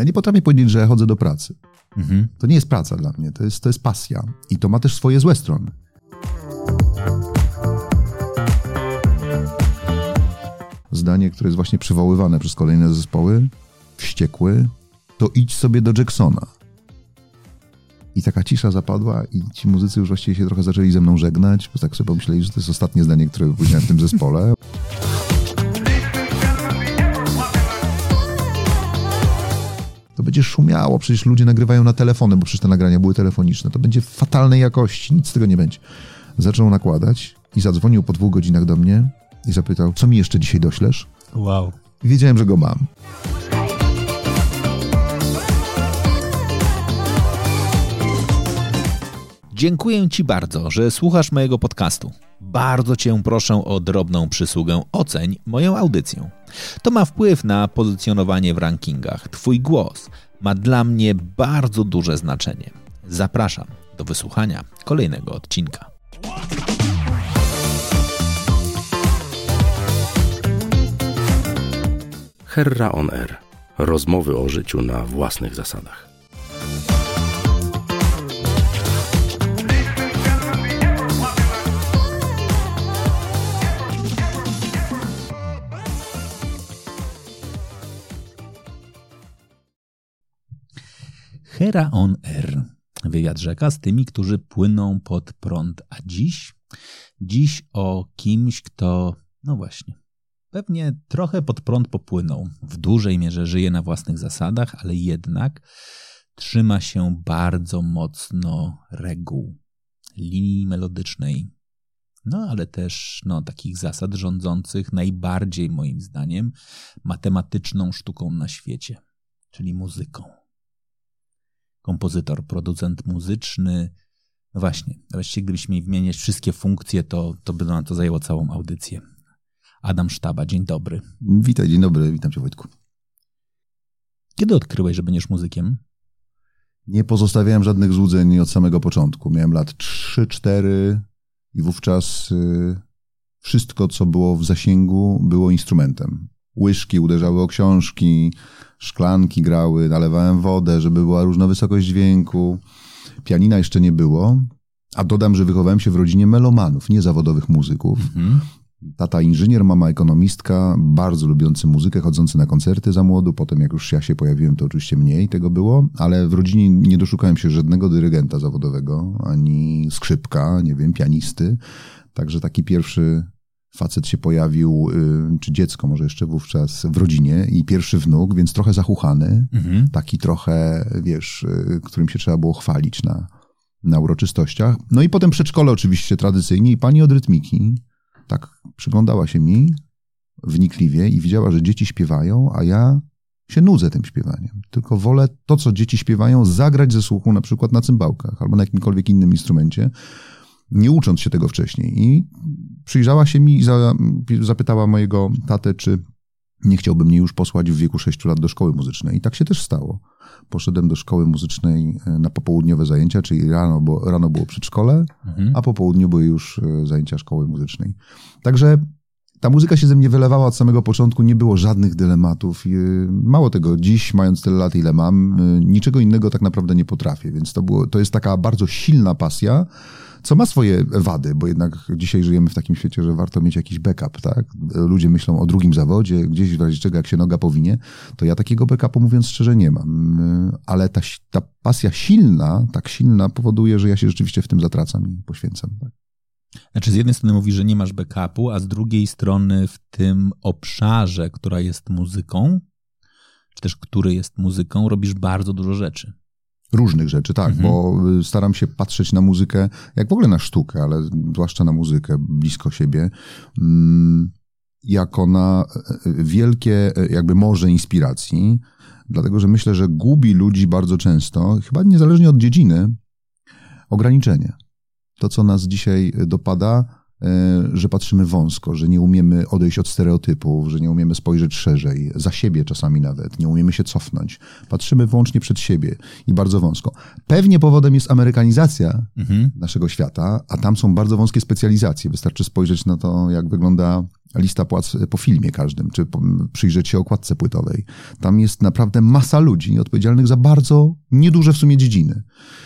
Ja nie potrafię powiedzieć, że chodzę do pracy. Mhm. To nie jest praca dla mnie, to jest, to jest pasja. I to ma też swoje złe strony. Zdanie, które jest właśnie przywoływane przez kolejne zespoły, wściekły, to idź sobie do Jacksona. I taka cisza zapadła i ci muzycy już właściwie się trochę zaczęli ze mną żegnać, bo tak sobie pomyśleli, że to jest ostatnie zdanie, które powiedziałem w tym zespole. Będzie szumiało, przecież ludzie nagrywają na telefony, bo przecież te nagrania były telefoniczne. To będzie fatalnej jakości, nic z tego nie będzie. Zaczął nakładać i zadzwonił po dwóch godzinach do mnie i zapytał, co mi jeszcze dzisiaj doślesz? Wow. Wiedziałem, że go mam. Dziękuję Ci bardzo, że słuchasz mojego podcastu. Bardzo Cię proszę o drobną przysługę oceń moją audycję. To ma wpływ na pozycjonowanie w rankingach. Twój głos ma dla mnie bardzo duże znaczenie. Zapraszam do wysłuchania kolejnego odcinka. Herra on Air. Rozmowy o życiu na własnych zasadach. Hera on Air. Wywiad rzeka z tymi, którzy płyną pod prąd. A dziś? Dziś o kimś, kto, no właśnie, pewnie trochę pod prąd popłynął. W dużej mierze żyje na własnych zasadach, ale jednak trzyma się bardzo mocno reguł, linii melodycznej, no ale też no, takich zasad rządzących najbardziej, moim zdaniem, matematyczną sztuką na świecie, czyli muzyką kompozytor, producent muzyczny. No właśnie, właściwie gdybyśmy mieli wymieniać wszystkie funkcje, to, to by nam to zajęło całą audycję. Adam Sztaba, dzień dobry. Witaj, dzień dobry, witam cię Wojtku. Kiedy odkryłeś, że będziesz muzykiem? Nie pozostawiałem żadnych złudzeń od samego początku. Miałem lat 3-4 i wówczas y, wszystko, co było w zasięgu, było instrumentem. Łyżki uderzały o książki, szklanki grały, nalewałem wodę, żeby była różna wysokość dźwięku. Pianina jeszcze nie było, a dodam, że wychowałem się w rodzinie melomanów, nie zawodowych muzyków. Mhm. Tata inżynier, mama ekonomistka, bardzo lubiący muzykę, chodzący na koncerty za młodu. Potem jak już ja się pojawiłem, to oczywiście mniej tego było, ale w rodzinie nie doszukałem się żadnego dyrygenta zawodowego, ani skrzypka, nie wiem, pianisty. Także taki pierwszy facet się pojawił, y, czy dziecko może jeszcze wówczas w rodzinie i pierwszy wnuk, więc trochę zachuchany, mhm. taki trochę, wiesz, y, którym się trzeba było chwalić na, na uroczystościach. No i potem przedszkole oczywiście tradycyjnie i pani od rytmiki tak przyglądała się mi wnikliwie i widziała, że dzieci śpiewają, a ja się nudzę tym śpiewaniem. Tylko wolę to, co dzieci śpiewają, zagrać ze słuchu na przykład na cymbałkach albo na jakimkolwiek innym instrumencie, nie ucząc się tego wcześniej. I przyjrzała się mi i za, zapytała mojego tatę, czy nie chciałby mnie już posłać w wieku 6 lat do szkoły muzycznej. I tak się też stało. Poszedłem do szkoły muzycznej e, na popołudniowe zajęcia, czyli rano, bo, rano było przedszkole, mhm. a po południu były już e, zajęcia szkoły muzycznej. Także ta muzyka się ze mnie wylewała od samego początku, nie było żadnych dylematów. E, mało tego, dziś, mając tyle lat, ile mam, niczego innego tak naprawdę nie potrafię, więc to, było, to jest taka bardzo silna pasja, co ma swoje wady, bo jednak dzisiaj żyjemy w takim świecie, że warto mieć jakiś backup, tak? Ludzie myślą o drugim zawodzie, gdzieś w razie czego, jak się noga powinie, to ja takiego backupu, mówiąc szczerze, nie mam. Ale ta, ta pasja silna, tak silna powoduje, że ja się rzeczywiście w tym zatracam i poświęcam. Tak? Znaczy, z jednej strony mówisz, że nie masz backupu, a z drugiej strony w tym obszarze, która jest muzyką, czy też który jest muzyką, robisz bardzo dużo rzeczy. Różnych rzeczy, tak, mhm. bo y, staram się patrzeć na muzykę, jak w ogóle na sztukę, ale zwłaszcza na muzykę blisko siebie, mm, jako na e, wielkie e, jakby morze inspiracji, dlatego że myślę, że gubi ludzi bardzo często, chyba niezależnie od dziedziny, ograniczenie. To, co nas dzisiaj dopada, że patrzymy wąsko, że nie umiemy odejść od stereotypów, że nie umiemy spojrzeć szerzej, za siebie czasami nawet, nie umiemy się cofnąć. Patrzymy wyłącznie przed siebie i bardzo wąsko. Pewnie powodem jest amerykanizacja mhm. naszego świata, a tam są bardzo wąskie specjalizacje. Wystarczy spojrzeć na to, jak wygląda lista płac po filmie każdym, czy przyjrzeć się okładce płytowej. Tam jest naprawdę masa ludzi odpowiedzialnych za bardzo nieduże w sumie dziedziny.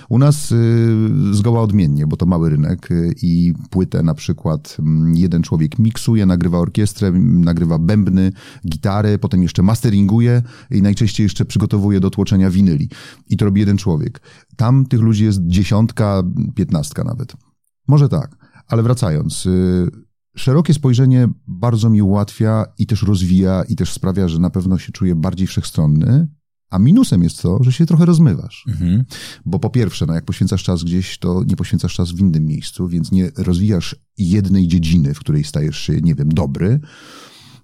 U nas y, zgoła odmiennie, bo to mały rynek y, i płytę na przykład mm, jeden człowiek miksuje, nagrywa orkiestrę, nagrywa bębny, gitary, potem jeszcze masteringuje i najczęściej jeszcze przygotowuje do tłoczenia winyli. I to robi jeden człowiek. Tam tych ludzi jest dziesiątka, piętnastka nawet. Może tak, ale wracając, y, szerokie spojrzenie bardzo mi ułatwia i też rozwija i też sprawia, że na pewno się czuję bardziej wszechstronny, a minusem jest to, że się trochę rozmywasz. Mhm. Bo po pierwsze, no jak poświęcasz czas gdzieś, to nie poświęcasz czas w innym miejscu, więc nie rozwijasz jednej dziedziny, w której stajesz się, nie wiem, dobry.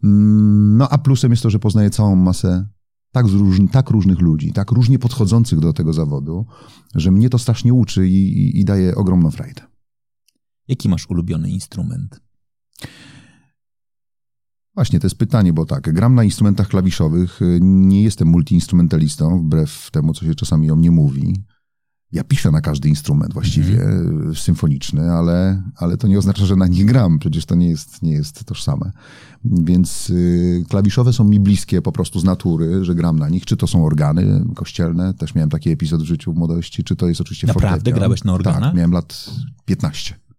Mm, no a plusem jest to, że poznaję całą masę tak, różn, tak różnych ludzi, tak różnie podchodzących do tego zawodu, że mnie to strasznie uczy i, i, i daje ogromną frajdę. Jaki masz ulubiony instrument? Właśnie, to jest pytanie, bo tak, gram na instrumentach klawiszowych, nie jestem multiinstrumentalistą, wbrew temu, co się czasami o mnie mówi. Ja piszę na każdy instrument właściwie, mm -hmm. symfoniczny, ale, ale to nie oznacza, że na nich gram, przecież to nie jest, nie jest tożsame. Więc y, klawiszowe są mi bliskie po prostu z natury, że gram na nich, czy to są organy kościelne, też miałem taki epizod w życiu w młodości, czy to jest oczywiście Naprawdę fortepian. grałeś na organach? Tak, miałem lat 15.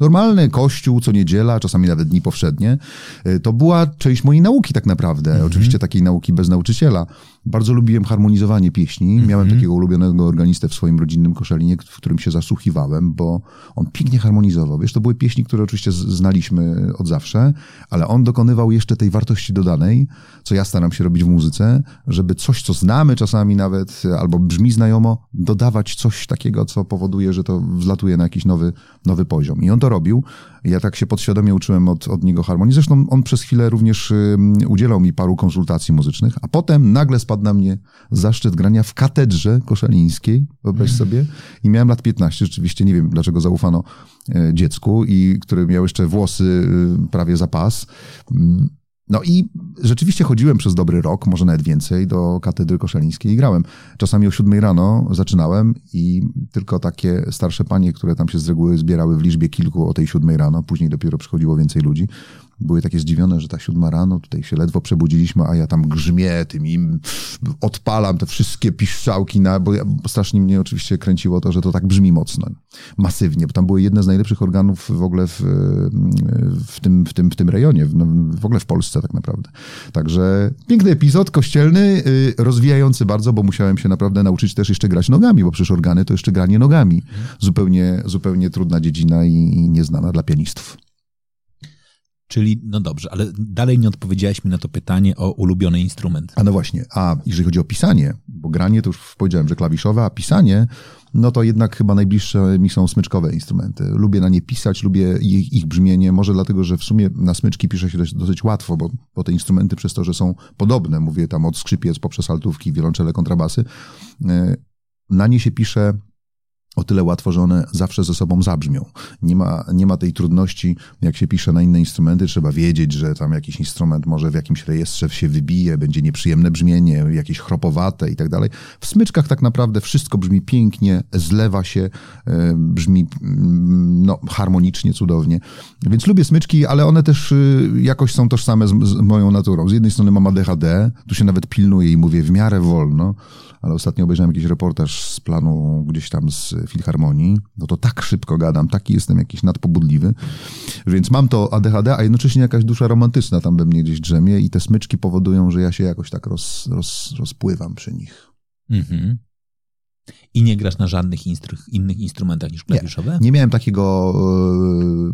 Normalny kościół, co niedziela, czasami nawet dni powszednie, y, to była część mojej nauki tak naprawdę. -hmm. Oczywiście takiej nauki bez nauczyciela. Bardzo lubiłem harmonizowanie pieśni. Mm -hmm. Miałem takiego ulubionego organistę w swoim rodzinnym koszalinie, w którym się zasłuchiwałem, bo on pięknie harmonizował. Wiesz, to były pieśni, które oczywiście znaliśmy od zawsze, ale on dokonywał jeszcze tej wartości dodanej, co ja staram się robić w muzyce, żeby coś, co znamy czasami nawet, albo brzmi znajomo, dodawać coś takiego, co powoduje, że to wzlatuje na jakiś nowy, nowy poziom. I on to robił. Ja tak się podświadomie uczyłem od, od niego harmonii. Zresztą on przez chwilę również udzielał mi paru konsultacji muzycznych, a potem nagle spadł na mnie zaszczyt grania w katedrze koszalińskiej, wyobraź mhm. sobie. I miałem lat 15, rzeczywiście nie wiem, dlaczego zaufano e, dziecku, i który miał jeszcze włosy e, prawie za pas. No i rzeczywiście chodziłem przez dobry rok, może nawet więcej, do katedry koszalińskiej i grałem. Czasami o siódmej rano zaczynałem i tylko takie starsze panie, które tam się z reguły zbierały w liczbie kilku o tej siódmej rano, później dopiero przychodziło więcej ludzi, były takie zdziwione, że ta siódma rano, tutaj się ledwo przebudziliśmy, a ja tam grzmię tym im, odpalam te wszystkie piszczałki, na, bo, ja, bo strasznie mnie oczywiście kręciło to, że to tak brzmi mocno, masywnie, bo tam były jedne z najlepszych organów w ogóle w, w, tym, w, tym, w tym rejonie, w, w ogóle w Polsce tak naprawdę. Także piękny epizod, kościelny, y, rozwijający bardzo, bo musiałem się naprawdę nauczyć też jeszcze grać nogami, bo przecież organy to jeszcze granie nogami. Zupełnie, zupełnie trudna dziedzina i, i nieznana dla pianistów. Czyli, no dobrze, ale dalej nie odpowiedziałeś mi na to pytanie o ulubiony instrument. A no właśnie, a jeżeli chodzi o pisanie, bo granie to już powiedziałem, że klawiszowe, a pisanie, no to jednak chyba najbliższe mi są smyczkowe instrumenty. Lubię na nie pisać, lubię ich, ich brzmienie, może dlatego, że w sumie na smyczki pisze się dosyć, dosyć łatwo, bo, bo te instrumenty przez to, że są podobne, mówię tam od skrzypiec poprzez altówki, wiolonczele, kontrabasy, e, na nie się pisze o tyle łatwo, że one zawsze ze sobą zabrzmią. Nie ma, nie ma tej trudności, jak się pisze na inne instrumenty, trzeba wiedzieć, że tam jakiś instrument może w jakimś rejestrze się wybije, będzie nieprzyjemne brzmienie, jakieś chropowate i tak dalej. W smyczkach tak naprawdę wszystko brzmi pięknie, zlewa się, e, brzmi mm, no, harmonicznie, cudownie. Więc lubię smyczki, ale one też y, jakoś są tożsame z, z moją naturą. Z jednej strony mam ADHD, tu się nawet pilnuję i mówię w miarę wolno, ale ostatnio obejrzałem jakiś reportaż z planu gdzieś tam z Filharmonii, no to tak szybko gadam, taki jestem jakiś nadpobudliwy, więc mam to ADHD, a jednocześnie jakaś dusza romantyczna tam we mnie gdzieś drzemie i te smyczki powodują, że ja się jakoś tak roz, roz, rozpływam przy nich. Mhm. I nie grasz na żadnych instru innych instrumentach niż klawiszowe? Nie, nie miałem takiego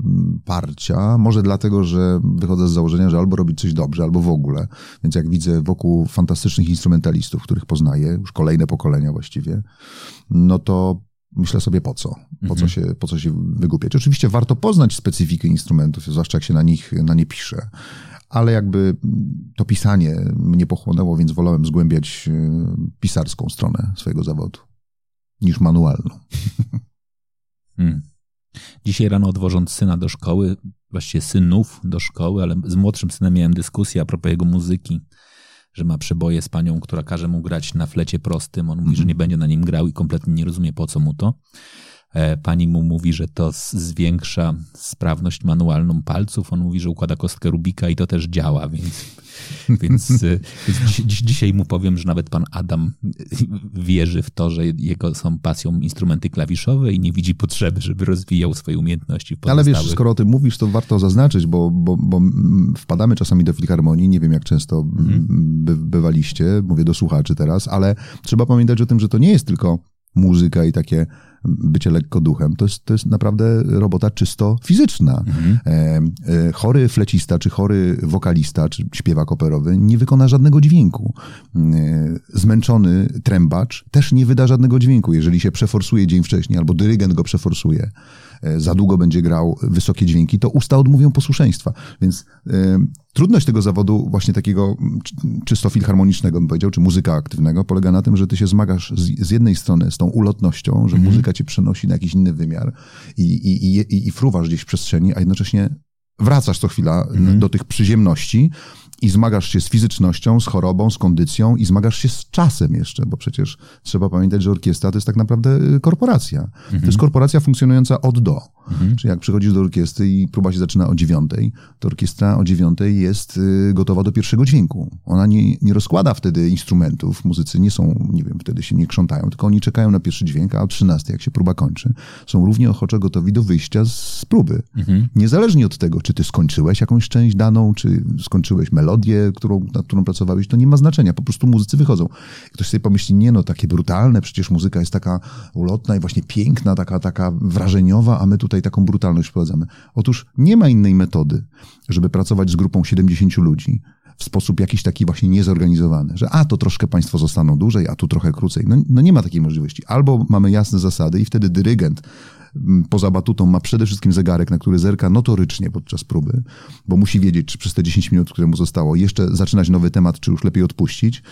yy, parcia. Może dlatego, że wychodzę z założenia, że albo robić coś dobrze, albo w ogóle. Więc jak widzę wokół fantastycznych instrumentalistów, których poznaję, już kolejne pokolenia właściwie, no to myślę sobie po co? Po, mhm. co, się, po co się wygłupiać? Oczywiście warto poznać specyfikę instrumentów, zwłaszcza jak się na nich na nie pisze ale jakby to pisanie mnie pochłonęło, więc wolałem zgłębiać yy, pisarską stronę swojego zawodu niż manualną. Hmm. Dzisiaj rano odwożąc syna do szkoły, właściwie synów do szkoły, ale z młodszym synem miałem dyskusję a propos jego muzyki, że ma przeboje z panią, która każe mu grać na flecie prostym. On mówi, że nie będzie na nim grał i kompletnie nie rozumie po co mu to. E, pani mu mówi, że to zwiększa sprawność manualną palców. On mówi, że układa kostkę Rubika i to też działa, więc, więc, e, więc dziś, dzisiaj mu powiem, że nawet pan Adam wierzy w to, że jego są pasją instrumenty klawiszowe i nie widzi potrzeby, żeby rozwijał swoje umiejętności. Ale wiesz, skoro o tym mówisz, to warto zaznaczyć, bo, bo, bo wpadamy czasami do filharmonii, nie wiem jak często mhm. by, bywaliście, mówię do słuchaczy teraz, ale trzeba pamiętać o tym, że to nie jest tylko muzyka i takie bycie lekko duchem. To jest, to jest naprawdę robota czysto fizyczna. Mhm. E, e, chory flecista, czy chory wokalista, czy śpiewak operowy nie wykona żadnego dźwięku. E, zmęczony trębacz też nie wyda żadnego dźwięku, jeżeli się przeforsuje dzień wcześniej, albo dyrygent go przeforsuje. E, za długo będzie grał wysokie dźwięki, to usta odmówią posłuszeństwa. Więc y, trudność tego zawodu, właśnie takiego czysto filharmonicznego, bym powiedział, czy muzyka aktywnego, polega na tym, że ty się zmagasz z, z jednej strony z tą ulotnością, że mhm. muzyka cię przenosi na jakiś inny wymiar i, i, i, i fruwasz gdzieś w przestrzeni, a jednocześnie wracasz co chwila mhm. do tych przyziemności, i zmagasz się z fizycznością, z chorobą, z kondycją i zmagasz się z czasem jeszcze, bo przecież trzeba pamiętać, że orkiestra to jest tak naprawdę y, korporacja. Mhm. To jest mhm. korporacja funkcjonująca od do. Mhm. Czyli jak przychodzisz do orkiestry i próba się zaczyna o dziewiątej, to orkiestra o dziewiątej jest y, gotowa do pierwszego dźwięku. Ona nie, nie rozkłada wtedy instrumentów, muzycy nie są, nie wiem, wtedy się nie krzątają, tylko oni czekają na pierwszy dźwięk, a o trzynastej, jak się próba kończy, są równie ochoczo gotowi do wyjścia z próby. Mhm. Niezależnie od tego, czy ty skończyłeś jakąś część daną, czy skończyłeś melodię, którą, nad którą pracowałeś, to nie ma znaczenia, po prostu muzycy wychodzą. Ktoś sobie pomyśli, nie no, takie brutalne, przecież muzyka jest taka ulotna i właśnie piękna, taka, taka wrażeniowa, a my tutaj taką brutalność wprowadzamy? Otóż nie ma innej metody, żeby pracować z grupą 70 ludzi w sposób jakiś taki właśnie niezorganizowany, że a to troszkę państwo zostaną dłużej, a tu trochę krócej. No, no nie ma takiej możliwości. Albo mamy jasne zasady i wtedy dyrygent poza batutą ma przede wszystkim zegarek, na który zerka notorycznie podczas próby, bo musi wiedzieć, czy przez te 10 minut, które mu zostało, jeszcze zaczynać nowy temat, czy już lepiej odpuścić.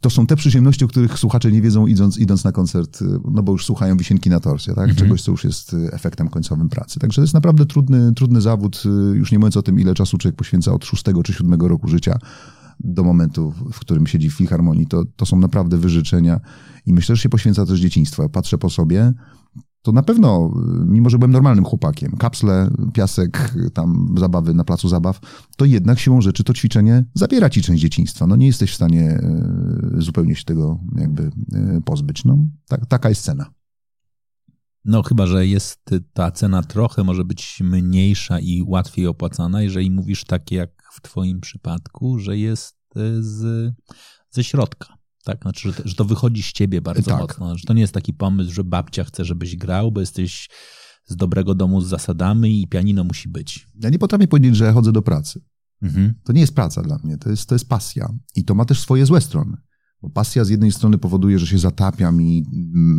To są te przyjemności, o których słuchacze nie wiedzą idąc, idąc na koncert, y, no bo już słuchają wisienki na torcie, tak? Mhm. Czegoś, co już jest y, efektem końcowym pracy. Także to jest naprawdę trudny, trudny zawód, y, już nie mówiąc o tym, ile czasu człowiek poświęca od szóstego czy siódmego roku życia do momentu, w którym siedzi w filharmonii. To, to są naprawdę wyżyczenia i myślę, że się poświęca też dzieciństwo. patrzę po sobie, to na pewno, mimo że byłem normalnym chłopakiem, kapsle, piasek, tam zabawy na placu zabaw, to jednak siłą rzeczy to ćwiczenie zabiera ci część dzieciństwa. No nie jesteś w stanie e, zupełnie się tego jakby e, pozbyć. No, tak, taka jest cena. No chyba, że jest ta cena trochę może być mniejsza i łatwiej opłacana, jeżeli mówisz tak jak w twoim przypadku, że jest e, z, ze środka tak? Znaczy, że to, że to wychodzi z ciebie bardzo tak. mocno. Że to nie jest taki pomysł, że babcia chce, żebyś grał, bo jesteś z dobrego domu z zasadami i pianino musi być. Ja nie potrafię powiedzieć, że chodzę do pracy. Mhm. To nie jest praca dla mnie, to jest, to jest pasja. I to ma też swoje złe strony. Bo pasja z jednej strony powoduje, że się zatapiam i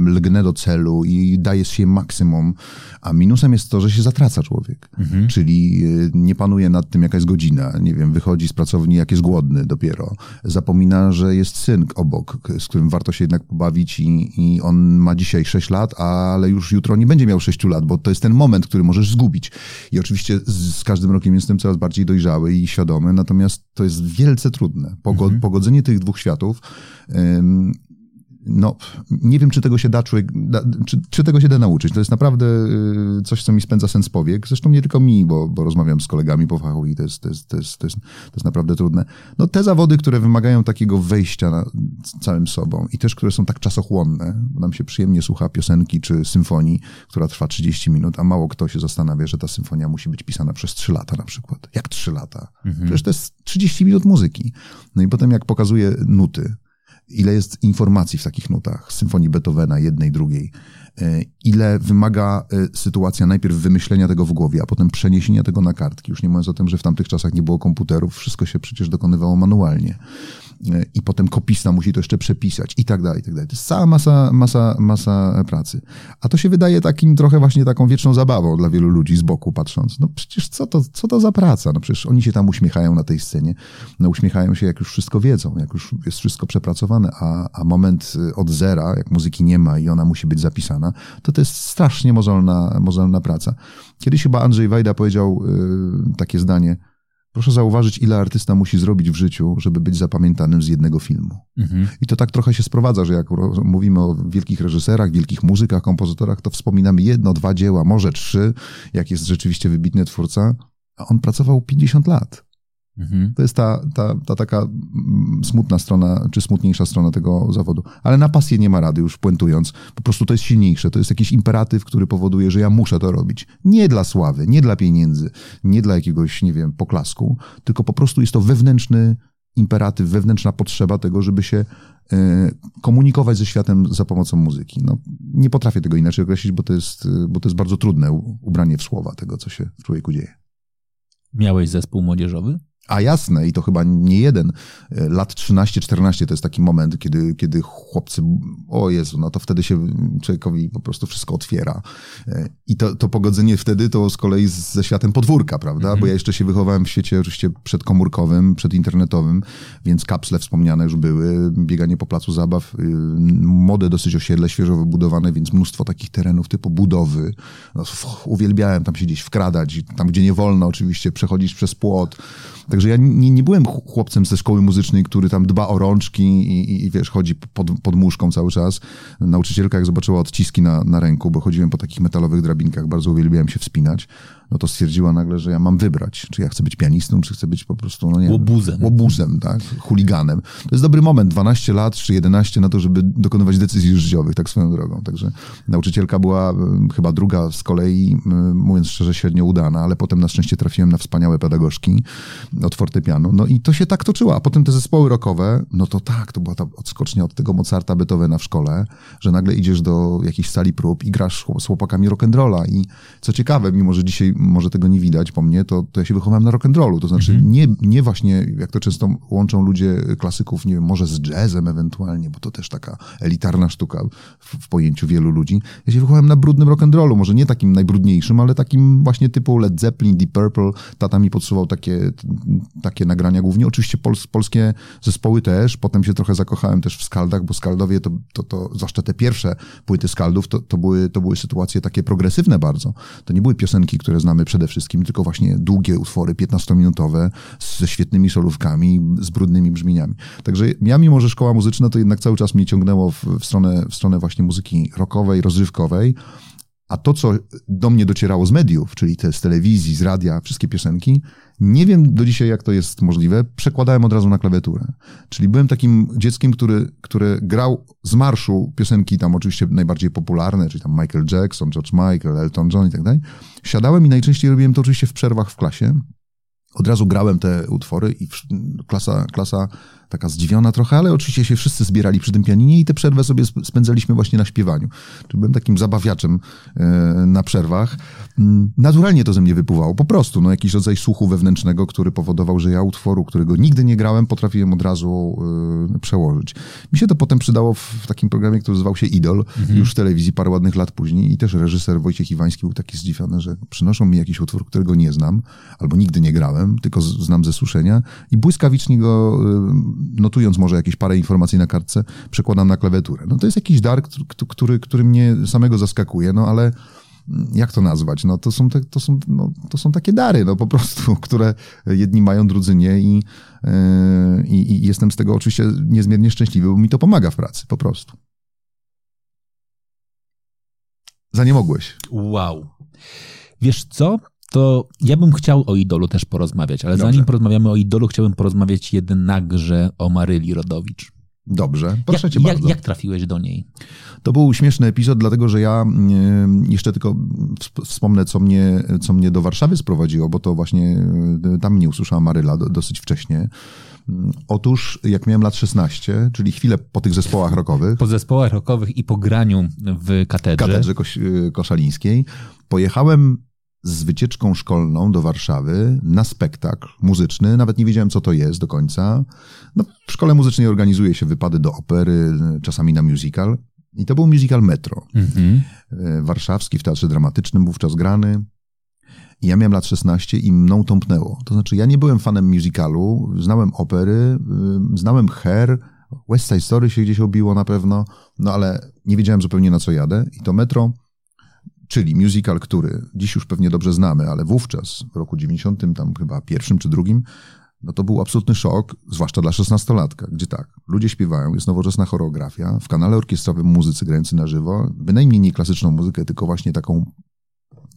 lgnę do celu i daje się maksimum, a minusem jest to, że się zatraca człowiek. Mhm. Czyli y, nie panuje nad tym, jaka jest godzina. Nie wiem, wychodzi z pracowni, jak jest głodny dopiero. Zapomina, że jest syn obok, z którym warto się jednak pobawić i, i on ma dzisiaj 6 lat, ale już jutro nie będzie miał 6 lat, bo to jest ten moment, który możesz zgubić. I oczywiście z, z każdym rokiem jestem coraz bardziej dojrzały i świadomy, natomiast to jest wielce trudne. Pogod, mhm. Pogodzenie tych dwóch światów no, nie wiem, czy tego się da człowiek, da, czy, czy, tego się da nauczyć. To jest naprawdę y, coś, co mi spędza sens powiek. Zresztą nie tylko mi, bo, bo rozmawiam z kolegami po fachu i to jest, to, jest, to, jest, to, jest, to jest naprawdę trudne. No, te zawody, które wymagają takiego wejścia na całym sobą i też, które są tak czasochłonne, bo nam się przyjemnie słucha piosenki czy symfonii, która trwa 30 minut, a mało kto się zastanawia, że ta symfonia musi być pisana przez 3 lata na przykład. Jak 3 lata? Mhm. Przecież to jest 30 minut muzyki. No i potem jak pokazuje nuty, ile jest informacji w takich nutach, symfonii Beethovena, jednej, drugiej, e, ile wymaga e, sytuacja najpierw wymyślenia tego w głowie, a potem przeniesienia tego na kartki. Już nie mówiąc o tym, że w tamtych czasach nie było komputerów, wszystko się przecież dokonywało manualnie. E, i potem kopista musi to jeszcze przepisać i tak dalej, i tak dalej. To jest cała masa, masa, masa pracy. A to się wydaje takim trochę właśnie taką wieczną zabawą dla wielu ludzi z boku patrząc. No przecież co to, co to za praca? No przecież oni się tam uśmiechają na tej scenie. No uśmiechają się, jak już wszystko wiedzą, jak już jest wszystko przepracowane, a, a moment y, od zera, jak muzyki nie ma i ona musi być zapisana, to to jest strasznie mozolna, mozolna praca. Kiedyś chyba Andrzej Wajda powiedział yy, takie zdanie, Proszę zauważyć, ile artysta musi zrobić w życiu, żeby być zapamiętanym z jednego filmu. Mhm. I to tak trochę się sprowadza, że jak mówimy o wielkich reżyserach, wielkich muzykach, kompozytorach, to wspominamy jedno, dwa dzieła, może trzy, jak jest rzeczywiście wybitny twórca, a on pracował 50 lat. Mhm. To jest ta, ta, ta taka mm, smutna strona, czy smutniejsza strona tego zawodu. Ale na pasję nie ma rady, już puentując. Po prostu to jest silniejsze. To jest jakiś imperatyw, który powoduje, że ja muszę to robić. Nie dla sławy, nie dla pieniędzy, nie dla jakiegoś, nie wiem, poklasku, tylko po prostu jest to wewnętrzny imperatyw, wewnętrzna potrzeba tego, żeby się e, komunikować ze światem za pomocą muzyki. No, nie potrafię tego inaczej określić, bo to jest, bo to jest bardzo trudne ubranie w słowa tego, co się w człowieku dzieje. Miałeś zespół młodzieżowy? A jasne, i to chyba nie jeden. E, Lat 13-14 to jest taki moment, kiedy, kiedy chłopcy, o Jezu, no to wtedy się człowiekowi po prostu wszystko otwiera. E, I to, to pogodzenie wtedy to z kolei z- ze światem podwórka, prawda? Mhm. Bo ja jeszcze się wychowałem w świecie oczywiście przedkomórkowym, przedinternetowym, więc kapsle wspomniane już były, bieganie po placu zabaw, y, młode dosyć osiedle, świeżo wybudowane, więc mnóstwo takich terenów typu budowy. No, uwielbiałem tam się gdzieś wkradać, tam gdzie nie wolno oczywiście, przechodzić przez płot. Także ja nie, nie byłem ch- chłopcem ze szkoły muzycznej, który tam dba o rączki i, i, i wiesz, chodzi pod, pod muszką cały czas. Nauczycielka jak zobaczyła odciski na, na ręku, bo chodziłem po takich metalowych drabinkach, bardzo uwielbiałem się wspinać, no to stwierdziła nagle, że ja mam wybrać, czy ja chcę być pianistą, czy chcę być po prostu, no nie Łobuzem. łobuzem, tak, chuliganem. To jest dobry moment, 12 lat czy 11 na to, żeby dokonywać decyzji życiowych, tak swoją drogą. Także nauczycielka była y, chyba druga z kolei, y, mówiąc szczerze, średnio udana, ale potem na szczęście trafiłem na wspaniałe pedagogzki od fortepianu. No i to się tak toczyło. A potem te zespoły rockowe, no to tak, to była ta odskocznia od tego Mozarta, Beethovena w szkole, że nagle idziesz do jakiejś sali prób i grasz z chłopakami rock'n'rolla. I co ciekawe, mimo że dzisiaj może tego nie widać po mnie, to, to ja się wychowałem na rock'n'rollu. To znaczy nie, nie właśnie, jak to często łączą ludzie klasyków, nie wiem, może z jazzem ewentualnie, bo to też taka elitarna sztuka w, w pojęciu wielu ludzi. Ja się wychowałem na brudnym rock'n'rollu, może nie takim najbrudniejszym, ale takim właśnie typu Led Zeppelin, Deep Purple. Tata mi podsuwał takie, takie nagrania głównie. Oczywiście pols, polskie zespoły też. Potem się trochę zakochałem też w skaldach, bo skaldowie to, to, to zwłaszcza te pierwsze płyty skaldów, to, to, były, to były sytuacje takie progresywne bardzo. To nie były piosenki, które znamy przede wszystkim, tylko właśnie długie utwory, 15-minutowe, ze świetnymi solówkami, z brudnymi brzmieniami. Także ja, mimo że szkoła muzyczna, to jednak cały czas mnie ciągnęło w, w, stronę, w stronę właśnie muzyki rockowej, rozrywkowej. A to, co do mnie docierało z mediów, czyli te z telewizji, z radia, wszystkie piosenki, nie wiem do dzisiaj, jak to jest możliwe, przekładałem od razu na klawiaturę. Czyli byłem takim dzieckiem, który, który grał z marszu piosenki tam oczywiście najbardziej popularne, czyli tam Michael Jackson, George Michael, Elton John i tak dalej. Siadałem i najczęściej robiłem to oczywiście w przerwach w klasie. Od razu grałem te utwory i klasa, klasa taka zdziwiona trochę, ale oczywiście się wszyscy zbierali przy tym pianinie i tę przerwę sobie spędzaliśmy właśnie na śpiewaniu. Czyli byłem takim zabawiaczem na przerwach. Naturalnie to ze mnie wypływało, po prostu, no jakiś rodzaj słuchu wewnętrznego, który powodował, że ja utworu, którego nigdy nie grałem, potrafiłem od razu przełożyć. Mi się to potem przydało w takim programie, który nazywał się Idol, mhm. już w telewizji parę ładnych lat później i też reżyser Wojciech Iwański był taki zdziwiony, że przynoszą mi jakiś utwór, którego nie znam, albo nigdy nie grałem, tylko znam ze słyszenia i błyskawicznie go notując może jakieś parę informacji na kartce, przekładam na klawiaturę. No to jest jakiś dar, który, który mnie samego zaskakuje, no ale jak to nazwać? No to są, te, to są, no, to są takie dary, no po prostu, które jedni mają, drudzy nie i, yy, i jestem z tego oczywiście niezmiernie szczęśliwy, bo mi to pomaga w pracy, po prostu. Za nie mogłeś. Wow. Wiesz co? To ja bym chciał o Idolu też porozmawiać, ale Dobrze. zanim porozmawiamy o Idolu, chciałbym porozmawiać jednakże o Maryli Rodowicz. Dobrze, proszę jak, cię bardzo. Jak, jak trafiłeś do niej? To był śmieszny epizod, dlatego że ja jeszcze tylko wspomnę, co mnie, co mnie do Warszawy sprowadziło, bo to właśnie tam mnie usłyszała Maryla dosyć wcześnie. Otóż jak miałem lat 16, czyli chwilę po tych zespołach rockowych. Po zespołach rockowych i po graniu w katedrze. katedrze koś, koszalińskiej, pojechałem z wycieczką szkolną do Warszawy na spektakl muzyczny. Nawet nie wiedziałem, co to jest do końca. No, w szkole muzycznej organizuje się wypady do opery, czasami na musical. I to był musical Metro. Mhm. Warszawski w Teatrze Dramatycznym, wówczas grany. I ja miałem lat 16 i mną tąpnęło. To znaczy, ja nie byłem fanem musicalu, znałem opery, znałem Hair, West Side Story się gdzieś obiło na pewno, no ale nie wiedziałem zupełnie na co jadę. I to Metro czyli musical, który dziś już pewnie dobrze znamy, ale wówczas, w roku 90, tam chyba pierwszym czy drugim, no to był absolutny szok, zwłaszcza dla szesnastolatka, gdzie tak, ludzie śpiewają, jest nowoczesna choreografia, w kanale orkiestrowym muzycy grający na żywo, bynajmniej nie klasyczną muzykę, tylko właśnie taką,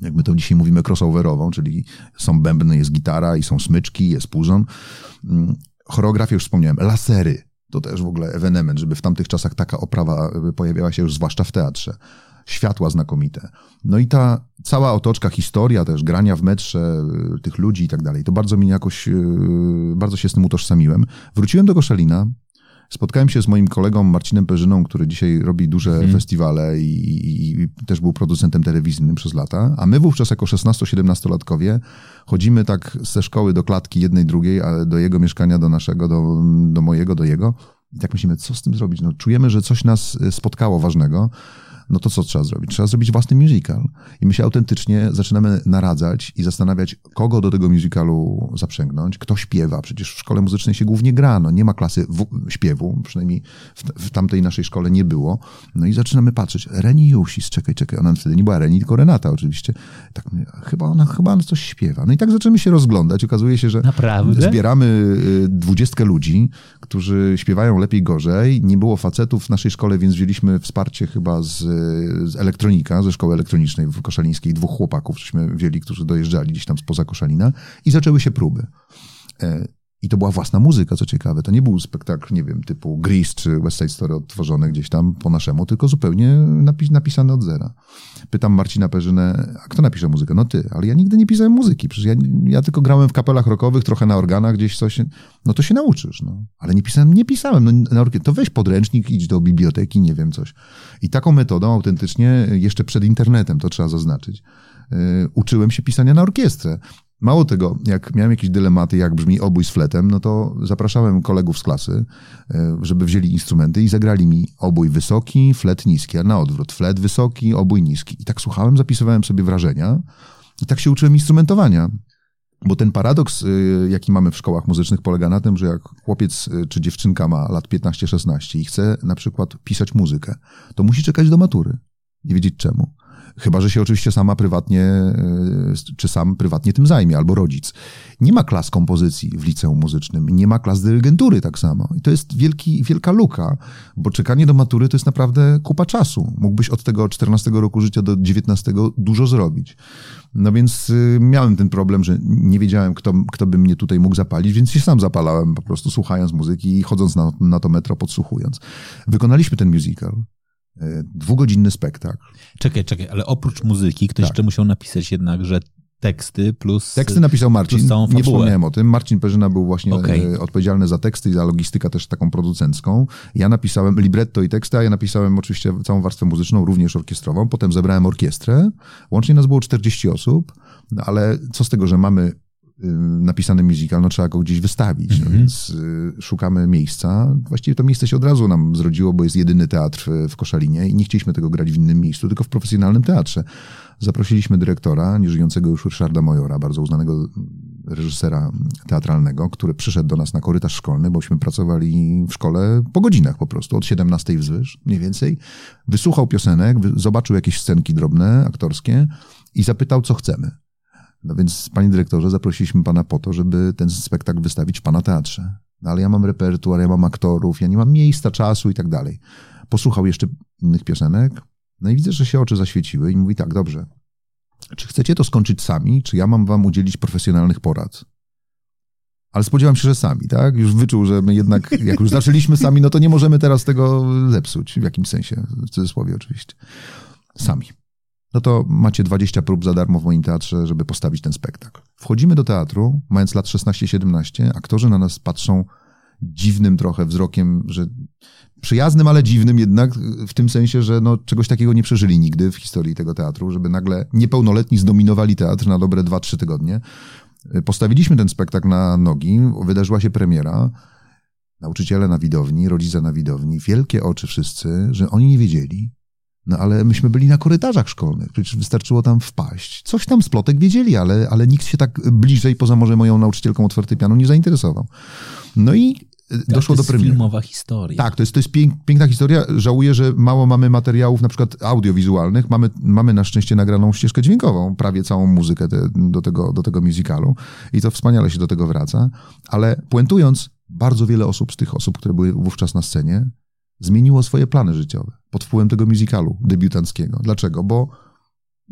jak my to dzisiaj mówimy, crossoverową, czyli są bębny, jest gitara i są smyczki, jest puzon. Mm, choreografię już wspomniałem, lasery, to też w ogóle ewenement, żeby w tamtych czasach taka oprawa pojawiała się już zwłaszcza w teatrze światła znakomite. No i ta cała otoczka, historia też, grania w metrze y, tych ludzi i tak dalej, to bardzo mi jakoś, y, bardzo się z tym utożsamiłem. Wróciłem do Koszalina, spotkałem się z moim kolegą Marcinem Perzyną, który dzisiaj robi duże hmm. festiwale i, i, i, też był producentem telewizyjnym przez lata, a my wówczas jako 16-17-latkowie chodzimy tak ze szkoły do klatki jednej, drugiej, a do jego mieszkania, do naszego, do, do mojego, do jego. I tak myślimy, co z tym zrobić? No, czujemy, że coś nas y, spotkało ważnego no to co trzeba zrobić? Trzeba zrobić własny musical. I my się autentycznie zaczynamy naradzać i zastanawiać, kogo do tego musicalu zaprzęgnąć, kto śpiewa. Przecież w szkole muzycznej się głównie gra, no nie ma klasy śpiewu, przynajmniej w, w, tamtej naszej szkole nie było. No i zaczynamy patrzeć, Reni Jusis, czekaj, czekaj, ona wtedy nie była Reni, tylko Renata oczywiście. Tak, chyba ona, chyba ona coś śpiewa. No i tak zaczynamy się rozglądać. Okazuje się, że Naprawdę? zbieramy y, dwudziestkę ludzi, którzy śpiewają lepiej, gorzej. Nie było facetów w naszej szkole, więc wzięliśmy wsparcie chyba z z elektronika, ze szkoły elektronicznej w Koszalińskiej, dwóch chłopaków, żeśmy wzięli, którzy dojeżdżali gdzieś tam spoza Koszalina i zaczęły się próby. I to była własna muzyka, co ciekawe. To nie był spektakl, nie wiem, typu Grease czy West Side Story odtworzony gdzieś tam po naszemu, tylko zupełnie napis napisany od zera. Pytam Marcina Perzynę, a kto napisze muzykę? No ty, ale ja nigdy nie pisałem muzyki. Przecież ja, ja tylko grałem w kapelach rockowych, trochę na organach gdzieś coś. No to się nauczysz, no. Ale nie pisałem, nie pisałem. No, na to weź podręcznik, idź do biblioteki, nie wiem, coś. I taką metodą autentycznie, jeszcze przed internetem, to trzeba zaznaczyć, yy, uczyłem się pisania na orkiestrę. Mało tego, jak miałem jakieś dylematy, jak brzmi obój z fletem, no to zapraszałem kolegów z klasy, e, żeby wzięli instrumenty i zagrali mi obój wysoki, flet niski, a na odwrót, flet wysoki, obój niski. I tak słuchałem, zapisywałem sobie wrażenia i tak się uczyłem instrumentowania. Bo ten paradoks, e, jaki mamy w szkołach muzycznych, polega na tym, że jak chłopiec e, czy dziewczynka ma lat 15-16 i chce na przykład pisać muzykę, to musi czekać do matury. Nie wiedzieć czemu. Chyba, że się oczywiście sama prywatnie, e, czy sam prywatnie tym zajmie, albo rodzic. Nie ma klas kompozycji w liceum muzycznym, nie ma klas dyrygentury tak samo. I to jest wielki, wielka luka, bo czekanie do matury to jest naprawdę kupa czasu. Mógłbyś od tego 14 roku życia do 19 dużo zrobić. No więc y, miałem ten problem, że nie wiedziałem, kto, kto by mnie tutaj mógł zapalić, więc się sam zapalałem po prostu słuchając muzyki i chodząc na, na to metro, podsłuchując. Wykonaliśmy ten musical. E, dwugodzinny spektakl. Czekaj, czekaj, ale oprócz muzyki ktoś tak. jeszcze musiał napisać jednak, że teksty plus. Teksty napisał Marcin. Nie wspomniałem o tym. Marcin Perzyna był właśnie okay. E, odpowiedzialny za teksty i za logistykę też taką producencką. Ja napisałem libretto i teksty, a ja napisałem oczywiście całą warstwę muzyczną, również orkiestrową. Potem zebrałem orkiestrę. Łącznie nas było 40 osób, no ale co z tego, że mamy napisany musical, no trzeba go gdzieś wystawić, no mhm. więc y, szukamy miejsca. Właściwie to miejsce się od razu nam zrodziło, bo jest jedyny teatr w Koszalinie i nie chcieliśmy tego grać w innym miejscu, tylko w profesjonalnym teatrze. Zaprosiliśmy dyrektora, nieżyjącego już Ryszarda Mojora, bardzo uznanego reżysera teatralnego, który przyszedł do nas na korytarz szkolny, bośmy pracowali w szkole po godzinach po prostu, od 17 wzwyż mniej więcej. Wysłuchał piosenek, zobaczył jakieś scenki drobne, aktorskie i zapytał, co chcemy. No więc, panie dyrektorze, zaprosiliśmy pana po to, żeby ten spektakl wystawić w pana teatrze. No ale ja mam repertuar, ja mam aktorów, ja nie mam miejsca, czasu i tak dalej. Posłuchał jeszcze innych piosenek, no i widzę, że się oczy zaświeciły i mówi tak, dobrze. Czy chcecie to skończyć sami, czy ja mam wam udzielić profesjonalnych porad? Ale spodziewam się, że sami, tak? Już wyczuł, że my jednak, jak już zaczęliśmy sami, no to nie możemy teraz tego zepsuć, w jakimś sensie, w cudzysłowie oczywiście. Sami no to macie 20 prób za darmo w moim teatrze, żeby postawić ten spektakl. Wchodzimy do teatru, mając lat 16-17, aktorzy na nas patrzą dziwnym trochę wzrokiem, że przyjaznym, ale dziwnym jednak, w tym sensie, że no, czegoś takiego nie przeżyli nigdy w historii tego teatru, żeby nagle niepełnoletni zdominowali teatr na dobre 2-3 tygodnie. Postawiliśmy ten spektakl na nogi, wydarzyła się premiera, nauczyciele na widowni, rodzice na widowni, wielkie oczy wszyscy, że oni nie wiedzieli, no ale myśmy byli na korytarzach szkolnych, przecież wystarczyło tam wpaść. Coś tam z plotek wiedzieli, ale, ale nikt się tak bliżej, poza może moją nauczycielką od fortepianu, nie zainteresował. No i doszło do premiery. To jest filmowa historia. Tak, to jest, to jest pięk, piękna historia. Żałuję, że mało mamy materiałów na przykład audiowizualnych. Mamy, mamy na szczęście nagraną ścieżkę dźwiękową, prawie całą muzykę te, do, tego, do tego musicalu i to wspaniale się do tego wraca. Ale puentując, bardzo wiele osób z tych osób, które były wówczas na scenie, zmieniło swoje plany życiowe pod wpływem tego musicalu debiutanckiego. Dlaczego? Bo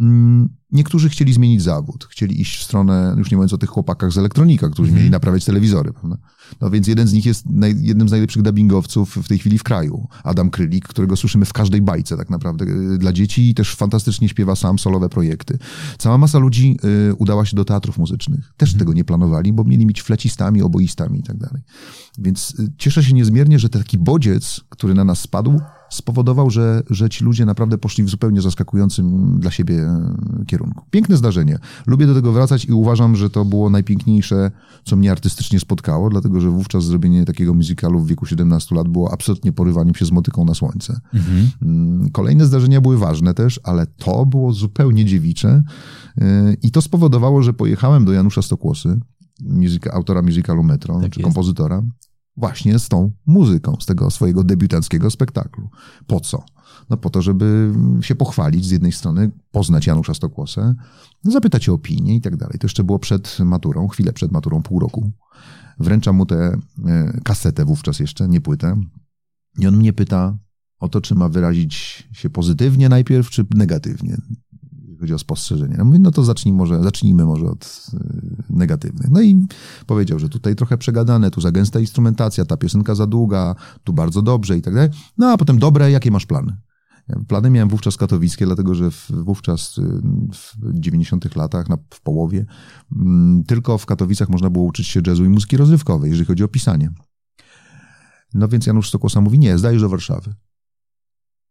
mm, niektórzy chcieli zmienić zawód, chcieli iść w stronę, już nie mówiąc o tych chłopakach z elektronika, którzy mm. mieli naprawiać telewizory. Prawda? No więc jeden z nich jest naj, jednym z najlepszych dubbingowców w tej chwili w kraju. Adam Krylik, którego słyszymy w każdej bajce tak naprawdę y, dla dzieci i też fantastycznie śpiewa sam solowe projekty. Cała masa ludzi y, udała się do teatrów muzycznych. Też mm. tego nie planowali, bo mieli mieć flecistami, oboistami i tak dalej. Więc y, cieszę się niezmiernie, że taki bodziec, który na nas spadł, spowodował, że, że ci ludzie naprawdę poszli w zupełnie zaskakującym dla siebie e, kierunku. Piękne zdarzenie. Lubię do tego wracać i uważam, że to było najpiękniejsze, co mnie artystycznie spotkało, dlatego że wówczas zrobienie takiego musicalu w wieku 17 lat było absolutnie porywaniem się z motyką na słońce. Mhm. Mm, kolejne zdarzenia były ważne też, ale to było zupełnie dziewicze e, i to spowodowało, że pojechałem do Janusza Stokłosy, autora musicalu Metro, tak czy jest. kompozytora, właśnie z tą muzyką, z tego swojego debiutanckiego spektaklu. Po co? No po to, żeby się pochwalić z jednej strony, poznać Janusza Stokłosę, zapytać o opinię i tak dalej. To jeszcze było przed maturą, chwilę przed maturą, pół roku. Wręczam mu tę e, kasetę wówczas jeszcze, nie płytę. I on mnie pyta o to, czy ma wyrazić się pozytywnie najpierw, czy negatywnie chodzi o spostrzeżenie. No mówię, no to zacznij może, zacznijmy może od y, negatywnych. No i powiedział, że tutaj trochę przegadane, tu za gęsta instrumentacja, ta piosenka za długa, tu bardzo dobrze i tak dalej. No a potem dobre, jakie masz plany? Plany miałem wówczas katowickie, dlatego że wówczas y, w 90 latach, na, w połowie, mm, tylko w Katowicach można było uczyć się jazzu i muzyki rozrywkowej, jeżeli chodzi o pisanie. No więc Janusz Stokłosa mówi, nie, zdajesz do Warszawy.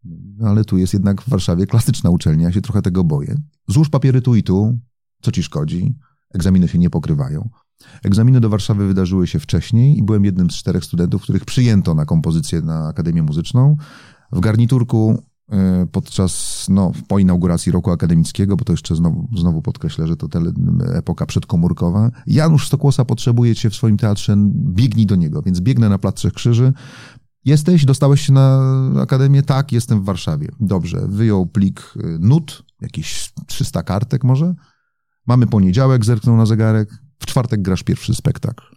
No, ale tu jest jednak w Warszawie klasyczna uczelnia, ja się trochę tego boję. Złóż papiery tu i tu, co ci szkodzi? Egzaminy się nie pokrywają. Egzaminy do Warszawy wydarzyły się wcześniej i byłem jednym z czterech studentów, których przyjęto na kompozycję na Akademię Muzyczną. W garniturku e, podczas, no, po inauguracji roku akademickiego, bo to jeszcze znowu, znowu podkreślę, że to tele, epoka przedkomórkowa. Janusz Stokłosa potrzebuje cię w swoim teatrze, biegnij do niego. Więc biegnę na Plac Trzech Krzyży, Jesteś, dostałeś się na akademię? Tak, jestem w Warszawie. Dobrze, wyjął plik y, nut, jakieś 300 kartek może. Mamy poniedziałek, zerknął na zegarek. W czwartek grasz pierwszy spektakl.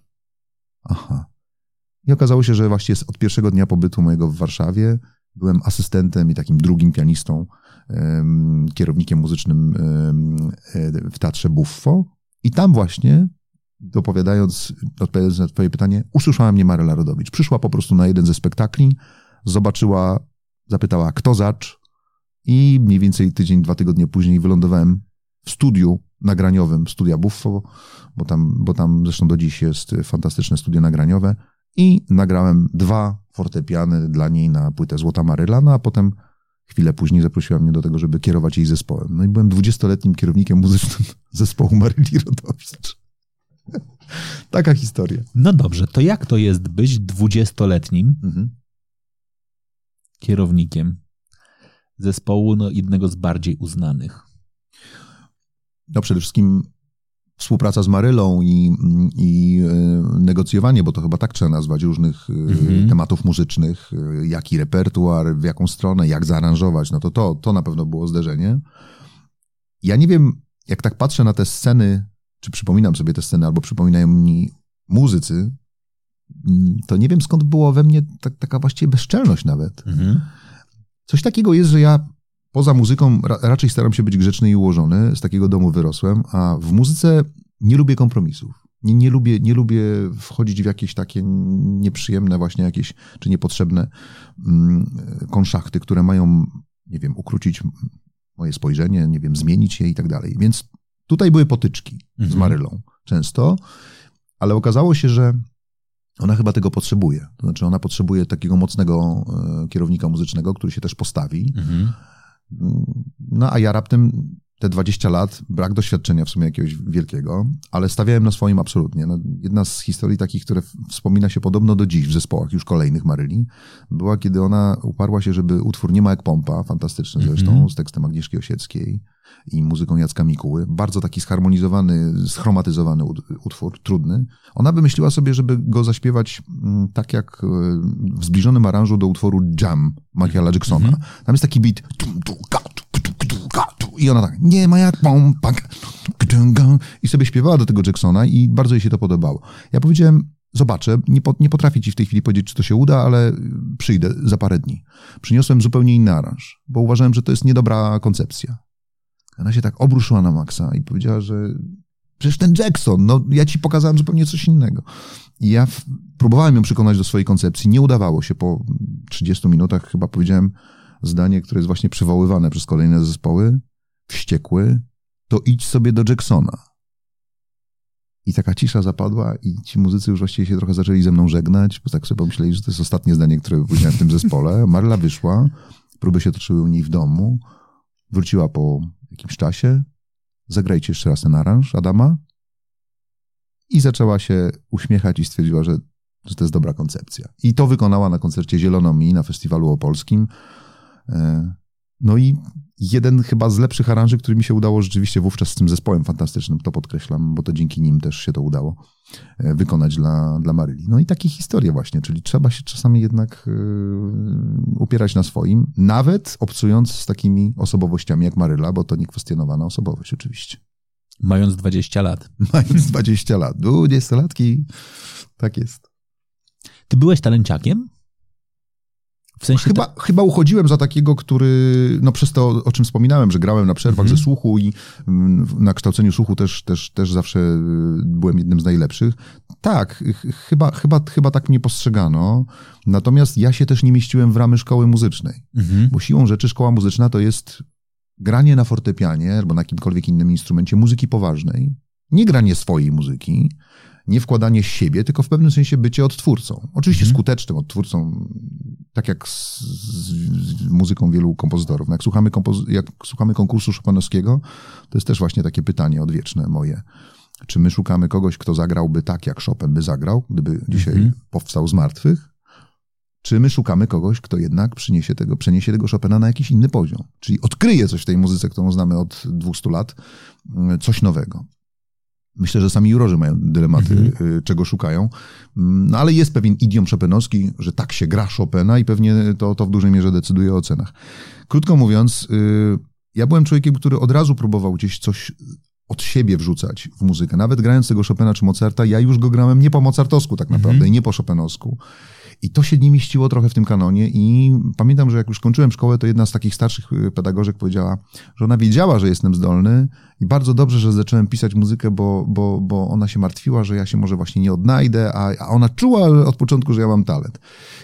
Aha. I okazało się, że właściwie od pierwszego dnia pobytu mojego w Warszawie byłem asystentem i takim drugim pianistą, kierownikiem muzycznym w teatrze Buffo. I tam właśnie dopowiadając, odpowiadając na twoje pytanie, usłyszała mnie Maryla Rodowicz. Przyszła po prostu na jeden ze spektakli, zobaczyła, zapytała, kto zacz i mniej więcej tydzień, dwa tygodnie później wylądowałem w studiu nagraniowym studia Buffo, bo tam, bo tam zresztą do dziś jest fantastyczne studio nagraniowe i nagrałem dwa fortepiany dla niej na płytę Złota Maryla, no a potem chwilę później zaprosiła mnie do tego, żeby kierować jej zespołem. No i byłem dwudziestoletnim kierownikiem muzycznym zespołu Maryli Rodowicz. Taka historia. No dobrze, to jak to jest być dwudziestoletnim mhm. kierownikiem zespołu no, jednego z bardziej uznanych? No przede wszystkim współpraca z Marylą i, i e, negocjowanie, bo to chyba tak trzeba nazwać, różnych e, mhm. tematów muzycznych, e, jaki repertuar, w jaką stronę, jak zaaranżować, no to, to to na pewno było zderzenie. Ja nie wiem, jak tak patrzę na te sceny czy przypominam sobie te sceny, albo przypominają mi muzycy, mm, to nie wiem skąd było we mnie ta, taka właściwie bezczelność nawet. Mhm. Coś takiego jest, że ja poza muzyką ra, raczej staram się być grzeczny i ułożony. Z takiego domu wyrosłem, a w muzyce nie lubię kompromisów. Nie, nie, lubię, nie lubię wchodzić w jakieś takie nieprzyjemne właśnie jakieś, czy niepotrzebne mm, konszachty, które mają, nie wiem, ukrócić moje spojrzenie, nie wiem, zmienić je i tak dalej. Więc Tutaj były potyczki mhm. z Marylą często, ale okazało się, że ona chyba tego potrzebuje. To znaczy, ona potrzebuje takiego mocnego e, kierownika muzycznego, który się też postawi. Mhm. No a ja raptem te 20 lat, brak doświadczenia w sumie jakiegoś wielkiego, ale stawiałem na swoim absolutnie. No, jedna z historii takich, które wspomina się podobno do dziś w zespołach już kolejnych Maryli, była, kiedy ona uparła się, żeby utwór Nie ma jak pompa, fantastyczny zresztą, mm -hmm. z tekstem Agnieszki Osieckiej i muzyką Jacka Mikuły, bardzo taki zharmonizowany, schromatyzowany utwór, trudny. Ona wymyśliła sobie, żeby go zaśpiewać mm, tak jak e, w zbliżonym aranżu do utworu Jam Michaela Jacksona. Mm -hmm. Tam jest taki beat i ona tak, nie ma jak pompa. I sobie śpiewała do tego Jacksona i bardzo jej się to podobało. Ja powiedziałem, zobaczę, nie, po, nie potrafię ci w tej chwili powiedzieć, czy to się uda, ale przyjdę za parę dni. Przyniosłem zupełnie inny aranż, bo uważałem, że to jest niedobra koncepcja. Ona się tak obruszyła na maksa i powiedziała, że przecież ten Jackson, no ja ci pokazałem zupełnie coś innego. I ja w, próbowałem ją przekonać do swojej koncepcji, nie udawało się. Po 30 minutach chyba powiedziałem zdanie, które jest właśnie przywoływane przez kolejne zespoły wściekły, to idź sobie do Jacksona. I taka cisza zapadła i ci muzycy już właściwie się trochę zaczęli ze mną żegnać, bo tak sobie pomyśleli, że to jest ostatnie zdanie, które powiedziałem w tym zespole. Marla wyszła, próby się toczyły u niej w domu, wróciła po jakimś czasie, zagrajcie jeszcze raz ten aranż Adama i zaczęła się uśmiechać i stwierdziła, że, że to jest dobra koncepcja. I to wykonała na koncercie Zielonomi na festiwalu opolskim. No i jeden chyba z lepszych aranży, który mi się udało rzeczywiście wówczas z tym zespołem fantastycznym, to podkreślam, bo to dzięki nim też się to udało e, wykonać dla, dla Maryli. No i takie historie właśnie, czyli trzeba się czasami jednak yy, upierać na swoim, nawet obcując z takimi osobowościami jak Maryla, bo to niekwestionowana osobowość oczywiście. Mając 20 lat. Mając 20 lat. 20-latki. Tak jest. Ty byłeś talenciakiem? W sensie chyba, te... chyba uchodziłem za takiego, który, no przez to, o czym wspominałem, że grałem na przerwach mhm. ze słuchu i mm, na kształceniu słuchu też, też, też zawsze y, byłem jednym z najlepszych. Tak, chyba, chyba, chyba tak mnie postrzegano. Natomiast ja się też nie mieściłem w ramy szkoły muzycznej. Mhm. Bo siłą rzeczy szkoła muzyczna to jest granie na fortepianie albo na jakimkolwiek innym instrumencie muzyki poważnej. Nie granie swojej muzyki, nie wkładanie siebie, tylko w pewnym sensie bycie odtwórcą. Oczywiście mhm. skutecznym odtwórcą, tak jak z, z, muzyką wielu kompozytorów. No jak, słuchamy kompozy- jak słuchamy konkursu Chopinowskiego, to jest też właśnie takie pytanie odwieczne moje. Czy my szukamy kogoś, kto zagrałby tak, jak Chopin by zagrał, gdyby dzisiaj mhm. powstał z martwych? Czy my szukamy kogoś, kto jednak przyniesie tego, przeniesie tego Chopina na jakiś inny poziom? Czyli odkryje coś w tej muzyce, którą znamy od 200 lat, coś nowego. Myślę, że sami jurorzy mają dylematy, mhm. Y, czego szukają. Mm, no ale jest pewien idiom Chopinowski, że tak się gra Chopina i pewnie to, to w dużej mierze decyduje o cenach. Krótko mówiąc, y, ja byłem człowiekiem, który od razu próbował gdzieś coś od siebie wrzucać w muzykę. Nawet grając tego Chopina czy Mozarta, ja już go grałem nie po mozartowsku tak naprawdę mhm. i nie po Chopinowsku. I to się nie mieściło trochę w tym kanonie i pamiętam, że jak już kończyłem szkołę, to jedna z takich starszych y, pedagożek powiedziała, że ona wiedziała, że jestem zdolny i bardzo dobrze, że zacząłem pisać muzykę, bo, bo, bo ona się martwiła, że ja się może właśnie nie odnajdę, a, a ona czuła od początku, że ja mam talent.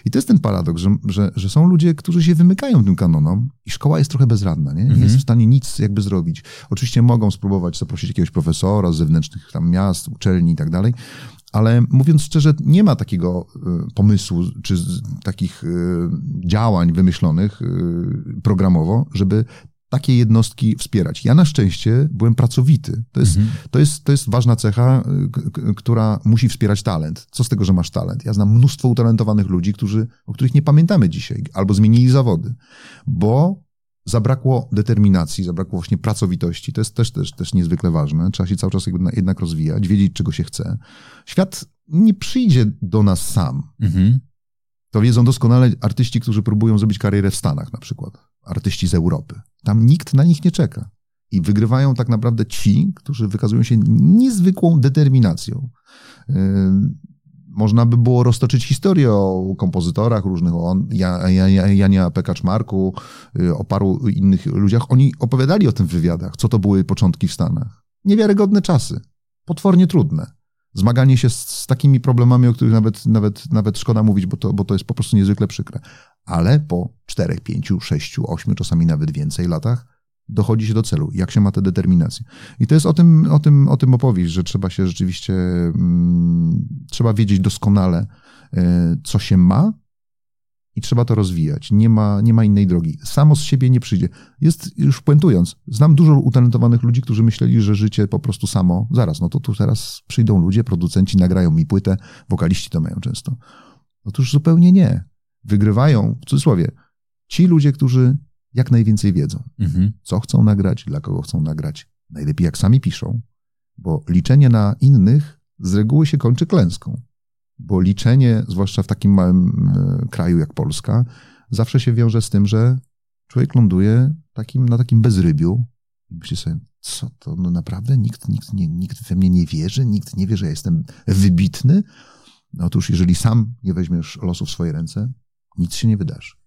I to jest ten paradoks, że, że, że są ludzie, którzy się wymykają tym kanonom i szkoła jest trochę bezradna, nie? nie mhm. jest w stanie nic jakby zrobić. Oczywiście mogą spróbować zaprosić jakiegoś profesora z zewnętrznych tam miast, uczelni i tak dalej, ale mówiąc szczerze, nie ma takiego y, pomysłu czy takich y, działań wymyślonych y, programowo, żeby takie jednostki wspierać. Ja na szczęście byłem pracowity. To jest, mhm. to jest, to jest ważna cecha, która musi wspierać talent. Co z tego, że masz talent? Ja znam mnóstwo utalentowanych ludzi, którzy, o których nie pamiętamy dzisiaj, albo zmienili zawody, bo zabrakło determinacji, zabrakło właśnie pracowitości. To jest też, też, też niezwykle ważne. Trzeba się cały czas jednak rozwijać, wiedzieć, czego się chce. Świat nie przyjdzie do nas sam. Mhm. To wiedzą doskonale artyści, którzy próbują zrobić karierę w Stanach na przykład. Artyści z Europy. Tam nikt na nich nie czeka. I wygrywają tak naprawdę ci, którzy wykazują się niezwykłą determinacją. Można by było roztoczyć historię o kompozytorach różnych, o Jania Pekaczmarku, y, o paru innych ludziach. Oni opowiadali o tym w wywiadach, co to były początki w Stanach. Niewiarygodne czasy, potwornie trudne. Zmaganie się z, z takimi problemami, o których nawet, nawet, nawet szkoda mówić, bo to, bo to jest po prostu niezwykle przykre. Ale po czterech, pięciu, sześciu, ośmiu, czasami nawet więcej latach dochodzi się do celu, jak się ma tę determinację. I to jest o tym, o tym, o tym opowieść, że trzeba się rzeczywiście, mm, trzeba wiedzieć doskonale, e, co się ma i trzeba to rozwijać. Nie ma, nie ma innej drogi. Samo z siebie nie przyjdzie. Jest, już puentując, znam dużo utalentowanych ludzi, którzy myśleli, że życie po prostu samo. Zaraz, no to tu teraz przyjdą ludzie, producenci, nagrają mi płytę, wokaliści to mają często. Otóż zupełnie nie. Wygrywają, w cudzysłowie, ci ludzie, którzy jak najwięcej wiedzą. Mhm. Co chcą nagrać, dla kogo chcą nagrać. Najlepiej jak sami piszą, bo liczenie na innych z reguły się kończy klęską. Bo liczenie, zwłaszcza w takim małym e, kraju jak Polska, zawsze się wiąże z tym, że człowiek ląduje takim, na takim bezrybiu i myśli sobie, co to, no naprawdę nikt, nikt, nie, nikt we mnie nie wierzy, nikt nie wie, że ja jestem wybitny. No otóż, jeżeli sam nie weźmiesz losu w swoje ręce, nic się nie wydarzy.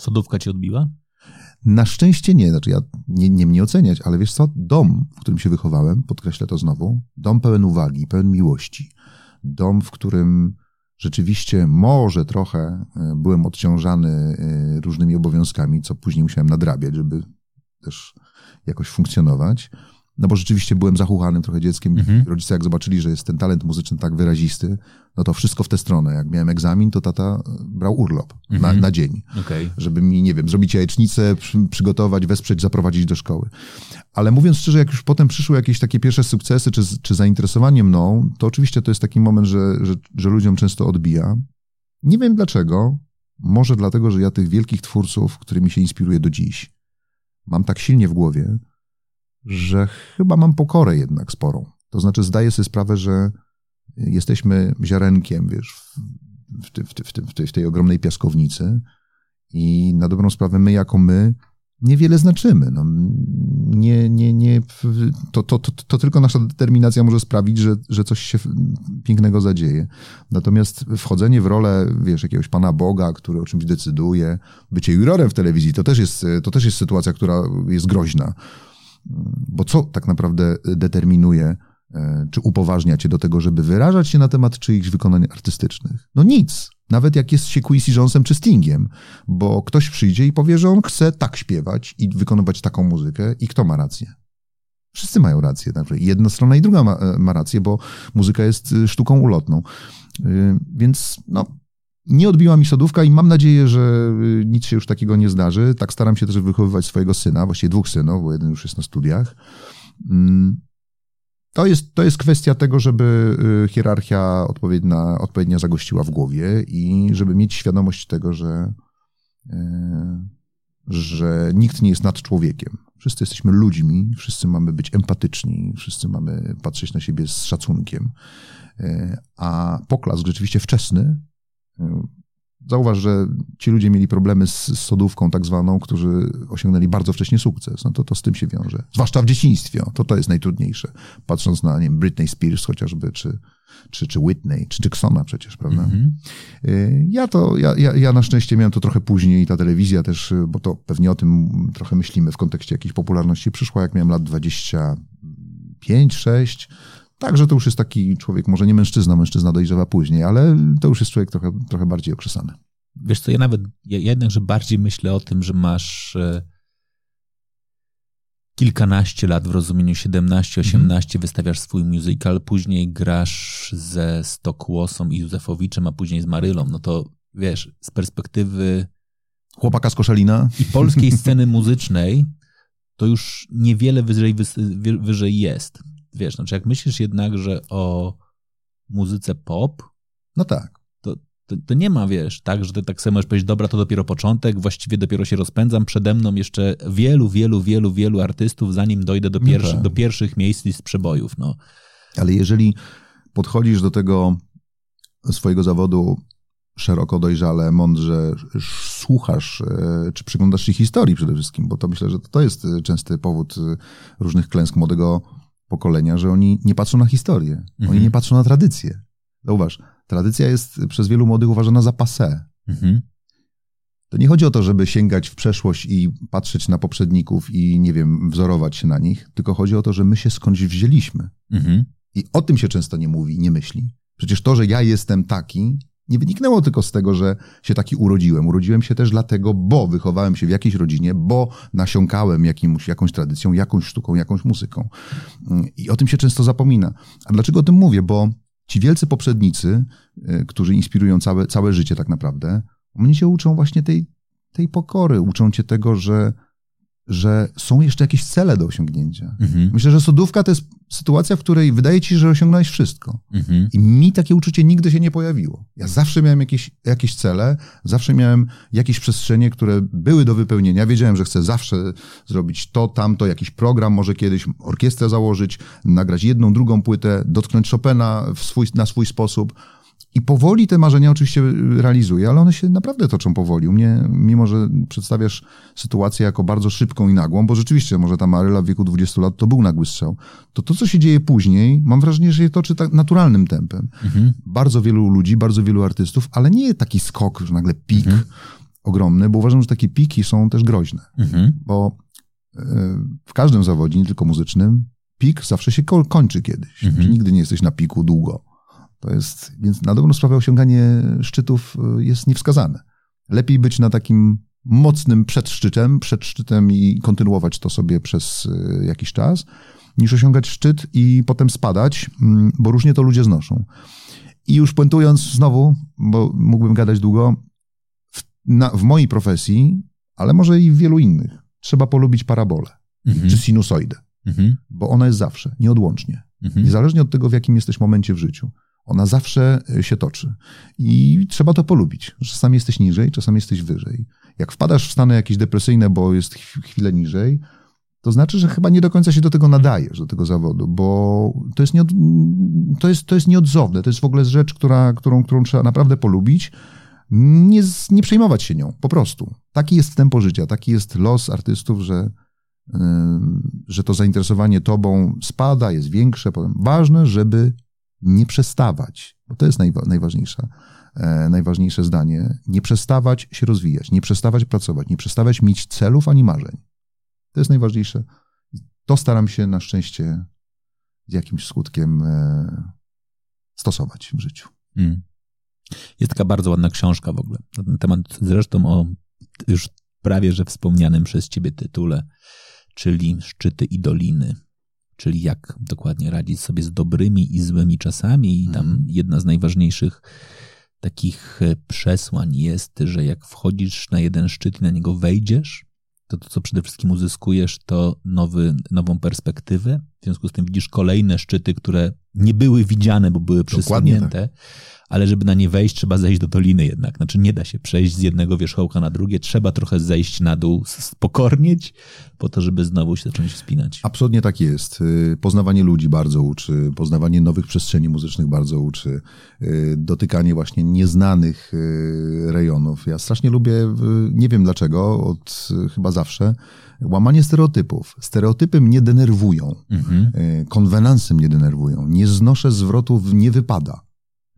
Sodówka ci odbiła? Na szczęście nie, znaczy ja nie, nie mnie oceniać, ale wiesz co, dom, w którym się wychowałem, podkreślę to znowu, dom pełen uwagi, pełen miłości, dom, w którym rzeczywiście może trochę e, byłem odciążany e, różnymi obowiązkami, co później musiałem nadrabiać, żeby też jakoś funkcjonować. No bo rzeczywiście byłem zachuchanym trochę dzieckiem. Mhm. Rodzice jak zobaczyli, że jest ten talent muzyczny tak wyrazisty, no to wszystko w tę stronę. Jak miałem egzamin, to tata brał urlop na, Mhm. na dzień Okej. żeby mi, nie wiem, zrobić jajecznicę, przy, przygotować, wesprzeć, zaprowadzić do szkoły. Ale mówiąc szczerze, jak już potem przyszły jakieś takie pierwsze sukcesy, czy, czy zainteresowanie mną, to oczywiście to jest taki moment, że, że, że ludziom często odbija. Nie wiem dlaczego. Może dlatego, że ja tych wielkich twórców, którymi się inspiruję do dziś, mam tak silnie w głowie, że chyba mam pokorę jednak sporą. To znaczy zdaję sobie sprawę, że jesteśmy ziarenkiem, wiesz, w, w, w, w tej ogromnej piaskownicy i na dobrą sprawę my jako my niewiele znaczymy. No, nie, nie, nie, to, to, to, to tylko nasza determinacja może sprawić, że, że coś się pięknego zadzieje. Natomiast wchodzenie w rolę, wiesz, jakiegoś Pana Boga, który o czymś decyduje, bycie jurorem w telewizji, to też jest, to też jest sytuacja, która jest groźna. Bo co tak naprawdę determinuje, e, czy upoważnia cię do tego, żeby wyrażać się na temat czyichś wykonań artystycznych? No nic. Nawet jak jest się Quincy Jonesem czy Stingiem, bo ktoś przyjdzie i powie, że on chce tak śpiewać i wykonywać taką muzykę i kto ma rację? Wszyscy mają rację. Tak? Jedna strona i druga ma, e, ma rację, bo muzyka jest y, sztuką ulotną. Y, Więc no, nie odbiła mi sodówka i mam nadzieję, że y, nic się już takiego nie zdarzy. Tak staram się też wychowywać swojego syna, właściwie dwóch synów, bo jeden już jest na studiach. Mm, To jest, to jest kwestia tego, żeby y, hierarchia odpowiednia, odpowiednio zagościła w głowie i żeby mieć świadomość tego, że, y, że nikt nie jest nad człowiekiem. Wszyscy jesteśmy ludźmi, wszyscy mamy być empatyczni, wszyscy mamy patrzeć na siebie z szacunkiem. A poklask rzeczywiście wczesny Zauważ, że ci ludzie mieli problemy z, z sodówką tak zwaną, którzy osiągnęli bardzo wcześnie sukces. No to, to z tym się wiąże. Zwłaszcza w dzieciństwie. To to jest najtrudniejsze. Patrząc na, nie wiem, Britney Spears chociażby, czy, czy, czy Whitney, czy Jacksona przecież, prawda? Mhm. Y, Ja to, ja, ja, ja na szczęście miałem to trochę później, ta telewizja też, y, bo to pewnie o tym trochę myślimy w kontekście jakiejś popularności, przyszła jak miałem lat 25, 6. Także to już jest taki człowiek, może nie mężczyzna, mężczyzna dojrzewa później, ale to już jest człowiek trochę, trochę bardziej okrzesany. Wiesz co, ja nawet, ja jednakże bardziej myślę o tym, że masz e, kilkanaście lat w rozumieniu 17, 18, wystawiasz swój musical, później grasz ze Stokłosą i Józefowiczem, a później z Marylą, no to wiesz, z perspektywy Chłopaka z Koszalina? i polskiej sceny muzycznej, to już niewiele wyżej, wyżej jest. Wiesz, znaczy jak myślisz jednakże o muzyce pop, No tak. to, to nie ma, wiesz, tak, że ty tak sobie możesz powiedzieć, dobra, to dopiero początek, właściwie dopiero się rozpędzam, przede mną jeszcze wielu, wielu, wielu, wielu artystów, zanim dojdę do, No pierwszy, tak. do pierwszych miejsc list przebojów, no. Ale jeżeli podchodzisz do tego swojego zawodu szeroko, dojrzale, mądrze, sz- słuchasz, e, czy przyglądasz się historii przede wszystkim, bo to myślę, że to jest częsty powód e, różnych klęsk młodego pokolenia, że oni nie patrzą na historię, oni Mhm. nie patrzą na tradycję. Zauważ, tradycja jest przez wielu młodych uważana za passé. Mhm. To nie chodzi o to, żeby sięgać w przeszłość i patrzeć na poprzedników i, nie wiem, wzorować się na nich, tylko chodzi o to, że my się skądś wzięliśmy. Mhm. I o tym się często nie mówi, nie myśli. Przecież to, że ja jestem taki, nie wyniknęło tylko z tego, że się taki urodziłem. Urodziłem się też dlatego, bo wychowałem się w jakiejś rodzinie, bo nasiąkałem jakimś, jakąś tradycją, jakąś sztuką, jakąś muzyką. I o tym się często zapomina. A dlaczego o tym mówię? Bo ci wielcy poprzednicy, y, którzy inspirują całe, całe życie tak naprawdę, oni cię uczą właśnie tej, tej pokory, uczą cię tego, że że są jeszcze jakieś cele do osiągnięcia. Mhm. Myślę, że sodówka to jest sytuacja, w której wydaje ci się, że osiągnąłeś wszystko. Mhm. I mi takie uczucie nigdy się nie pojawiło. Ja zawsze miałem jakieś, jakieś cele, zawsze miałem jakieś przestrzenie, które były do wypełnienia. Wiedziałem, że chcę zawsze zrobić to, tamto, jakiś program, może kiedyś orkiestrę założyć, nagrać jedną, drugą płytę, dotknąć Chopina swój, na swój sposób. I powoli te marzenia oczywiście realizuję, ale one się naprawdę toczą powoli. U mnie, mimo że przedstawiasz sytuację jako bardzo szybką i nagłą, bo rzeczywiście może ta Maryla w wieku 20 lat to był nagły strzał, to to, co się dzieje później, mam wrażenie, że się toczy tak naturalnym tempem. Mhm. Bardzo wielu ludzi, bardzo wielu artystów, ale nie taki skok, że nagle pik mhm. ogromny, bo uważam, że takie piki są też groźne. Mhm. Bo e, w każdym zawodzie, nie tylko muzycznym, pik zawsze się kończy kiedyś. Mhm. Nigdy nie jesteś na piku długo. To jest, więc na dobrą sprawę osiąganie szczytów y, jest niewskazane. Lepiej być na takim mocnym przed szczytem, przed szczytem i kontynuować to sobie przez y, jakiś czas, niż osiągać szczyt i potem spadać, mm, bo różnie to ludzie znoszą. I już puentując znowu, bo mógłbym gadać długo, w, na, w mojej profesji, ale może i w wielu innych, trzeba polubić parabolę mhm. czy sinusoidę, mhm. bo ona jest zawsze, nieodłącznie. Mhm. Niezależnie od tego, w jakim jesteś momencie w życiu. Ona zawsze e, się toczy. I trzeba to polubić. Czasami jesteś niżej, czasami jesteś wyżej. Jak wpadasz w stany jakieś depresyjne, bo jest chwilę niżej, to znaczy, że chyba nie do końca się do tego nadajesz, do tego zawodu, bo to jest, nieod, to jest, to jest nieodzowne. To jest w ogóle rzecz, która, którą, którą trzeba naprawdę polubić. Nie, nie przejmować się nią, po prostu. Taki jest tempo życia, taki jest los artystów, że, yy, że to zainteresowanie tobą spada, jest większe. Ważne, żeby nie przestawać, bo to jest najwa najważniejsze, e, najważniejsze zdanie, nie przestawać się rozwijać, nie przestawać pracować, nie przestawać mieć celów ani marzeń. To jest najważniejsze. To staram się na szczęście z jakimś skutkiem e, stosować w życiu. Mm. Jest taka bardzo ładna książka w ogóle na ten temat, zresztą o już prawie że wspomnianym przez ciebie tytule, czyli Szczyty i Doliny czyli jak dokładnie radzić sobie z dobrymi i złymi czasami. I tam mhm. jedna z najważniejszych takich e, przesłań jest, że jak wchodzisz na jeden szczyt i na niego wejdziesz, to to, co przede wszystkim uzyskujesz, to nowy, nową perspektywę. W związku z tym widzisz kolejne szczyty, które nie były widziane, bo były przysłonięte. Tak ale żeby na nie wejść, trzeba zejść do doliny jednak. Znaczy nie da się przejść z jednego wierzchołka na drugie, trzeba trochę zejść na dół, spokornieć, po to, żeby znowu się zacząć wspinać. Absolutnie tak jest. Y, poznawanie ludzi bardzo uczy, poznawanie nowych przestrzeni muzycznych bardzo uczy, y, dotykanie właśnie nieznanych y, rejonów. Ja strasznie lubię, nie wiem dlaczego, od chyba zawsze, łamanie stereotypów. Stereotypy mnie denerwują, mhm. konwenansy mnie denerwują. Nie znoszę zwrotów, nie wypada.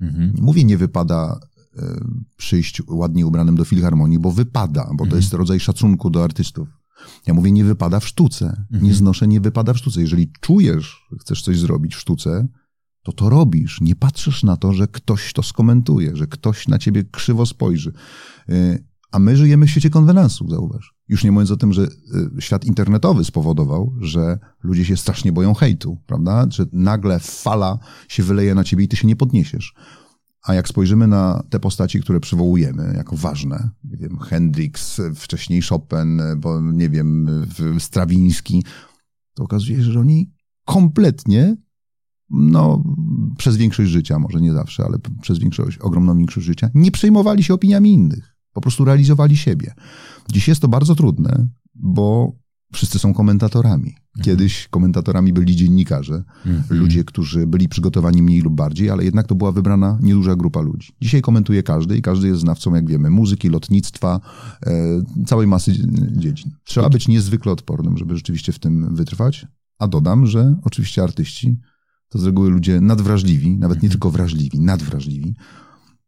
Mhm. Mówię, nie wypada e, przyjść ładnie ubranym do filharmonii, bo wypada, bo mhm. to jest rodzaj szacunku do artystów. Ja mówię, nie wypada w sztuce. Mhm. Nie znoszę, nie wypada w sztuce. Jeżeli czujesz, chcesz coś zrobić w sztuce, to to robisz. Nie patrzysz na to, że ktoś to skomentuje, że ktoś na ciebie krzywo spojrzy. E, a my żyjemy w świecie konwenansów, zauważ. Już nie mówiąc o tym, że e, świat internetowy spowodował, że ludzie się strasznie boją hejtu, prawda? Że nagle fala się wyleje na ciebie i ty się nie podniesiesz. A jak spojrzymy na te postaci, które przywołujemy jako ważne, nie wiem, Hendrix, wcześniej Chopin, bo nie wiem, Strawiński, to okazuje się, że oni kompletnie, no, przez większość życia, może nie zawsze, ale przez większość, ogromną większość życia, nie przejmowali się opiniami innych. Po prostu realizowali siebie. Dziś jest to bardzo trudne, bo wszyscy są komentatorami. Mhm. Kiedyś komentatorami byli dziennikarze, mhm. ludzie, którzy byli przygotowani mniej lub bardziej, ale jednak to była wybrana nieduża grupa ludzi. Dzisiaj komentuje każdy i każdy jest znawcą, jak wiemy, muzyki, lotnictwa, e, całej masy dziedzin. Trzeba być niezwykle odpornym, żeby rzeczywiście w tym wytrwać. A dodam, że oczywiście artyści to z reguły ludzie nadwrażliwi, nawet nie mhm. tylko wrażliwi, nadwrażliwi,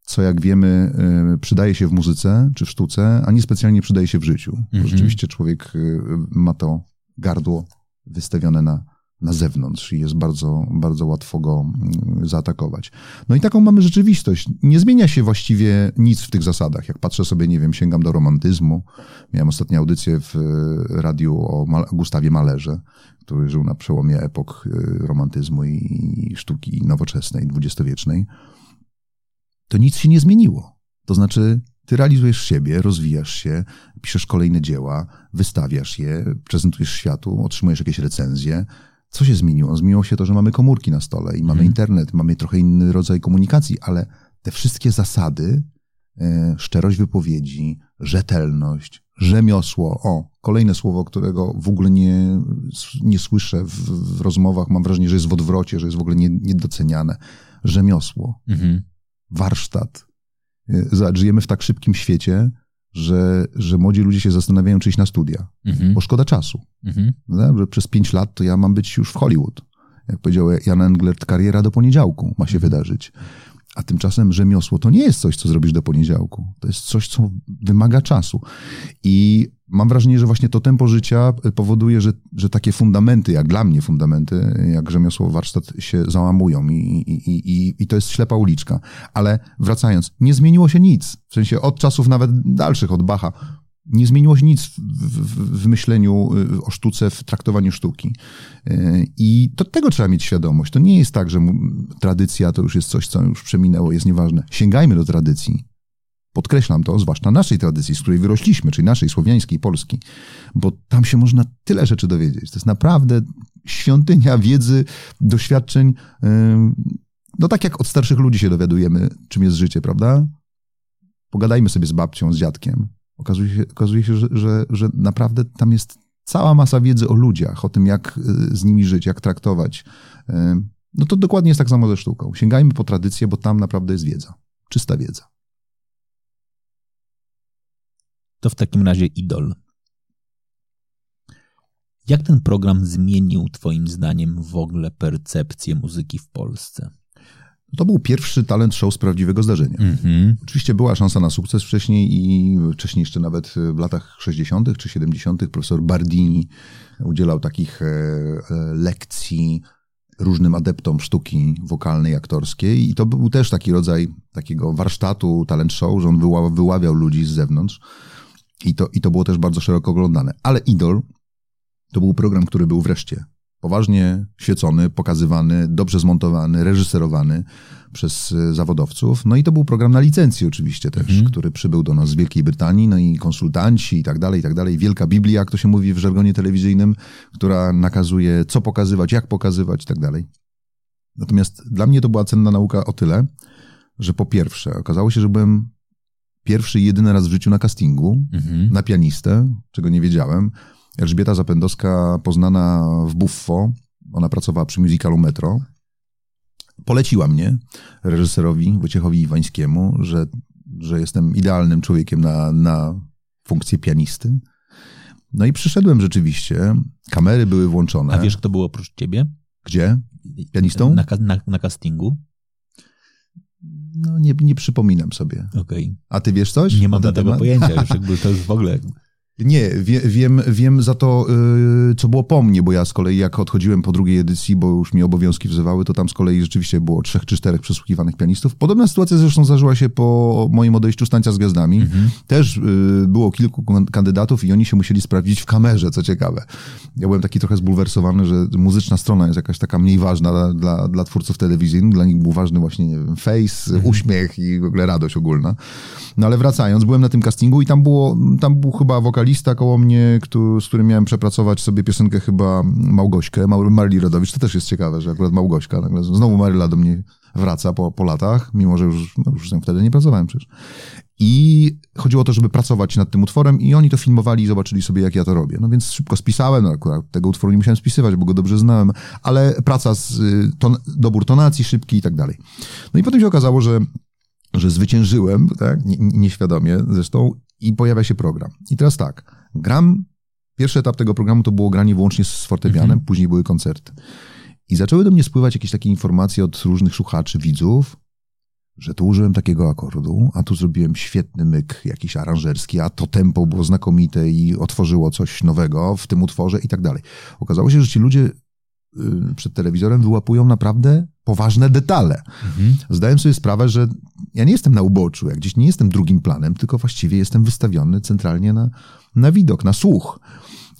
co jak wiemy y, przydaje się w muzyce czy w sztuce, a nie specjalnie przydaje się w życiu. Mhm. Rzeczywiście człowiek y, ma to gardło wystawione na na zewnątrz i jest bardzo, bardzo łatwo go mm, zaatakować. No i taką mamy rzeczywistość. Nie zmienia się właściwie nic w tych zasadach. Jak patrzę sobie, nie wiem, sięgam do romantyzmu. Miałem ostatnią audycję w radiu o Gustawie Malerze, który żył na przełomie epok y, romantyzmu i sztuki nowoczesnej, dwudziestowiecznej. To nic się nie zmieniło. To znaczy, ty realizujesz siebie, rozwijasz się, piszesz kolejne dzieła, wystawiasz je, prezentujesz światu, otrzymujesz jakieś recenzje. Co się zmieniło? Zmieniło się to, że mamy komórki na stole i mamy mhm. internet, mamy trochę inny rodzaj komunikacji, ale te wszystkie zasady, e, szczerość wypowiedzi, rzetelność, rzemiosło, o, kolejne słowo, którego w ogóle nie, nie słyszę w, w rozmowach, mam wrażenie, że jest w odwrocie, że jest w ogóle niedoceniane. Rzemiosło, mhm. Warsztat, Y, zobacz, żyjemy w tak szybkim świecie, że, że młodzi ludzie się zastanawiają, czy iść na studia, mhm. bo szkoda czasu. Mhm. No, że przez pięć lat to ja mam być już w Hollywood. Jak powiedział Jan Englert, kariera do poniedziałku ma się mhm. wydarzyć. A tymczasem rzemiosło to nie jest coś, co zrobisz do poniedziałku. To jest coś, co wymaga czasu. I mam wrażenie, że właśnie to tempo życia powoduje, że, że takie fundamenty, jak dla mnie fundamenty, jak rzemiosło, warsztat się załamują i, i, i, i to jest ślepa uliczka. Ale wracając, nie zmieniło się nic. W sensie od czasów nawet dalszych, od Bacha, nie zmieniło się nic w, w, w, myśleniu y, o sztuce, w traktowaniu sztuki. Y, I to, tego trzeba mieć świadomość. To nie jest tak, że tradycja to już jest coś, co już przeminęło, jest nieważne. Sięgajmy do tradycji. Podkreślam to, zwłaszcza naszej tradycji, z której wyrośliśmy, czyli naszej słowiańskiej, polskiej, bo tam się można tyle rzeczy dowiedzieć. To jest naprawdę świątynia wiedzy, doświadczeń. Y, no tak jak od starszych ludzi się dowiadujemy, czym jest życie, prawda? Pogadajmy sobie z babcią, z dziadkiem Okazuje się, okazuje się że, że, że naprawdę tam jest cała masa wiedzy o ludziach, o tym, jak y, z nimi żyć, jak traktować. Y, no to dokładnie jest tak samo ze sztuką. Sięgajmy po tradycję, bo tam naprawdę jest wiedza. Czysta wiedza. To w takim razie idol. Jak ten program zmienił, Twoim zdaniem, w ogóle percepcję muzyki w Polsce? To był pierwszy talent show z prawdziwego zdarzenia. Mm-hmm. Oczywiście była szansa na sukces wcześniej i wcześniej jeszcze nawet w latach 60. czy 70. profesor Bardini udzielał takich e, e, lekcji różnym adeptom sztuki wokalnej, aktorskiej i to był też taki rodzaj takiego warsztatu talent show, że on wyławiał ludzi z zewnątrz i to, i to było też bardzo szeroko oglądane. Ale Idol to był program, który był wreszcie poważnie świecony, pokazywany, dobrze zmontowany, reżyserowany przez e, zawodowców. No i to był program na licencji oczywiście też, mhm. który przybył do nas z Wielkiej Brytanii, no i konsultanci i tak dalej, i tak dalej. Wielka Biblia, jak to się mówi w żargonie telewizyjnym, która nakazuje, co pokazywać, jak pokazywać i tak dalej. Natomiast dla mnie to była cenna nauka o tyle, że po pierwsze, okazało się, że byłem pierwszy i jedyny raz w życiu na castingu, mhm. na pianistę, czego nie wiedziałem. Elżbieta Zapędowska, poznana w Buffo, ona pracowała przy musicalu Metro, poleciła mnie reżyserowi Wojciechowi Iwańskiemu, że, że jestem idealnym człowiekiem na, na funkcję pianisty. No i przyszedłem rzeczywiście, kamery były włączone. A wiesz, kto był oprócz ciebie? Gdzie? Pianistą? Na, na, na castingu. No nie, nie przypominam sobie. Okej. Okay. A ty wiesz coś? Nie mam tego temat? pojęcia już, jakby to już w ogóle... Nie, wie, wiem, wiem za to, yy, co było po mnie, bo ja z kolei jak odchodziłem po drugiej edycji, bo już mi obowiązki wzywały, to tam z kolei rzeczywiście było trzech czy czterech przesłuchiwanych pianistów. Podobna sytuacja zresztą zdarzyła się po moim odejściu z Tańca z Gwiazdami. Mhm. Też yy, było kilku kandydatów i oni się musieli sprawdzić w kamerze, co ciekawe. Ja byłem taki trochę zbulwersowany, że muzyczna strona jest jakaś taka mniej ważna dla, dla, dla twórców telewizyjnych. Dla nich był ważny właśnie, nie wiem, face, mhm. uśmiech i w ogóle radość ogólna. No ale wracając, byłem na tym castingu i tam było, tam był chyba wokalista koło mnie, który, z którym miałem przepracować sobie piosenkę chyba Małgośkę, Marli Rodowicz. To też jest ciekawe, że akurat Małgośka, nagle znowu Maryla do mnie wraca po, po latach, mimo że już, no, już wtedy nie pracowałem przecież. I chodziło o to, żeby pracować nad tym utworem i oni to filmowali i zobaczyli sobie, jak ja to robię. No więc szybko spisałem, no akurat tego utworu nie musiałem spisywać, bo go dobrze znałem, ale praca z ton, dobór tonacji szybki i tak dalej. No i potem się okazało, że że zwyciężyłem, tak, nieświadomie zresztą, i pojawia się program. I teraz tak, gram, pierwszy etap tego programu to było granie wyłącznie z fortepianem, mhm. później były koncerty. I zaczęły do mnie spływać jakieś takie informacje od różnych słuchaczy, widzów, że tu użyłem takiego akordu, a tu zrobiłem świetny myk jakiś aranżerski, a to tempo było znakomite i otworzyło coś nowego w tym utworze i tak dalej. Okazało się, że ci ludzie przed telewizorem wyłapują naprawdę poważne detale. Mhm. Zdałem sobie sprawę, że ja nie jestem na uboczu, jak gdzieś nie jestem drugim planem, tylko właściwie jestem wystawiony centralnie na, na widok, na słuch.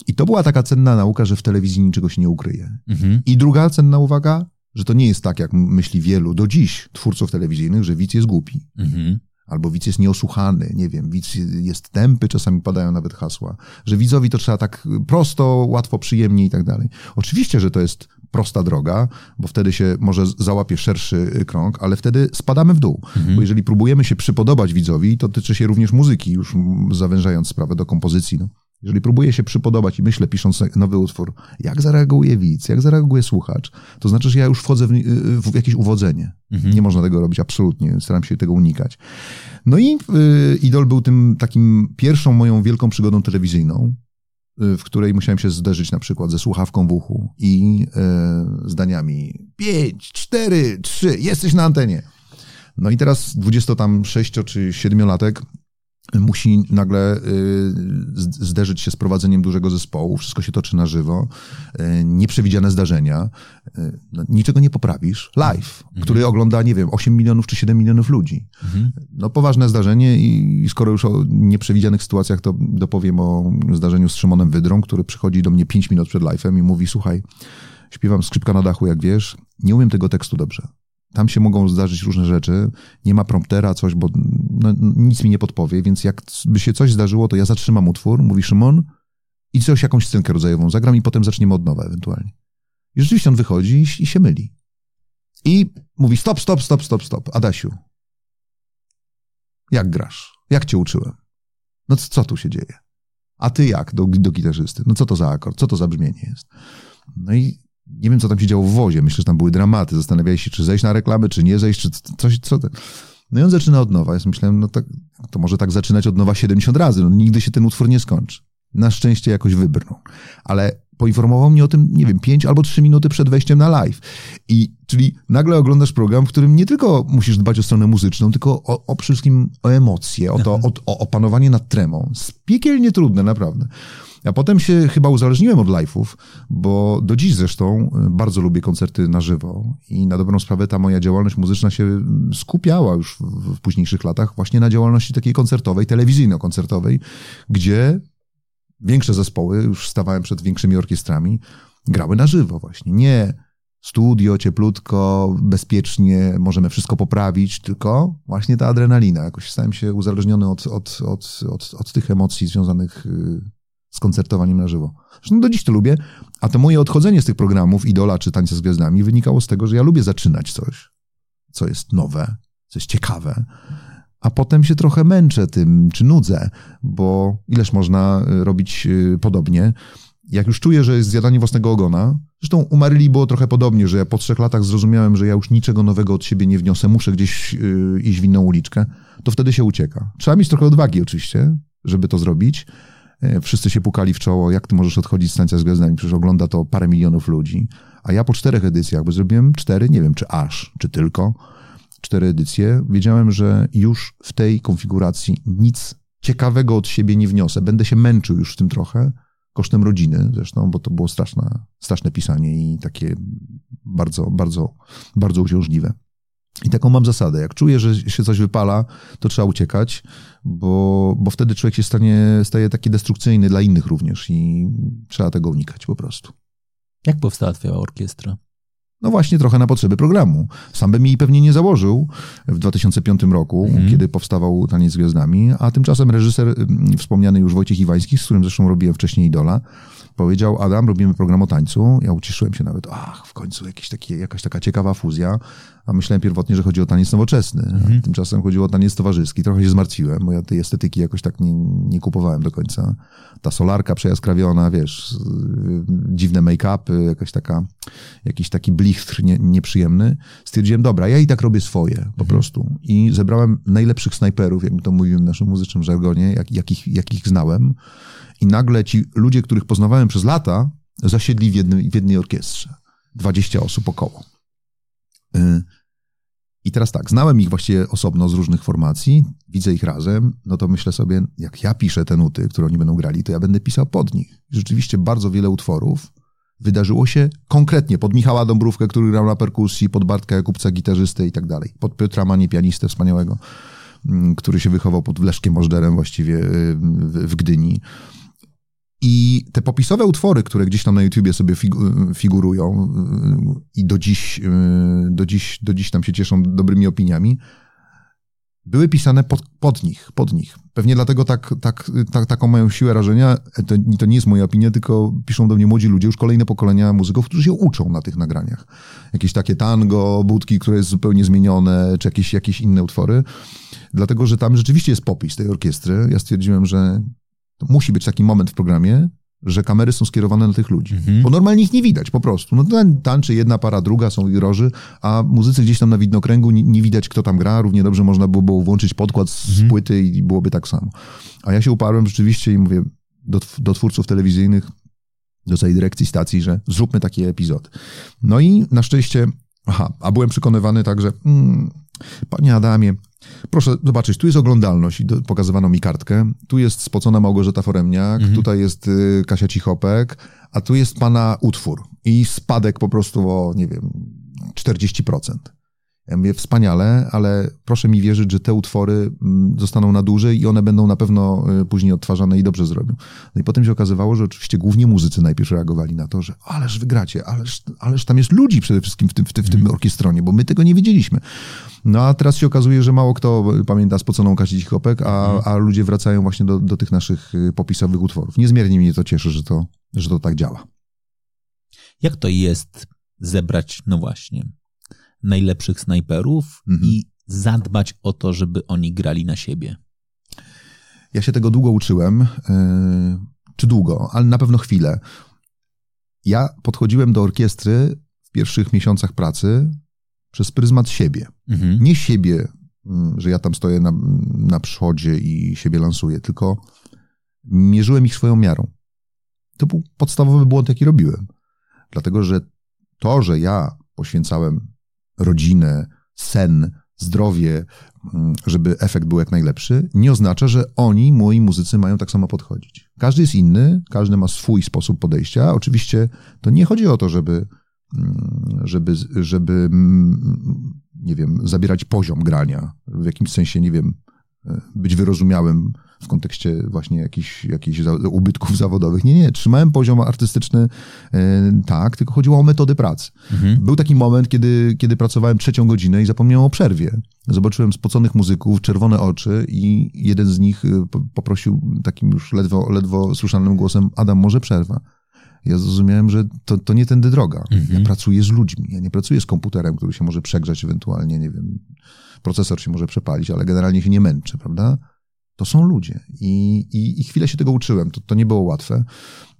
I to była taka cenna nauka, że w telewizji niczego się nie ukryje. Mhm. I druga cenna uwaga, że to nie jest tak, jak myśli wielu do dziś twórców telewizyjnych, że widz jest głupi. Mhm. Albo widz jest nieosłuchany, nie wiem, widz jest tępy, czasami padają nawet hasła, że widzowi to trzeba tak prosto, łatwo, przyjemnie i tak dalej. Oczywiście, że to jest prosta droga, bo wtedy się może załapie szerszy krąg, ale wtedy spadamy w dół. Mhm. Bo jeżeli próbujemy się przypodobać widzowi, to tyczy się również muzyki, już zawężając sprawę do kompozycji. No. Jeżeli próbuję się przypodobać i myślę, pisząc nowy utwór, jak zareaguje widz, jak zareaguje słuchacz, to znaczy, że ja już wchodzę w, w jakieś uwodzenie. Mhm. Nie można tego robić, absolutnie. Staram się tego unikać. No i y, Idol był tym takim pierwszą moją wielką przygodą telewizyjną, y, w której musiałem się zderzyć na przykład ze słuchawką w uchu i y, zdaniami pięć, cztery, trzy, jesteś na antenie. No i teraz 26 czy 7 latek musi nagle y, zderzyć się z prowadzeniem dużego zespołu, wszystko się toczy na żywo, y, nieprzewidziane zdarzenia, y, no, niczego nie poprawisz. Live, mhm. który ogląda, nie wiem, 8 milionów czy 7 milionów ludzi. Mhm. No poważne zdarzenie i skoro już o nieprzewidzianych sytuacjach, to dopowiem o zdarzeniu z Szymonem Wydrą, który przychodzi do mnie 5 minut przed live'em i mówi, słuchaj, śpiewam skrzypka na dachu, jak wiesz, nie umiem tego tekstu dobrze tam się mogą zdarzyć różne rzeczy, nie ma promptera, coś, bo no, nic mi nie podpowie, więc jakby się coś zdarzyło, to ja zatrzymam utwór, mówi Szymon i coś, jakąś scenkę rodzajową zagram i potem zaczniemy od nowa ewentualnie. I rzeczywiście on wychodzi i, i się myli. I mówi stop, stop, stop, stop, stop. Adasiu, jak grasz? Jak cię uczyłem? No co tu się dzieje? A ty jak do, do gitarzysty? No co to za akord? Co to za brzmienie jest? No i nie wiem, co tam się działo w wozie. Myślę, że tam były dramaty. Zastanawiałeś się, czy zejść na reklamę, czy nie zejść, czy coś, co... No i on zaczyna od nowa. Ja myślałem, no tak, to może tak zaczynać od nowa 70 razy. No, nigdy się ten utwór nie skończy. Na szczęście jakoś wybrnął. Ale poinformował mnie o tym, nie wiem, 5 albo 3 minuty przed wejściem na live. I, czyli nagle oglądasz program, w którym nie tylko musisz dbać o stronę muzyczną, tylko o, o wszystkim o emocje, o to, o, o opanowanie nad tremą. Piekielnie trudne, naprawdę. A potem się chyba uzależniłem od live'ów, bo do dziś zresztą y, bardzo lubię koncerty na żywo i na dobrą sprawę ta moja działalność muzyczna się skupiała już w, w późniejszych latach właśnie na działalności takiej koncertowej, telewizyjno-koncertowej, gdzie większe zespoły, już stawałem przed większymi orkiestrami, grały na żywo właśnie. Nie studio, cieplutko, bezpiecznie, możemy wszystko poprawić, tylko właśnie ta adrenalina. Jakoś stałem się uzależniony od, od, od, od, od tych emocji związanych y, z koncertowaniem na żywo. Zresztą do dziś to lubię, a to moje odchodzenie z tych programów Idola czy Tańca z Gwiazdami wynikało z tego, że ja lubię zaczynać coś, co jest nowe, co jest ciekawe, a potem się trochę męczę tym, czy nudzę, bo ileż można y, robić y, podobnie. Jak już czuję, że jest zjadanie własnego ogona, zresztą u Maryli było trochę podobnie, że ja po trzech latach zrozumiałem, że ja już niczego nowego od siebie nie wniosę, muszę gdzieś yy, iść w inną uliczkę, to wtedy się ucieka. Trzeba mieć trochę odwagi oczywiście, żeby to zrobić, wszyscy się pukali w czoło, jak ty możesz odchodzić z tańca z gwiazdami, przecież ogląda to parę milionów ludzi. A ja po czterech edycjach, bo zrobiłem cztery, nie wiem czy aż, czy tylko, cztery edycje, wiedziałem, że już w tej konfiguracji nic ciekawego od siebie nie wniosę. Będę się męczył już w tym trochę, kosztem rodziny zresztą, bo to było straszne, straszne pisanie i takie bardzo, bardzo, bardzo uciążliwe. I taką mam zasadę. Jak czuję, że się coś wypala, to trzeba uciekać, bo, bo wtedy człowiek się stanie, staje taki destrukcyjny dla innych również i trzeba tego unikać po prostu. Jak powstała twoja orkiestra? No właśnie trochę na potrzeby programu. Sam bym jej pewnie nie założył w 2005 roku, mm. kiedy powstawał Taniec z Gwiazdami, a tymczasem reżyser mm, wspomniany już Wojciech Iwański, z którym zresztą robiłem wcześniej Idola, powiedział, Adam, robimy program o tańcu. Ja ucieszyłem się nawet, ach, w końcu jakieś takie, jakaś taka ciekawa fuzja. A myślałem pierwotnie, że chodzi o taniec nowoczesny. Mhm. Tymczasem chodziło o taniec towarzyski. Trochę się zmartwiłem, bo ja tej estetyki jakoś tak nie, nie kupowałem do końca. Ta solarka przejaskrawiona, wiesz, dziwne make-upy, jakaś taka, jakiś taki blichtr nie, nieprzyjemny. Stwierdziłem, dobra, ja i tak robię swoje po mhm. prostu. I zebrałem najlepszych snajperów, jak to mówiłem w naszym muzycznym żargonie, jak, jakich, jakich znałem. I nagle ci ludzie, których poznawałem przez lata, zasiedli w, jednym, w jednej orkiestrze. 20 osób około. Y, I teraz tak, znałem ich właściwie osobno z różnych formacji, widzę ich razem, no to myślę sobie, jak ja piszę te nuty, które oni będą grali, to ja będę pisał pod nich. Rzeczywiście bardzo wiele utworów Wydarzyło się konkretnie pod Michała Dąbrówkę, który grał na perkusji, pod Bartka Jakubca, gitarzystę i tak dalej, pod Piotra pianistę wspaniałego, mm, który się wychował pod Leszkiem Możderem właściwie y, w Gdyni. I te popisowe utwory, które gdzieś tam na YouTubie sobie figurują y, i do dziś, y, do dziś, do dziś tam się cieszą dobrymi opiniami, były pisane pod, pod nich, pod nich. Pewnie dlatego tak, tak, tak, taką mają siłę rażenia. To, to nie jest moja opinia, tylko piszą do mnie młodzi ludzie, już kolejne pokolenia muzyków, którzy się uczą na tych nagraniach. Jakieś takie tango, budki, które jest zupełnie zmienione, czy jakieś, jakieś inne utwory. Dlatego, że tam rzeczywiście jest popis tej orkiestry. Ja stwierdziłem, że musi być taki moment w programie, że kamery są skierowane na tych ludzi. Mhm. Bo normalnie ich nie widać po prostu. No ten tańczy jedna para, druga, są iroży, a muzycy gdzieś tam na widnokręgu nie, nie widać, kto tam gra. Równie dobrze można by było włączyć podkład z mhm. płyty i byłoby tak samo. A ja się uparłem rzeczywiście i mówię do, do twórców telewizyjnych, do całej dyrekcji stacji, że zróbmy taki epizod. No i na szczęście, aha, a byłem przekonywany tak, że mm, panie Adamie, Proszę zobaczyć, tu jest oglądalność i pokazywano mi kartkę. Tu jest spocona Małgorzata Foremniak, mhm. tutaj jest y, Kasia Cichopek, a tu jest pana utwór. I spadek po prostu o, nie wiem, 40%. Ja mówię, wspaniale, ale proszę mi wierzyć, że te utwory mm, zostaną na dłużej i one będą na pewno y, później odtwarzane i dobrze zrobią. No i potem się okazywało, że oczywiście głównie muzycy najpierw reagowali na to, że ależ wygracie, ależ, ależ tam jest ludzi przede wszystkim w tym, w tym, w tym mhm. orkiestronie, bo my tego nie wiedzieliśmy. No a teraz się okazuje, że mało kto pamięta spoconą Kasi Cichopek, a, mhm. a ludzie wracają właśnie do, do tych naszych y, popisowych utworów. Niezmiernie mnie to cieszy, że to, że to tak działa. Jak to jest zebrać, no właśnie, najlepszych snajperów mhm. i zadbać o to, żeby oni grali na siebie? Ja się tego długo uczyłem, yy, czy długo, ale na pewno chwilę. Ja podchodziłem do orkiestry w pierwszych miesiącach pracy przez pryzmat siebie. Mhm. Nie siebie, mm, że ja tam stoję na, na przodzie i siebie lansuję, tylko mierzyłem ich swoją miarą. To był podstawowy błąd, jaki robiłem. Dlatego, że to, że ja poświęcałem rodzinę, sen, zdrowie, mm, żeby efekt był jak najlepszy, nie oznacza, że oni, moi muzycy, mają tak samo podchodzić. Każdy jest inny, każdy ma swój sposób podejścia. Oczywiście to nie chodzi o to, żeby, mm, żeby, żeby mm, nie wiem, zabierać poziom grania, w jakimś sensie, nie wiem, e, być wyrozumiałym w kontekście właśnie jakichś, jakichś ubytków zawodowych. Nie, nie, trzymałem poziom artystyczny e, tak, tylko chodziło o metody pracy. Mhm. Był taki moment, kiedy, kiedy pracowałem trzecią godzinę i zapomniałem o przerwie. Zobaczyłem spoconych muzyków, czerwone oczy i jeden z nich e, poprosił takim już ledwo, ledwo słyszalnym głosem, Adam, może przerwa? ja zrozumiałem, że to, to nie tędy droga. Mhm. Ja pracuję z ludźmi, ja nie pracuję z komputerem, który się może przegrzać ewentualnie, nie wiem, procesor się może przepalić, ale generalnie się nie męczy, prawda? To są ludzie i, i, i chwilę się tego uczyłem. To, to nie było łatwe.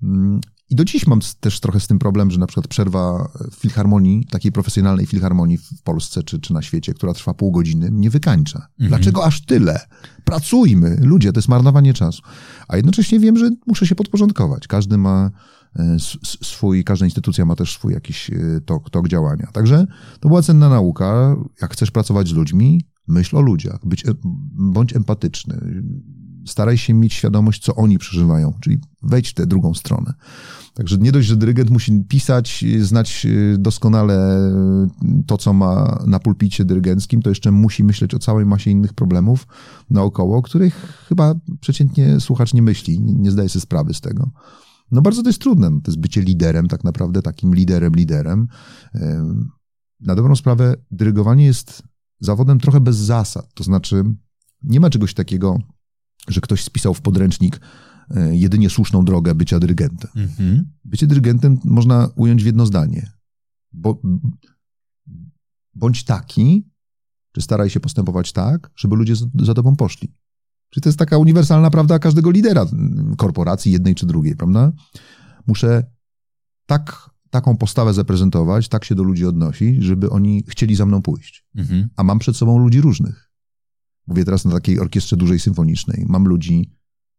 Mm, I do dziś mam też trochę z tym problem, że na przykład przerwa w filharmonii, takiej profesjonalnej filharmonii w Polsce czy, czy na świecie, która trwa pół godziny, nie wykańcza. Mhm. Dlaczego aż tyle? Pracujmy, ludzie, to jest marnowanie czasu. A jednocześnie wiem, że muszę się podporządkować. Każdy ma e, swój, każda instytucja ma też swój jakiś e, tok, tok działania. Także to była cenna nauka. Jak chcesz pracować z ludźmi, myśl o ludziach, być, e, bądź empatyczny, staraj się mieć świadomość, co oni przeżywają, czyli wejdź w tę drugą stronę. Także nie dość, że dyrygent musi pisać, znać e, doskonale to, co ma na pulpicie dyrygenckim, to jeszcze musi myśleć o całej masie innych problemów naokoło, których chyba przeciętnie słuchacz nie myśli, nie zdaje sobie sprawy z tego. No bardzo to jest trudne, to jest bycie liderem, tak naprawdę takim liderem, liderem. Na dobrą sprawę dyrygowanie jest zawodem trochę bez zasad. To znaczy, nie ma czegoś takiego, że ktoś spisał w podręcznik e, jedynie słuszną drogę bycia dyrygentem. Mhm. Bycie dyrygentem można ująć w jedno zdanie. Bo, bądź taki, czy staraj się postępować tak, żeby ludzie za tobą poszli. Czy to jest taka uniwersalna prawda każdego lidera korporacji, jednej czy drugiej, prawda? Muszę tak taką postawę zaprezentować, tak się do ludzi odnosić, żeby oni chcieli za mną pójść. Mhm. A mam przed sobą ludzi różnych. Mówię teraz na takiej orkiestrze dużej symfonicznej. Mam ludzi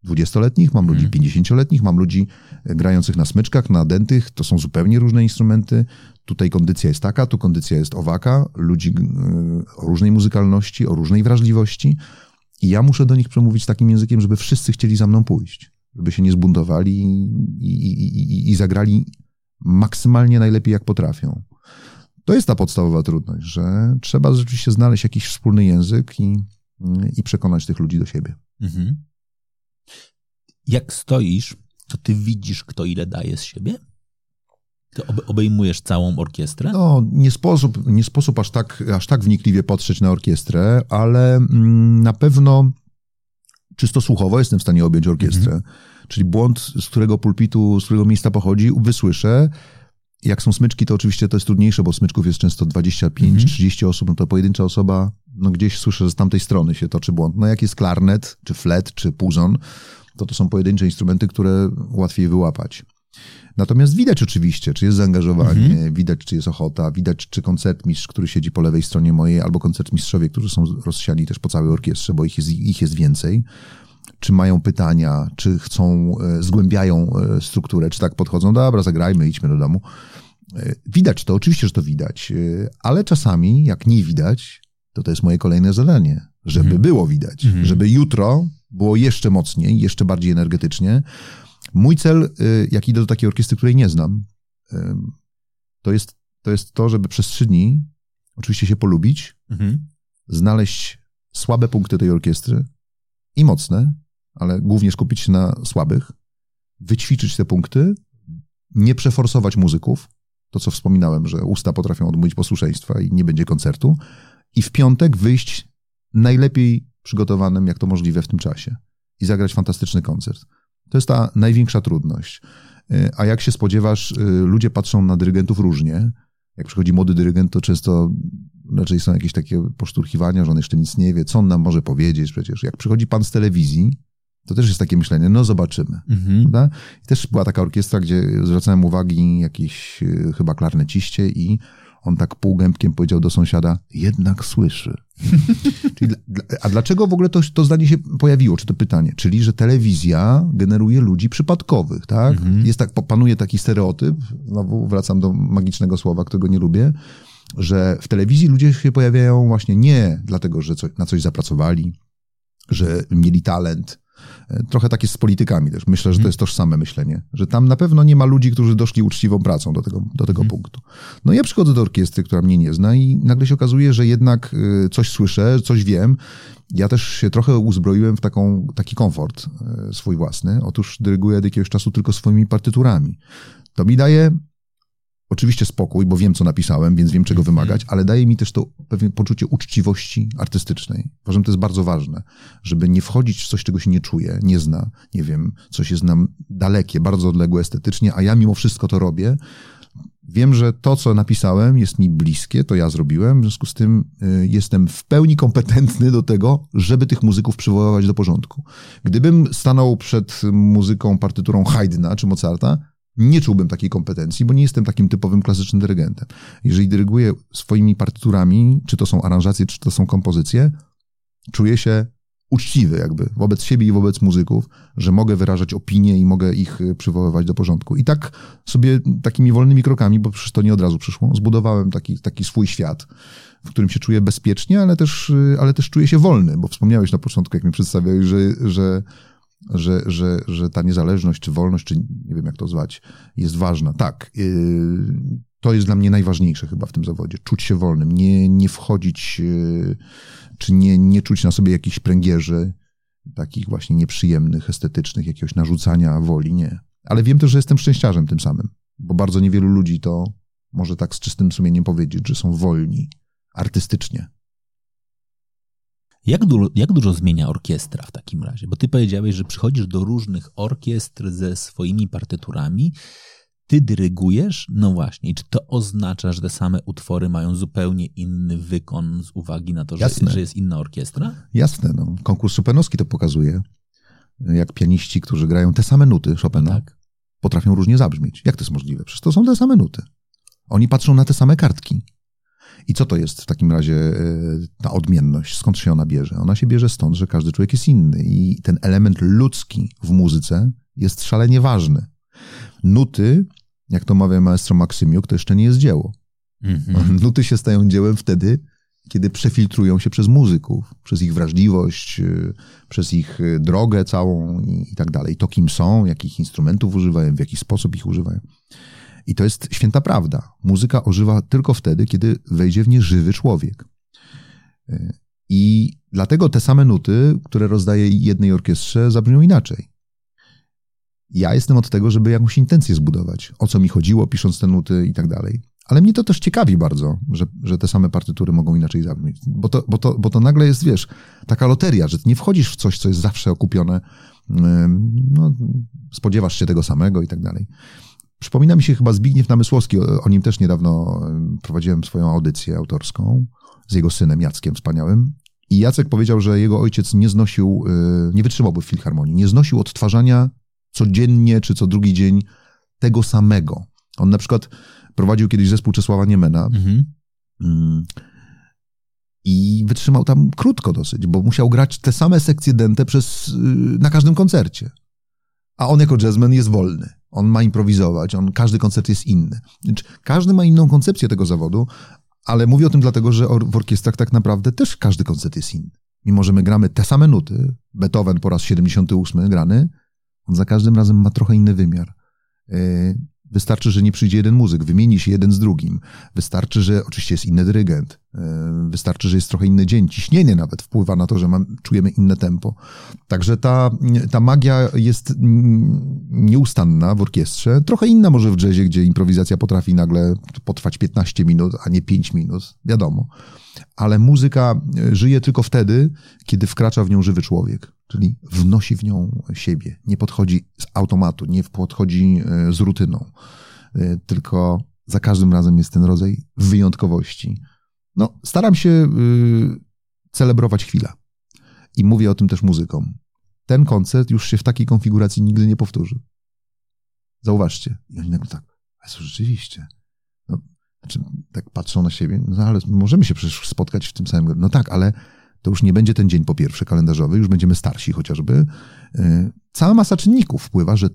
dwudziestoletnich, mam ludzi mhm. pięćdziesięcioletnich, mam ludzi e, grających na smyczkach, na dentych. To są zupełnie różne instrumenty. Tutaj kondycja jest taka, tu kondycja jest owaka. Ludzi e, o różnej muzykalności, o różnej wrażliwości. I ja muszę do nich przemówić takim językiem, żeby wszyscy chcieli za mną pójść. Żeby się nie zbuntowali i, i, i, i zagrali maksymalnie najlepiej, jak potrafią. To jest ta podstawowa trudność, że trzeba rzeczywiście znaleźć jakiś wspólny język i, i przekonać tych ludzi do siebie. Mhm. Jak stoisz, to ty widzisz, kto ile daje z siebie? Ty obejmujesz całą orkiestrę? No, nie sposób, nie sposób aż, tak, aż tak wnikliwie patrzeć na orkiestrę, ale mm, na pewno czysto słuchowo jestem w stanie objąć orkiestrę. Mhm. Czyli błąd, z którego pulpitu, z którego miejsca pochodzi, wysłyszę. Jak są smyczki, to oczywiście to jest trudniejsze, bo smyczków jest często 25-30 mhm. osób, no to pojedyncza osoba, no gdzieś słyszę, że z tamtej strony się toczy błąd. No jak jest klarnet, czy flet, czy puzon, to to są pojedyncze instrumenty, które łatwiej wyłapać. Natomiast widać oczywiście, czy jest zaangażowanie, mhm. widać, czy jest ochota, widać, czy koncertmistrz, który siedzi po lewej stronie mojej, albo koncertmistrzowie, którzy są rozsiani też po całej orkiestrze, bo ich jest, ich jest więcej, czy mają pytania, czy chcą, e, zgłębiają e, strukturę, czy tak podchodzą, dobra, zagrajmy, idźmy do domu. E, widać to, oczywiście, że to widać, ale czasami, jak nie widać, to to jest moje kolejne zadanie, żeby mhm. było widać, mhm. żeby jutro było jeszcze mocniej, jeszcze bardziej energetycznie, Mój cel, jak idę do takiej orkiestry, której nie znam, to jest to, jest to żeby przez trzy dni oczywiście się polubić, mhm. znaleźć słabe punkty tej orkiestry i mocne, ale głównie skupić się na słabych, wyćwiczyć te punkty, nie przeforsować muzyków, to co wspominałem, że usta potrafią odmówić posłuszeństwa i nie będzie koncertu, i w piątek wyjść najlepiej przygotowanym, jak to możliwe w tym czasie i zagrać fantastyczny koncert. To jest ta największa trudność. Y, a jak się spodziewasz, y, ludzie patrzą na dyrygentów różnie. Jak przychodzi młody dyrygent, to często raczej są jakieś takie poszturchiwania, że on jeszcze nic nie wie, co on nam może powiedzieć przecież. Jak przychodzi pan z telewizji, to też jest takie myślenie, no zobaczymy. Mhm. I też była taka orkiestra, gdzie zwracałem uwagi jakieś y, chyba klarneciście i on tak półgębkiem powiedział do sąsiada, jednak słyszy. Czyli, a dlaczego w ogóle to, to zdanie się pojawiło, czy to pytanie? Czyli, że telewizja generuje ludzi przypadkowych, tak? Mhm. Jest tak, panuje taki stereotyp, znowu wracam do magicznego słowa, którego nie lubię, że w telewizji ludzie się pojawiają właśnie nie dlatego, że na coś zapracowali, że mieli talent, Trochę tak jest z politykami też. Myślę, że to mhm. jest tożsame myślenie, że tam na pewno nie ma ludzi, którzy doszli uczciwą pracą do tego, do tego hmm. punktu. No ja przychodzę do orkiestry, która mnie nie zna i nagle się okazuje, że jednak y, coś słyszę, coś wiem. Ja też się trochę uzbroiłem w taką, taki komfort y, swój własny. Otóż dyryguję od jakiegoś czasu tylko swoimi partyturami. To mi daje oczywiście spokój, bo wiem, co napisałem, więc wiem, czego -hmm. wymagać, ale daje mi też to pewne poczucie uczciwości artystycznej. Uważam, to jest bardzo ważne, żeby nie wchodzić w coś, czego się nie czuje, nie zna, nie wiem, coś jest nam dalekie, bardzo odległe estetycznie, a ja mimo wszystko to robię. Wiem, że to, co napisałem, jest mi bliskie, to ja zrobiłem, w związku z tym y, jestem w pełni kompetentny do tego, żeby tych muzyków przywoływać do porządku. Gdybym stanął przed muzyką, partyturą Haydna czy Mozarta, nie czułbym takiej kompetencji, bo nie jestem takim typowym klasycznym dyrygentem. Jeżeli dyryguję swoimi partyturami, czy to są aranżacje, czy to są kompozycje, czuję się uczciwy jakby wobec siebie i wobec muzyków, że mogę wyrażać opinie i mogę ich y, przywoływać do porządku. I tak sobie takimi wolnymi krokami, bo przecież to nie od razu przyszło, zbudowałem taki, taki swój świat, w którym się czuję bezpiecznie, ale też, y, ale też czuję się wolny, bo wspomniałeś na początku, jak mi przedstawiałeś, że, że że, że, że ta niezależność, czy wolność, czy nie wiem jak to zwać, jest ważna. Tak, yy, to jest dla mnie najważniejsze chyba w tym zawodzie. Czuć się wolnym, nie, nie wchodzić, yy, czy nie, nie czuć na sobie jakichś pręgierzy, takich właśnie nieprzyjemnych, estetycznych, jakiegoś narzucania woli, nie. Ale wiem też, że jestem szczęściarzem tym samym, bo bardzo niewielu ludzi to może tak z czystym sumieniem powiedzieć, że są wolni artystycznie. Jak, du jak dużo zmienia orkiestra w takim razie? Bo ty powiedziałeś, że przychodzisz do różnych orkiestr ze swoimi partyturami, ty dyrygujesz? No właśnie. Czy to oznacza, że te same utwory mają zupełnie inny wykon z uwagi na to, że, że jest inna orkiestra? Jasne. No. Konkurs Chopinowski to pokazuje. Jak pianiści, którzy grają te same nuty Chopina, tak. potrafią różnie zabrzmieć. Jak to jest możliwe? Przecież to są te same nuty. Oni patrzą na te same kartki. I co to jest w takim razie e, ta odmienność? Skąd się ona bierze? Ona się bierze stąd, że każdy człowiek jest inny i ten element ludzki w muzyce jest szalenie ważny. Nuty, jak to mawia maestro Maksymiuk, to jeszcze nie jest dzieło. Mm-hmm. Nuty się stają dziełem wtedy, kiedy przefiltrują się przez muzyków, przez ich wrażliwość, e, przez ich e, drogę całą i, i tak dalej. To, kim są, jakich instrumentów używają, w jaki sposób ich używają. I to jest święta prawda. Muzyka ożywa tylko wtedy, kiedy wejdzie w nie żywy człowiek. E, I dlatego te same nuty, które rozdaje jednej orkiestrze, zabrzmią inaczej. Ja jestem od tego, żeby jakąś intencję zbudować. O co mi chodziło, pisząc te nuty i tak dalej. Ale mnie to też ciekawi bardzo, że, że te same partytury mogą inaczej zabrzmieć. Bo to, bo, to, bo to nagle jest, wiesz, taka loteria, że nie wchodzisz w coś, co jest zawsze okupione. No, spodziewasz się tego samego i tak dalej. Przypomina mi się chyba Zbigniew Namysłowski, o nim też niedawno prowadziłem swoją audycję autorską z jego synem Jackiem wspaniałym. I Jacek powiedział, że jego ojciec nie znosił, y, nie wytrzymałby w filharmonii, nie znosił odtwarzania codziennie czy co drugi dzień tego samego. On na przykład prowadził kiedyś zespół Czesława Niemena mhm. Mm, i wytrzymał tam krótko dosyć, bo musiał grać te same sekcje dente przez, y, na każdym koncercie. A on jako jazzman jest wolny. On ma improwizować, on, każdy koncert jest inny. Każdy ma inną koncepcję tego zawodu, ale mówię o tym dlatego, że w orkiestrach tak naprawdę też każdy koncert jest inny. Mimo, że my gramy te same nuty, Beethoven po raz 78 grany, on za każdym razem ma trochę inny wymiar. Wystarczy, że nie przyjdzie jeden muzyk, wymieni się jeden z drugim. Wystarczy, że oczywiście jest inny dyrygent. E, wystarczy, że jest trochę inny dzień. Ciśnienie nawet wpływa na to, że mam, czujemy inne tempo. Także ta, ta magia jest nieustanna w orkiestrze. Trochę inna może w jazzie, gdzie improwizacja potrafi nagle potrwać 15 minut, a nie 5 minut. Wiadomo. Ale muzyka żyje tylko wtedy, kiedy wkracza w nią żywy człowiek czyli wnosi w nią siebie. Nie podchodzi z automatu, nie podchodzi e, z rutyną, e, tylko za każdym razem jest ten rodzaj wyjątkowości. No, staram się e, celebrować chwilę. I mówię o tym też muzykom. Ten koncert już się w takiej konfiguracji nigdy nie powtórzy. Zauważcie. I oni nagle tak, ale rzeczywiście. No, znaczy, tak patrzą na siebie, no ale możemy się przecież spotkać w tym samym... No tak, ale to już nie będzie ten dzień po pierwsze kalendarzowy, już będziemy starsi chociażby. Y, cała masa czynników wpływa, że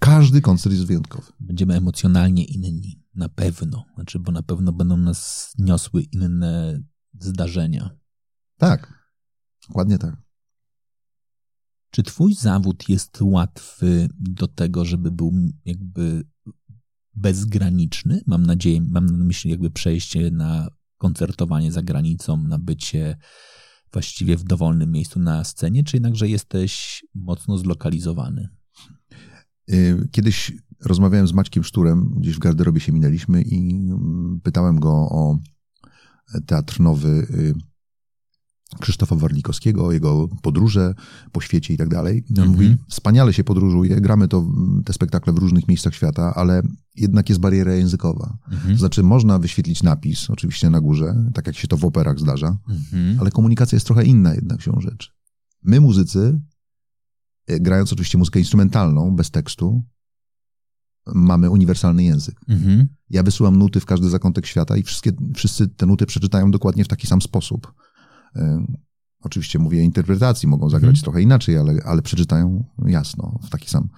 każdy koncert jest wyjątkowy. Będziemy emocjonalnie inni, na pewno. Znaczy, bo na pewno będą nas niosły inne zdarzenia. Tak, dokładnie tak. Czy twój zawód jest łatwy do tego, żeby był jakby bezgraniczny? Mam nadzieję, mam na myśli jakby przejście na koncertowanie za granicą, na bycie właściwie w dowolnym miejscu na scenie, czy jednakże jesteś mocno zlokalizowany? Y, kiedyś rozmawiałem z Maćkiem Szturem, gdzieś w garderobie się minęliśmy i mm, pytałem go o teatr nowy y, Krzysztofa Warlikowskiego, jego podróże po świecie i tak dalej. On -hmm. mówi, wspaniale się podróżuje, gramy to, te spektakle w różnych miejscach świata, ale jednak jest bariera językowa. -hmm. To znaczy można wyświetlić napis, oczywiście na górze, tak jak się to w operach zdarza, -hmm. ale komunikacja jest trochę inna jednak się rzecz. My muzycy, e, grając oczywiście muzykę instrumentalną, bez tekstu, mamy uniwersalny język. Mhm. Ja wysyłam nuty w każdy zakątek świata i wszystkie, wszyscy te nuty przeczytają dokładnie w taki sam sposób. Oczywiście mówię interpretacji, mogą zagrać mhm. trochę inaczej, ale, ale przeczytają jasno, w taki sam,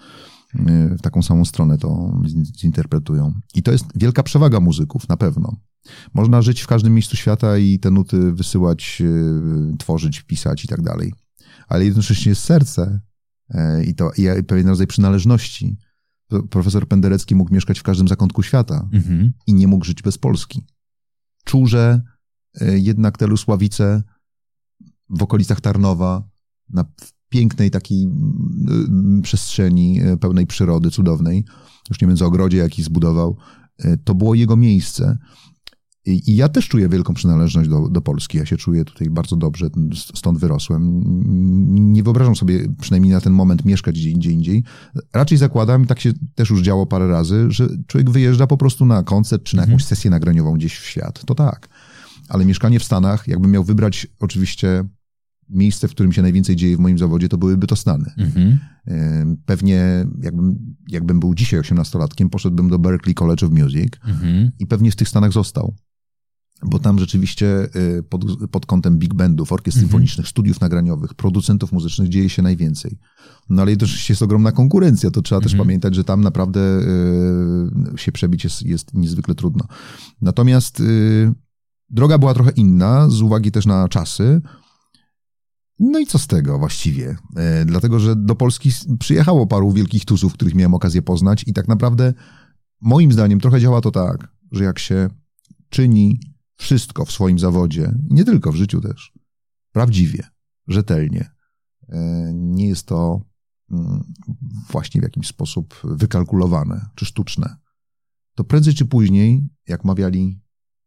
w taką samą stronę to zinterpretują. I to jest wielka przewaga muzyków, na pewno. Można żyć w każdym miejscu świata i te nuty wysyłać, e, tworzyć, pisać i tak dalej. Ale jednocześnie jest serce e, i to i pewien rodzaj przynależności. Profesor Penderecki mógł mieszkać w każdym zakątku świata mhm. i nie mógł żyć bez Polski. Czuł, że e, jednak te Lusławice w okolicach Tarnowa, na pięknej takiej przestrzeni e, pełnej przyrody, cudownej, już nie wiem, co ogrodzie jaki zbudował, e, to było jego miejsce. I, I, ja też czuję wielką przynależność do, do Polski. Ja się czuję tutaj bardzo dobrze, stąd wyrosłem. Nie wyobrażam sobie, przynajmniej na ten moment, mieszkać gdzie indziej. indziej. Raczej zakładam, tak się też już działo parę razy, że człowiek wyjeżdża po prostu na koncert czy na jakąś mhm. sesję nagraniową gdzieś w świat. To tak. Ale mieszkanie w Stanach, jakbym miał wybrać oczywiście miejsce, w którym się najwięcej dzieje w moim zawodzie, to byłyby to Stany. Mhm. Pewnie jakbym, jakbym był dzisiaj osiemnastolatkiem, poszedłbym do Berklee College of Music mhm. i pewnie w tych Stanach został. Bo tam rzeczywiście y, pod, pod kątem big bandów, orkiestr mhm. symfonicznych, studiów nagraniowych, producentów muzycznych dzieje się najwięcej. No ale jednocześnie jest ogromna konkurencja, to trzeba też mhm. pamiętać, że tam naprawdę y, się przebić jest, jest niezwykle trudno. Natomiast y, droga była trochę inna, z uwagi też na czasy, no i co z tego właściwie? E, dlatego, że do Polski przyjechało paru wielkich tuzów, których miałem okazję poznać i tak naprawdę moim zdaniem trochę działa to tak, że jak się czyni wszystko w swoim zawodzie, nie tylko w życiu też, prawdziwie, rzetelnie, e, nie jest to mm, właśnie w jakiś sposób wykalkulowane czy sztuczne, to prędzej czy później, jak mawiali,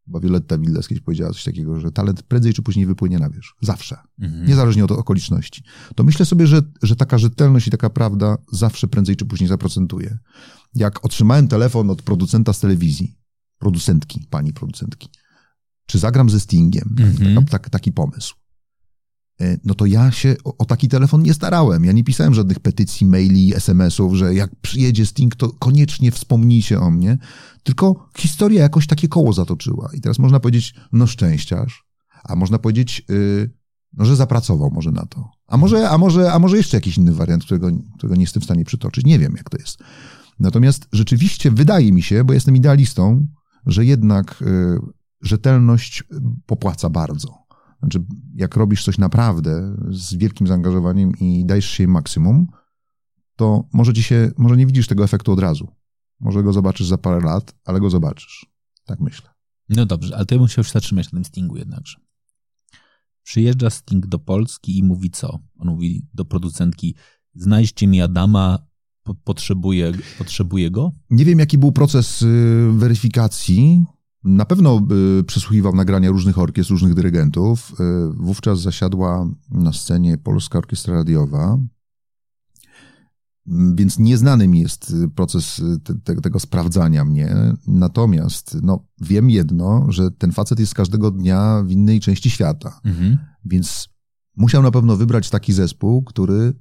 chyba Violetta Villas kiedyś powiedziała coś takiego, że talent prędzej czy później wypłynie na wierzch. Zawsze. Mhm. Niezależnie od okoliczności. To myślę sobie, że, że taka rzetelność i taka prawda zawsze prędzej czy później zaprocentuje. Jak otrzymałem telefon od producenta z telewizji, producentki, pani producentki, czy zagram ze Stingiem, Mhm. taka, tak, taki pomysł. E, No to ja się o, o taki telefon nie starałem. Ja nie pisałem żadnych petycji, maili, SMS-ów, że jak przyjedzie Sting, to koniecznie wspomnijcie o mnie. Tylko historia jakoś takie koło zatoczyła. I teraz można powiedzieć, no szczęściarz, a można powiedzieć, yy, no, że zapracował może na to. A może, a może, a może jeszcze jakiś inny wariant, którego, którego nie jestem w stanie przytoczyć. Nie wiem, jak to jest. Natomiast rzeczywiście wydaje mi się, bo jestem idealistą, że jednak y, rzetelność popłaca bardzo. Znaczy, jak robisz coś naprawdę z wielkim zaangażowaniem i dajesz się im maksimum, to może ci się, może nie widzisz tego efektu od razu. Może go zobaczysz za parę lat, ale go zobaczysz. Tak myślę. No dobrze, ale to ja bym chciał się zatrzymać na tym Stingu jednakże. Przyjeżdża Sting do Polski i mówi co? On mówi do producentki, znajdźcie mi Adama, po, potrzebuję, potrzebuję go? Nie wiem, jaki był proces y, weryfikacji. Na pewno y, przesłuchiwał nagrania różnych orkiestr, różnych dyrygentów. Y, Wówczas zasiadła na scenie Polska Orkiestra Radiowa. Więc nieznany mi jest y, proces te, te, tego sprawdzania mnie. Natomiast no, wiem jedno, że ten facet jest każdego dnia w innej części świata. Mhm. Więc musiał na pewno wybrać taki zespół, który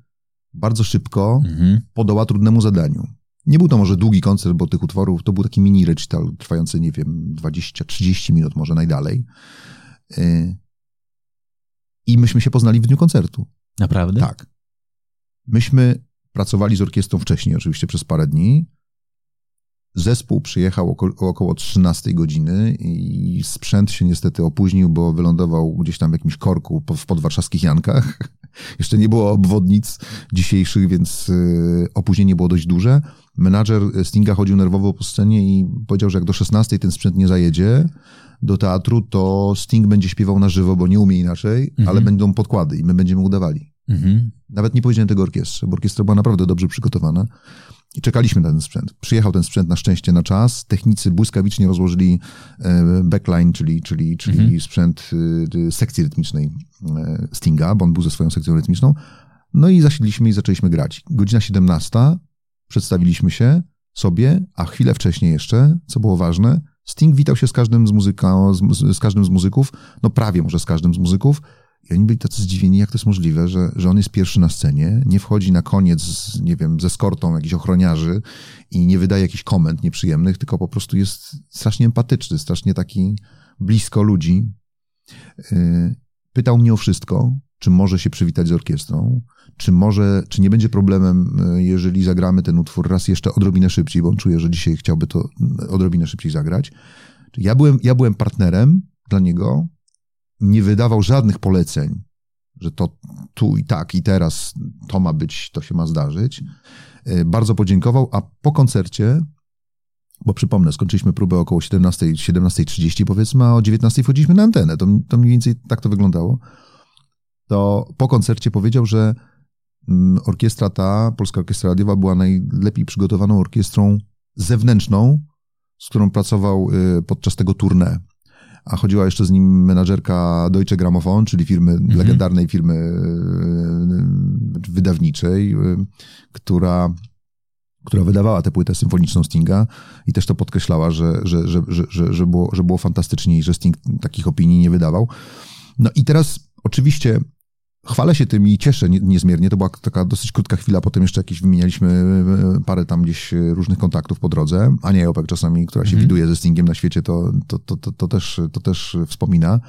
bardzo szybko Mhm. podoła trudnemu zadaniu. Nie był to może długi koncert, bo tych utworów to był taki mini recital trwający, nie wiem, 20-30 minut może najdalej. Y, I myśmy się poznali w dniu koncertu. Naprawdę? Tak. Myśmy pracowali z orkiestrą wcześniej, oczywiście przez parę dni. Zespół przyjechał oko, około 13 godziny i sprzęt się niestety opóźnił, bo wylądował gdzieś tam w jakimś korku w podwarszawskich Jankach. Jeszcze nie było obwodnic dzisiejszych, więc y, opóźnienie było dość duże. Menadżer Stinga chodził nerwowo po scenie i powiedział, że jak do 16 ten sprzęt nie zajedzie do teatru, to Sting będzie śpiewał na żywo, bo nie umie inaczej, Mhm. ale będą podkłady i my będziemy udawali. Mhm. Nawet nie powiedziałem tego orkiestrze, bo orkiestra była naprawdę dobrze przygotowana i czekaliśmy na ten sprzęt. Przyjechał ten sprzęt na szczęście na czas. Technicy błyskawicznie rozłożyli e, backline, czyli, czyli, czyli Mhm. sprzęt y, sekcji rytmicznej e, Stinga, bo on był ze swoją sekcją rytmiczną. No i zasiedliśmy i zaczęliśmy grać. Godzina 17, przedstawiliśmy się sobie, a chwilę wcześniej jeszcze, co było ważne, Sting witał się z każdym z, muzyka, z- z każdym z muzyków, no prawie może z każdym z muzyków, i oni byli tacy zdziwieni, jak to jest możliwe, że, że on jest pierwszy na scenie, nie wchodzi na koniec, z, nie wiem, ze skortą jakichś ochroniarzy i nie wydaje jakichś komend nieprzyjemnych, tylko po prostu jest strasznie empatyczny, strasznie taki blisko ludzi. Yy, Pytał mnie o wszystko, czy może się przywitać z orkiestrą, czy może, czy nie będzie problemem, yy, jeżeli zagramy ten utwór raz jeszcze odrobinę szybciej, bo on czuje, że dzisiaj chciałby to yy, odrobinę szybciej zagrać. Ja byłem, ja byłem partnerem dla niego, nie wydawał żadnych poleceń, że to tu i tak i teraz to ma być, to się ma zdarzyć. E, Bardzo podziękował, a po koncercie, bo przypomnę, skończyliśmy próbę około 17, 17.30 powiedzmy, a o 19 wchodziliśmy na antenę. To, to mniej więcej tak to wyglądało. To po koncercie powiedział, że mm, orkiestra ta, Polska Orkiestra Radiowa, była najlepiej przygotowaną orkiestrą zewnętrzną, z którą pracował y, podczas tego tournée a chodziła jeszcze z nim menadżerka Deutsche Grammophon, czyli firmy, legendarnej firmy e, wydawniczej, e, która, która wydawała tę płytę symfoniczną Stinga i też to podkreślała, że, że, że, że, że, że, było, że było fantastycznie i że Sting takich opinii nie wydawał. No i teraz oczywiście chwalę się tym i cieszę nie- niezmiernie. To była taka dosyć krótka chwila, potem jeszcze jakieś wymienialiśmy e, parę tam gdzieś e, różnych kontaktów po drodze. Ania Jopek czasami, która się Mhm. widuje ze Stingiem na świecie, to, to, to, to, to, też, to też wspomina,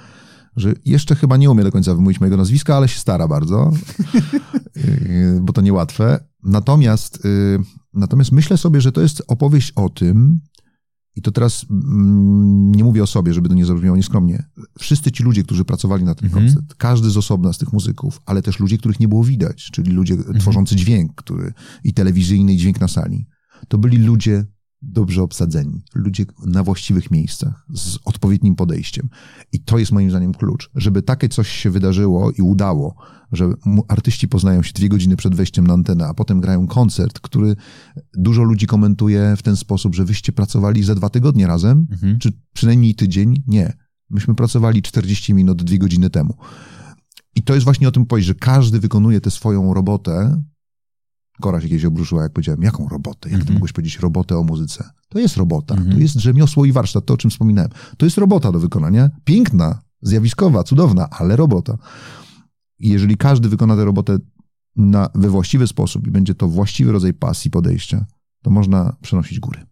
że jeszcze chyba nie umie do końca wymówić mojego nazwiska, ale się stara bardzo, E, bo to niełatwe. Natomiast, natomiast myślę sobie, że to jest opowieść o tym, i to teraz mm, nie mówię o sobie, żeby to nie zabrzmiało nieskromnie. Wszyscy ci ludzie, którzy pracowali na ten Mhm. koncert, każdy z osobna z tych muzyków, ale też ludzie, których nie było widać, czyli ludzie tworzący dźwięk który, i telewizyjny, i dźwięk na sali, to byli ludzie dobrze obsadzeni, ludzie na właściwych miejscach, z odpowiednim podejściem. I to jest moim zdaniem klucz. Żeby takie coś się wydarzyło i udało, że artyści poznają się dwie godziny przed wejściem na antenę, a potem grają koncert, który dużo ludzi komentuje w ten sposób, że wyście pracowali ze dwa tygodnie razem, mhm. czy przynajmniej tydzień. Nie. Myśmy pracowali 40 minut, dwie godziny temu. I to jest właśnie o tym powiedzieć, że każdy wykonuje tę swoją robotę Kora się kiedyś obruszyła, jak powiedziałem, jaką robotę? Jak mm -hmm. ty mhm. mogłeś powiedzieć robotę o muzyce? To jest robota, mm -hmm. to jest rzemiosło i warsztat, to o czym wspominałem. To jest robota do wykonania, piękna, zjawiskowa, cudowna, ale robota. I jeżeli każdy wykona tę robotę na, we właściwy sposób i będzie to właściwy rodzaj pasji, podejścia, to można przenosić góry.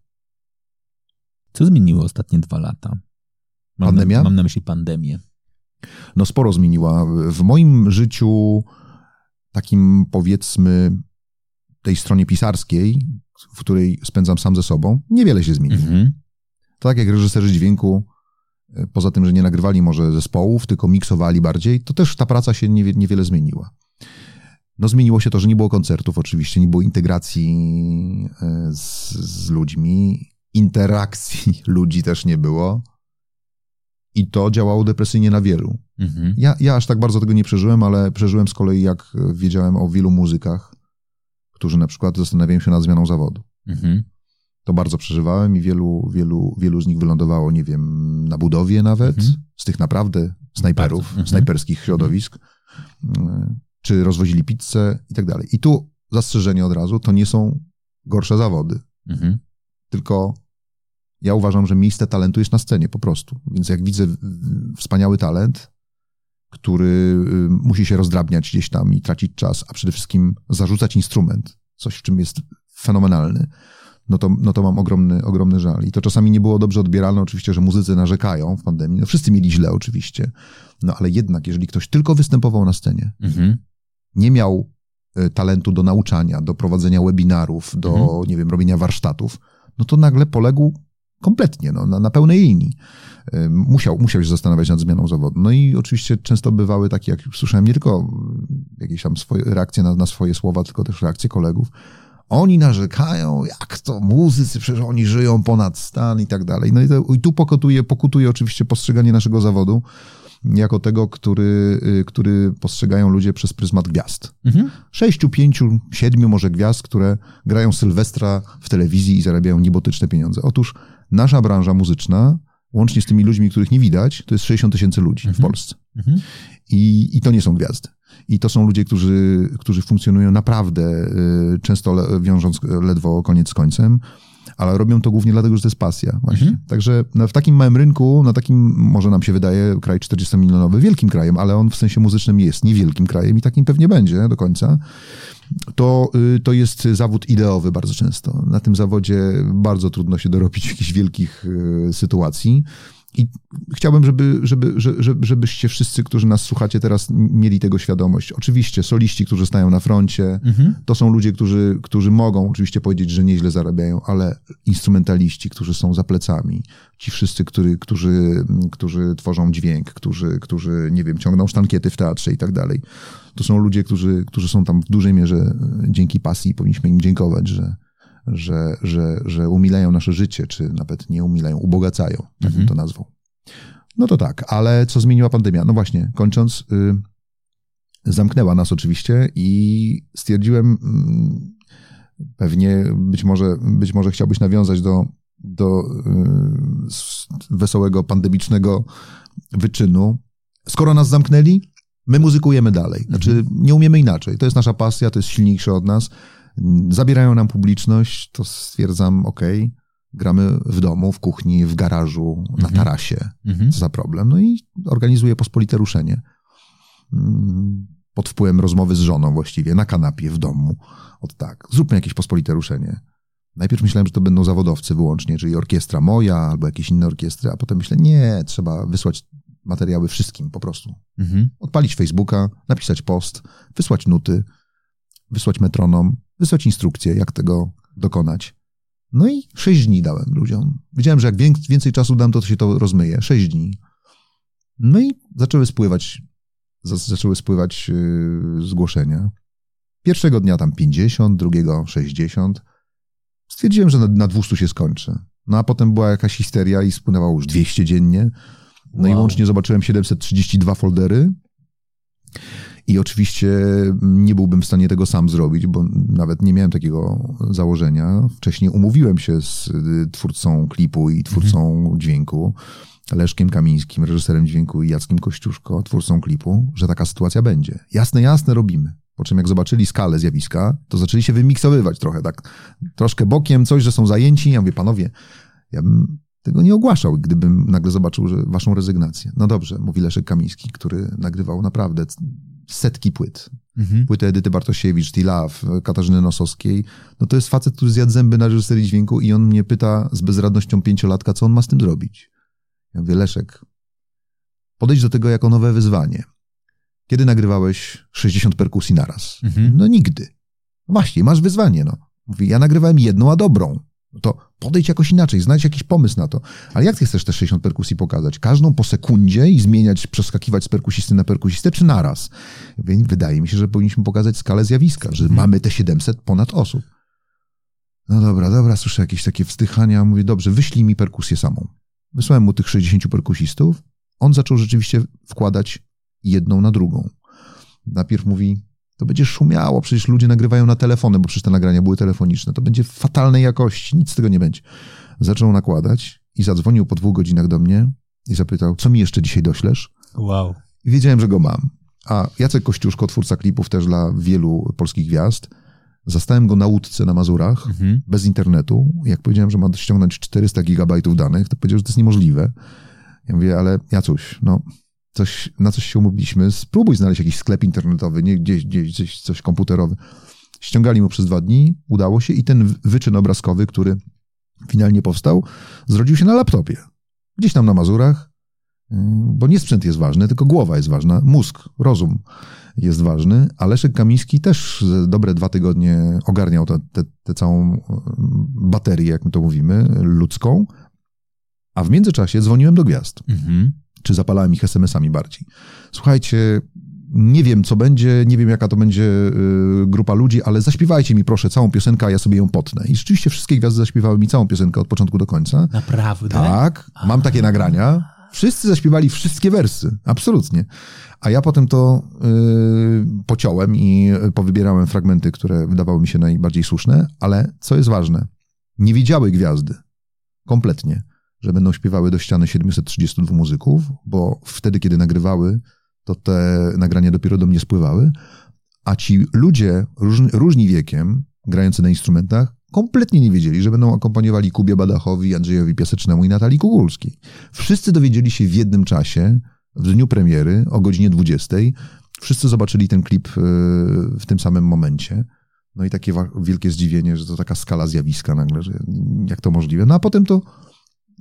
Co zmieniło ostatnie dwa lata? Mam Pandemia? Na, mam na myśli pandemię. No sporo zmieniła. W moim życiu takim powiedzmy tej stronie pisarskiej, w której spędzam sam ze sobą, niewiele się zmieni. Mhm. To tak jak reżyserzy dźwięku, e, poza tym, że nie nagrywali może zespołów, tylko miksowali bardziej, to też ta praca się niewiele zmieniła. No zmieniło się to, że nie było koncertów oczywiście, nie było integracji e, z, z ludźmi, interakcji ludzi też nie było. I to działało depresyjnie na wielu. Mhm. Ja, ja aż tak bardzo tego nie przeżyłem, ale przeżyłem z kolei, jak wiedziałem o wielu muzykach, którzy na przykład zastanawiają się nad zmianą zawodu. Mhm. To bardzo przeżywałem i wielu, wielu, wielu z nich wylądowało, nie wiem, na budowie nawet, mhm. z tych naprawdę snajperów, mhm. snajperskich środowisk, mm, czy rozwozili pizzę i tak dalej. I tu zastrzeżenie od razu, to nie są gorsze zawody. Mhm. Tylko ja uważam, że miejsce talentu jest na scenie po prostu. Więc jak widzę wspaniały talent, który y, musi się rozdrabniać gdzieś tam i tracić czas, a przede wszystkim zarzucać instrument, coś w czym jest fenomenalny, no to, no to mam ogromny, ogromny żal. I to czasami nie było dobrze odbieralne, oczywiście, że muzycy narzekają w pandemii. No wszyscy mieli źle oczywiście, no ale jednak, jeżeli ktoś tylko występował na scenie, mhm. nie miał y, talentu do nauczania, do prowadzenia webinarów, do, mhm. nie wiem, robienia warsztatów, no to nagle poległ kompletnie, no, na, na pełnej linii. Musiał, musiał się zastanawiać nad zmianą zawodu. No i oczywiście często bywały takie, jak słyszałem, nie tylko jakieś tam swoje reakcje na, na swoje słowa, tylko też reakcje kolegów. Oni narzekają, jak to muzycy, przecież oni żyją ponad stan i tak dalej. No i, to, i tu pokutuje, pokutuje oczywiście postrzeganie naszego zawodu jako tego, który, y, który postrzegają ludzie przez pryzmat gwiazd. Mhm. Sześciu, pięciu, siedmiu może gwiazd, które grają Sylwestra w telewizji i zarabiają niebotyczne pieniądze. Otóż nasza branża muzyczna, łącznie z tymi ludźmi, których nie widać, to jest 60 tysięcy ludzi mhm. w Polsce. Mhm. I, I to nie są gwiazdy. I to są ludzie, którzy, którzy funkcjonują naprawdę, y, często le, wiążąc ledwo koniec z końcem ale robią to głównie dlatego, że to jest pasja właśnie. Mhm. Także w takim małym rynku, na takim, może nam się wydaje, kraj 40-milionowy, wielkim krajem, ale on w sensie muzycznym jest niewielkim krajem i takim pewnie będzie do końca, to, y, to jest zawód ideowy bardzo często. Na tym zawodzie bardzo trudno się dorobić jakichś wielkich y, sytuacji. I chciałbym, żeby, żeby, żeby, żebyście wszyscy, którzy nas słuchacie teraz, mieli tego świadomość. Oczywiście soliści, którzy stają na froncie, mhm. to są ludzie, którzy, którzy mogą oczywiście powiedzieć, że nieźle zarabiają, ale instrumentaliści, którzy są za plecami, ci wszyscy, który, którzy, którzy tworzą dźwięk, którzy, którzy, nie wiem, ciągną sztankiety w teatrze i tak dalej, to są ludzie, którzy, którzy są tam w dużej mierze dzięki pasji. Powinniśmy im dziękować, że, że, że, że umilają nasze życie, czy nawet nie umilają, ubogacają, tak mhm. bym to nazwał. No to tak, ale co zmieniła pandemia? No właśnie, kończąc, y, zamknęła nas oczywiście i stwierdziłem, y, pewnie być może, być może chciałbyś nawiązać do, do y, wesołego, pandemicznego wyczynu. Skoro nas zamknęli, my muzykujemy dalej. Znaczy, mhm. nie umiemy inaczej. To jest nasza pasja, to jest silniejsze od nas zabierają nam publiczność, to stwierdzam, ok, gramy w domu, w kuchni, w garażu, na mhm. tarasie. Mhm. Co za problem? No i organizuję pospolite ruszenie. Mm, pod wpływem rozmowy z żoną właściwie, na kanapie, w domu. Od tak, zróbmy jakieś pospolite ruszenie. Najpierw myślałem, że to będą zawodowcy wyłącznie, czyli orkiestra moja albo jakieś inne orkiestry, a potem myślę, nie, trzeba wysłać materiały wszystkim po prostu. Mhm. Odpalić Facebooka, napisać post, wysłać nuty, wysłać metronom, wysłać instrukcję, jak tego dokonać. No i sześć dni dałem ludziom. Wiedziałem, że jak więcej czasu dam, to, się to rozmyje. Sześć dni. No i zaczęły spływać, zaczęły spływać yy, zgłoszenia. Pierwszego dnia tam 50, drugiego 60. Stwierdziłem, że na, na 200 się skończy. No a potem była jakaś histeria i spłynęło już 200 dziennie. No i Wow. łącznie zobaczyłem 732 foldery. I oczywiście nie byłbym w stanie tego sam zrobić, bo nawet nie miałem takiego założenia. Wcześniej umówiłem się z y, twórcą klipu i twórcą dźwięku, Leszkiem Kamińskim, reżyserem dźwięku i Jackiem Kościuszko, twórcą klipu, że taka sytuacja będzie. Jasne, jasne, robimy. Po czym jak zobaczyli skalę zjawiska, to zaczęli się wymiksowywać trochę, tak troszkę bokiem, coś, że są zajęci. Ja mówię, panowie, ja bym tego nie ogłaszał, gdybym nagle zobaczył, że waszą rezygnację. No dobrze, mówi Leszek Kamiński, który nagrywał naprawdę setki płyt. Mhm. Płytę Edyty Bartosiewicz, T-Love, Katarzyny Nosowskiej. No to jest facet, który zjadł zęby na reżyserii dźwięku i on mnie pyta z bezradnością pięciolatka, co on ma z tym zrobić. Ja mówię, Leszek, podejdź do tego jako nowe wyzwanie. Kiedy nagrywałeś 60 perkusji naraz? Mhm. No nigdy. No właśnie, masz wyzwanie, no. Mówi, ja nagrywałem jedną, a dobrą. No to podejdź jakoś inaczej, znajdź jakiś pomysł na to. Ale jak ty chcesz te 60 perkusji pokazać? Każdą po sekundzie i zmieniać, przeskakiwać z perkusisty na perkusistę, czy naraz? Wydaje mi się, że powinniśmy pokazać skalę zjawiska, że mamy te 700 ponad osób. No dobra, dobra, słyszę jakieś takie wzdychania. Mówię, dobrze, wyślij mi perkusję samą. Wysłałem mu tych 60 perkusistów. On zaczął rzeczywiście wkładać jedną na drugą. Najpierw mówi, to będzie szumiało, przecież ludzie nagrywają na telefony, bo przecież te nagrania były telefoniczne. To będzie fatalnej jakości, nic z tego nie będzie. Zaczął nakładać i zadzwonił po dwóch godzinach do mnie i zapytał, co mi jeszcze dzisiaj doślesz? Wow. I wiedziałem, że go mam. A Jacek Kościuszko, twórca klipów też dla wielu polskich gwiazd, zastałem go na łódce na Mazurach, Mhm. bez internetu. Jak powiedziałem, że ma ściągnąć 400 gigabajtów danych, to powiedział, że to jest niemożliwe. Ja mówię, ale Jacuś, no, coś, na coś się umówiliśmy, spróbuj znaleźć jakiś sklep internetowy, nie gdzieś, gdzieś, gdzieś coś komputerowy. Ściągali mu przez dwa dni, udało się i ten wyczyn obrazkowy, który finalnie powstał, zrodził się na laptopie. Gdzieś tam na Mazurach, bo nie sprzęt jest ważny, tylko głowa jest ważna, mózg, rozum jest ważny, a Leszek Kamiński też dobre dwa tygodnie ogarniał tę całą e, baterię, jak my to mówimy, ludzką, a w międzyczasie dzwoniłem do gwiazd, Mhm. Czy zapalałem ich SMS-ami bardziej. Słuchajcie, nie wiem co będzie, nie wiem jaka to będzie y, grupa ludzi, ale zaśpiewajcie mi proszę całą piosenkę, a ja sobie ją potnę. I rzeczywiście wszystkie gwiazdy zaśpiewały mi całą piosenkę od początku do końca. Naprawdę? Tak, mam takie nagrania. Wszyscy zaśpiewali wszystkie wersy, absolutnie. A ja potem to y, pociąłem i powybierałem fragmenty, które wydawały mi się najbardziej słuszne, ale co jest ważne, nie wiedziały gwiazdy kompletnie, że będą śpiewały do ściany 732 muzyków, bo wtedy, kiedy nagrywały, to te nagrania dopiero do mnie spływały, a ci ludzie różni, różni wiekiem, grający na instrumentach, kompletnie nie wiedzieli, że będą akompaniowali Kubie Badachowi, Andrzejowi Piasecznemu i Natalii Kugulskiej. Wszyscy dowiedzieli się w jednym czasie, w dniu premiery, o godzinie 20. Wszyscy zobaczyli ten klip y, w tym samym momencie. No i takie wielkie zdziwienie, że to taka skala zjawiska nagle, że jak to możliwe. No a potem to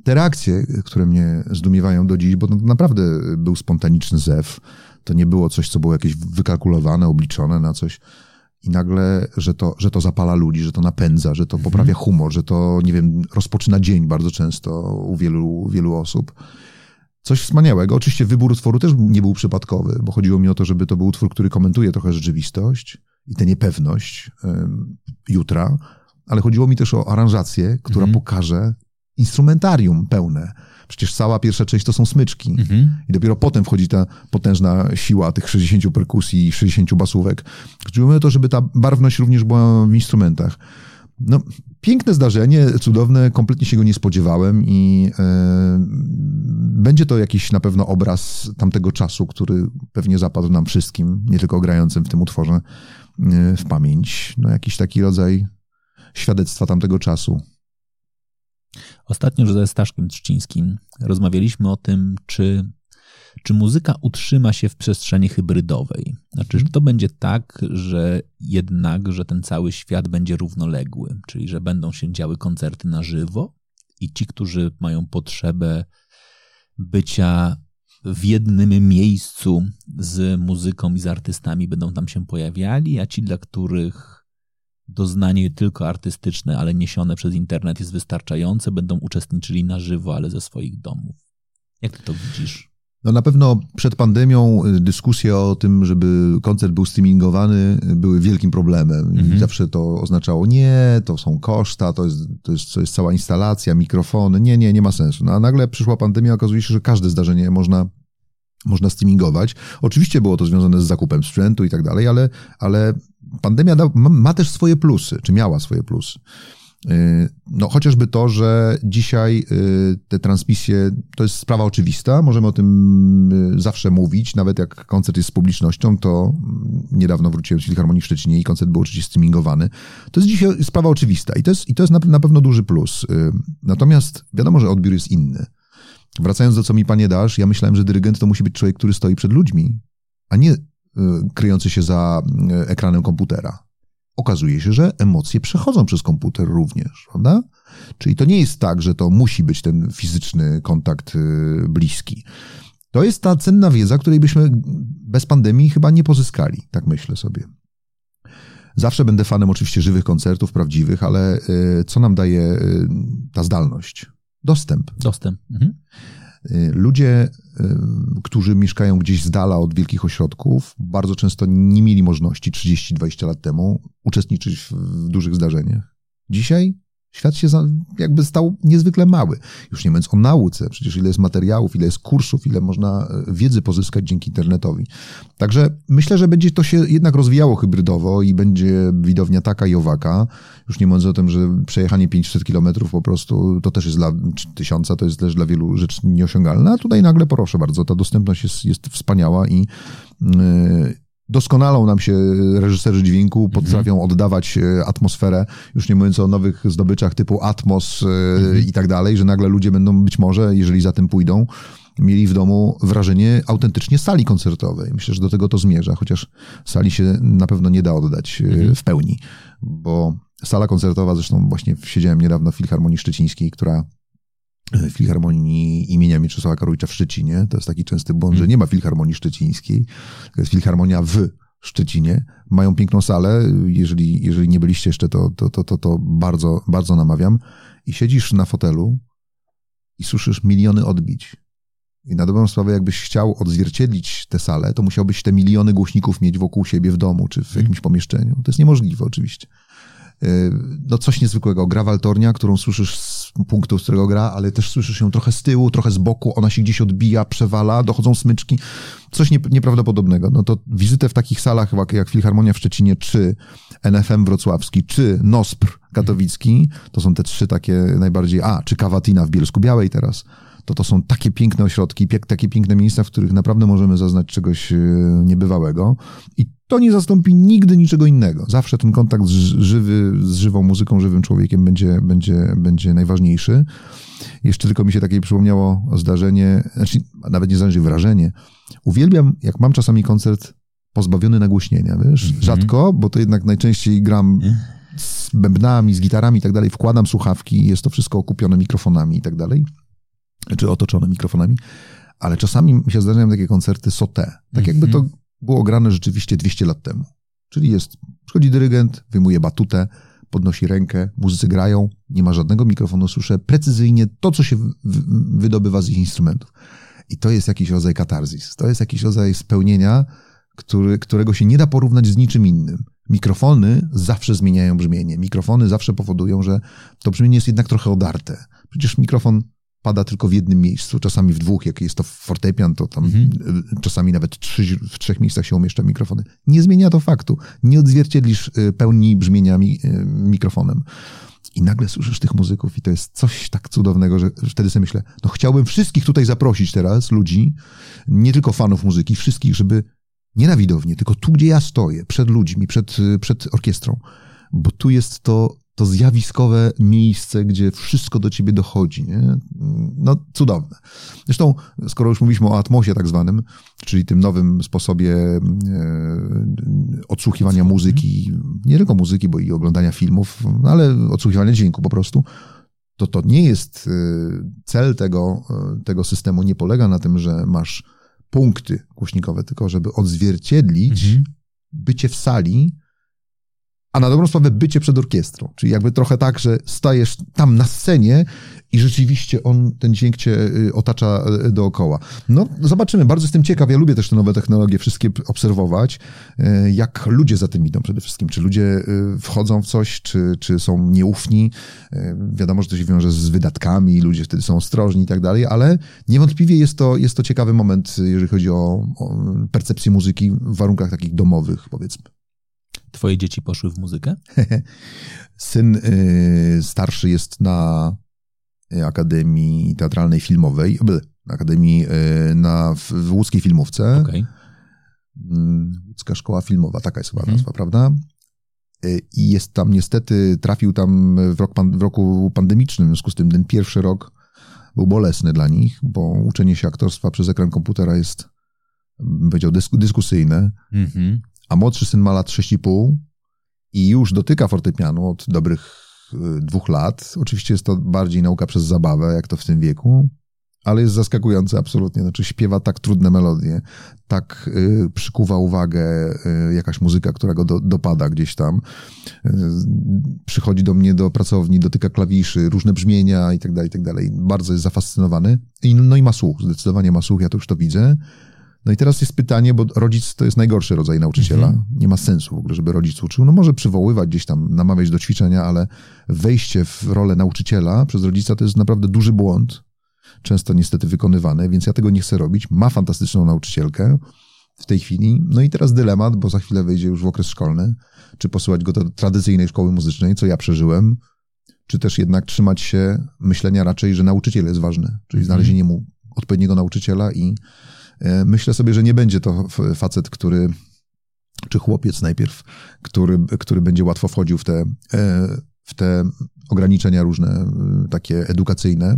te reakcje, które mnie zdumiewają do dziś, bo to naprawdę był spontaniczny zew. To nie było coś, co było jakieś wykalkulowane, obliczone na coś. I nagle, że to, że to zapala ludzi, że to napędza, że to poprawia humor, że to, nie wiem, rozpoczyna dzień bardzo często u wielu, wielu osób. Coś wspaniałego. Oczywiście wybór utworu też nie był przypadkowy, bo chodziło mi o to, żeby to był utwór, który komentuje trochę rzeczywistość i tę niepewność jutra, ale chodziło mi też o aranżację, która Mhm. pokaże instrumentarium pełne. Przecież cała pierwsza część to są smyczki. Mhm. I dopiero potem wchodzi ta potężna siła tych 60 perkusji i 60 basówek. Chodziło o to, żeby ta barwność również była w instrumentach. No, piękne zdarzenie, cudowne, kompletnie się go nie spodziewałem i e, będzie to jakiś na pewno obraz tamtego czasu, który pewnie zapadł nam wszystkim, nie tylko grającym w tym utworze, e, w pamięć. No, jakiś taki rodzaj świadectwa tamtego czasu. Ostatnio ze Staszkiem Trzcińskim rozmawialiśmy o tym, czy, czy muzyka utrzyma się w przestrzeni hybrydowej. Znaczy, że to będzie tak, że jednak, że ten cały świat będzie równoległy, czyli że będą się działy koncerty na żywo i ci, którzy mają potrzebę bycia w jednym miejscu z muzyką i z artystami będą tam się pojawiali, a ci, dla których doznanie tylko artystyczne, ale niesione przez internet jest wystarczające, będą uczestniczyli na żywo, ale ze swoich domów. Jak ty to widzisz? No na pewno przed pandemią y, dyskusje o tym, żeby koncert był streamingowany, y, były wielkim problemem. Mhm. zawsze to oznaczało, nie, to są koszta, to jest, to, jest, to jest cała instalacja, mikrofony, nie, nie, nie ma sensu. No a nagle przyszła pandemia, okazuje się, że każde zdarzenie można, można streamingować. Oczywiście było to związane z zakupem sprzętu i tak dalej, ale, ale pandemia da, ma, ma też swoje plusy, czy miała swoje plusy. Yy, No, chociażby to, że dzisiaj yy, te transmisje to jest sprawa oczywista, możemy o tym yy, zawsze mówić, nawet jak koncert jest z publicznością, to mm, niedawno wróciłem z Filharmonii w Szczecinie i koncert był oczywiście streamingowany. To jest dzisiaj sprawa oczywista i to jest, i to jest na, na pewno duży plus. Natomiast wiadomo, że odbiór jest inny. Wracając do co mi panie dasz, ja myślałem, że dyrygent to musi być człowiek, który stoi przed ludźmi, a nie yy, kryjący się za yy, ekranem komputera okazuje się, że emocje przechodzą przez komputer również, prawda? Czyli to nie jest tak, że to musi być ten fizyczny kontakt y, bliski. To jest ta cenna wiedza, której byśmy bez pandemii chyba nie pozyskali, tak myślę sobie. Zawsze będę fanem oczywiście żywych koncertów, prawdziwych, ale y, co nam daje y, ta zdalność? Dostęp. Dostęp. Mhm. Y, Ludzie, y, którzy mieszkają gdzieś z dala od wielkich ośrodków, bardzo często nie mieli możliwości 30-20 lat temu uczestniczyć w, w dużych zdarzeniach. Dzisiaj świat się jakby stał niezwykle mały. Już nie mówiąc o nauce, przecież ile jest materiałów, ile jest kursów, ile można y, wiedzy pozyskać dzięki internetowi. Także myślę, że będzie to się jednak rozwijało hybrydowo i będzie widownia taka i owaka. Już nie mówiąc o tym, że przejechanie 500 kilometrów po prostu to też jest dla tysiąca, to jest też dla wielu rzeczy nieosiągalne. A tutaj nagle, proszę bardzo, ta dostępność jest, jest wspaniała i yy, doskonalą nam się reżyserzy dźwięku, potrafią oddawać e, atmosferę, już nie mówiąc o nowych zdobyczach typu Atmos e, i tak dalej, że nagle ludzie będą być może, jeżeli za tym pójdą, mieli w domu wrażenie autentycznie sali koncertowej. Myślę, że do tego to zmierza, chociaż sali się na pewno nie da oddać e, w pełni, bo sala koncertowa, zresztą właśnie siedziałem niedawno w Filharmonii Szczecińskiej, która Filharmonii imienia Mieczysława Karowicza w Szczecinie. To jest taki częsty błąd, że nie ma Filharmonii Szczecińskiej. To jest Filharmonia w Szczecinie. Mają piękną salę. Jeżeli, jeżeli nie byliście jeszcze, to, to, to, to, to bardzo, bardzo namawiam. I siedzisz na fotelu i słyszysz miliony odbić. I na dobrą sprawę, jakbyś chciał odzwierciedlić tę salę, to musiałbyś te miliony głośników mieć wokół siebie w domu czy w jakimś pomieszczeniu. To jest niemożliwe oczywiście. Yy, No coś niezwykłego. Gra waltornia, którą słyszysz z punktu, z którego gra, ale też słyszysz ją trochę z tyłu, trochę z boku, ona się gdzieś odbija, przewala, dochodzą smyczki. Coś nie, nieprawdopodobnego. No to wizytę w takich salach jak Filharmonia w Szczecinie, czy NFM wrocławski, czy NOSPR katowicki, to są te trzy takie najbardziej, a, czy Kawatina w Bielsku Białej teraz, to to są takie piękne ośrodki, piek, takie piękne miejsca, w których naprawdę możemy zaznać czegoś e, niebywałego. I to nie zastąpi nigdy niczego innego. Zawsze ten kontakt z, żywy, z żywą muzyką, żywym człowiekiem będzie, będzie, będzie najważniejszy. Jeszcze tylko mi się takie przypomniało zdarzenie, znaczy nawet nie zdarzenie, wrażenie. Uwielbiam, jak mam czasami koncert pozbawiony nagłośnienia, wiesz? Rzadko, bo to jednak najczęściej gram z bębnami, z gitarami i tak dalej, wkładam słuchawki, jest to wszystko okupione mikrofonami i tak dalej, czy otoczone mikrofonami, ale czasami mi się zdarzają takie koncerty sote, tak jakby to było grane rzeczywiście 200 lat temu. Czyli jest, przychodzi dyrygent, wyjmuje batutę, podnosi rękę, muzycy grają, nie ma żadnego mikrofonu, słyszę precyzyjnie to, co się w- w- wydobywa z ich instrumentów. I to jest jakiś rodzaj katarzis, to jest jakiś rodzaj spełnienia, który, którego się nie da porównać z niczym innym. Mikrofony zawsze zmieniają brzmienie. Mikrofony zawsze powodują, że to brzmienie jest jednak trochę odarte. Przecież mikrofon pada tylko w jednym miejscu, czasami w dwóch. Jak jest to fortepian, to tam y, czasami nawet trzy, w trzech miejscach się umieszcza mikrofony. Nie zmienia to faktu. Nie odzwierciedlisz y, pełni brzmienia mi, y, mikrofonem. I nagle słyszysz tych muzyków i to jest coś tak cudownego, że wtedy sobie myślę, no chciałbym wszystkich tutaj zaprosić teraz, ludzi, nie tylko fanów muzyki, wszystkich, żeby nie na widownię, tylko tu, gdzie ja stoję, przed ludźmi, przed, przed orkiestrą, bo tu jest to, to zjawiskowe miejsce, gdzie wszystko do ciebie dochodzi. Nie? No, cudowne. Zresztą, skoro już mówiliśmy o Atmosie tak zwanym, czyli tym nowym sposobie e, odsłuchiwania muzyki, nie tylko muzyki, bo i oglądania filmów, ale odsłuchiwania dźwięku po prostu, to to nie jest e, cel tego, e, tego systemu, nie polega na tym, że masz punkty głośnikowe, tylko żeby odzwierciedlić Mhm. bycie w sali, a na dobrą sprawę bycie przed orkiestrą. Czyli jakby trochę tak, że stajesz tam na scenie i rzeczywiście on, ten dźwięk cię y, otacza y, dookoła. No, zobaczymy. Bardzo jestem ciekaw. Ja lubię też te nowe technologie, wszystkie obserwować, y, jak ludzie za tym idą przede wszystkim. Czy ludzie wchodzą w coś, czy, czy są nieufni. Wiadomo, że to się wiąże z wydatkami, ludzie wtedy są ostrożni i tak dalej, ale niewątpliwie jest to, jest to ciekawy moment, jeżeli chodzi o, o percepcję muzyki w warunkach takich domowych, powiedzmy. Twoje dzieci poszły w muzykę? Syn y, starszy jest na Akademii Teatralnej Filmowej, Akademii y, na, w, w łódzkiej filmówce. Okay. Łódzka Szkoła Filmowa, taka jest chyba hmm. nazwa, prawda? Y, I jest tam niestety, trafił tam w, rok, w roku pandemicznym, w związku z tym ten pierwszy rok był bolesny dla nich, bo uczenie się aktorstwa przez ekran komputera jest, bym powiedział, dyskusyjne. Mm -hmm a młodszy syn ma lat 6,5 i już dotyka fortepianu od dobrych y, dwóch lat. Oczywiście jest to bardziej nauka przez zabawę, jak to w tym wieku, ale jest zaskakujące absolutnie. Znaczy śpiewa tak trudne melodie, tak y, przykuwa uwagę y, jakaś muzyka, która go do, dopada gdzieś tam. Y, przychodzi do mnie do pracowni, dotyka klawiszy, różne brzmienia i tak dalej, i tak dalej. Bardzo jest zafascynowany. I, no i ma słuch, zdecydowanie ma słuch, ja to już to widzę. No i teraz jest pytanie, bo rodzic to jest najgorszy rodzaj nauczyciela. Mhm. Nie ma sensu w ogóle, żeby rodzic uczył. No może przywoływać gdzieś tam, namawiać do ćwiczenia, ale wejście w rolę nauczyciela przez rodzica to jest naprawdę duży błąd. Często niestety wykonywany, więc ja tego nie chcę robić. Ma fantastyczną nauczycielkę w tej chwili. No i teraz dylemat, bo za chwilę wejdzie już w okres szkolny. Czy posyłać go do tradycyjnej szkoły muzycznej, co ja przeżyłem, czy też jednak trzymać się myślenia raczej, że nauczyciel jest ważny, czyli mhm. znalezienie mu odpowiedniego nauczyciela i myślę sobie, że nie będzie to facet, który, czy chłopiec najpierw, który, który będzie łatwo wchodził w te, e, w te ograniczenia różne, e, takie edukacyjne,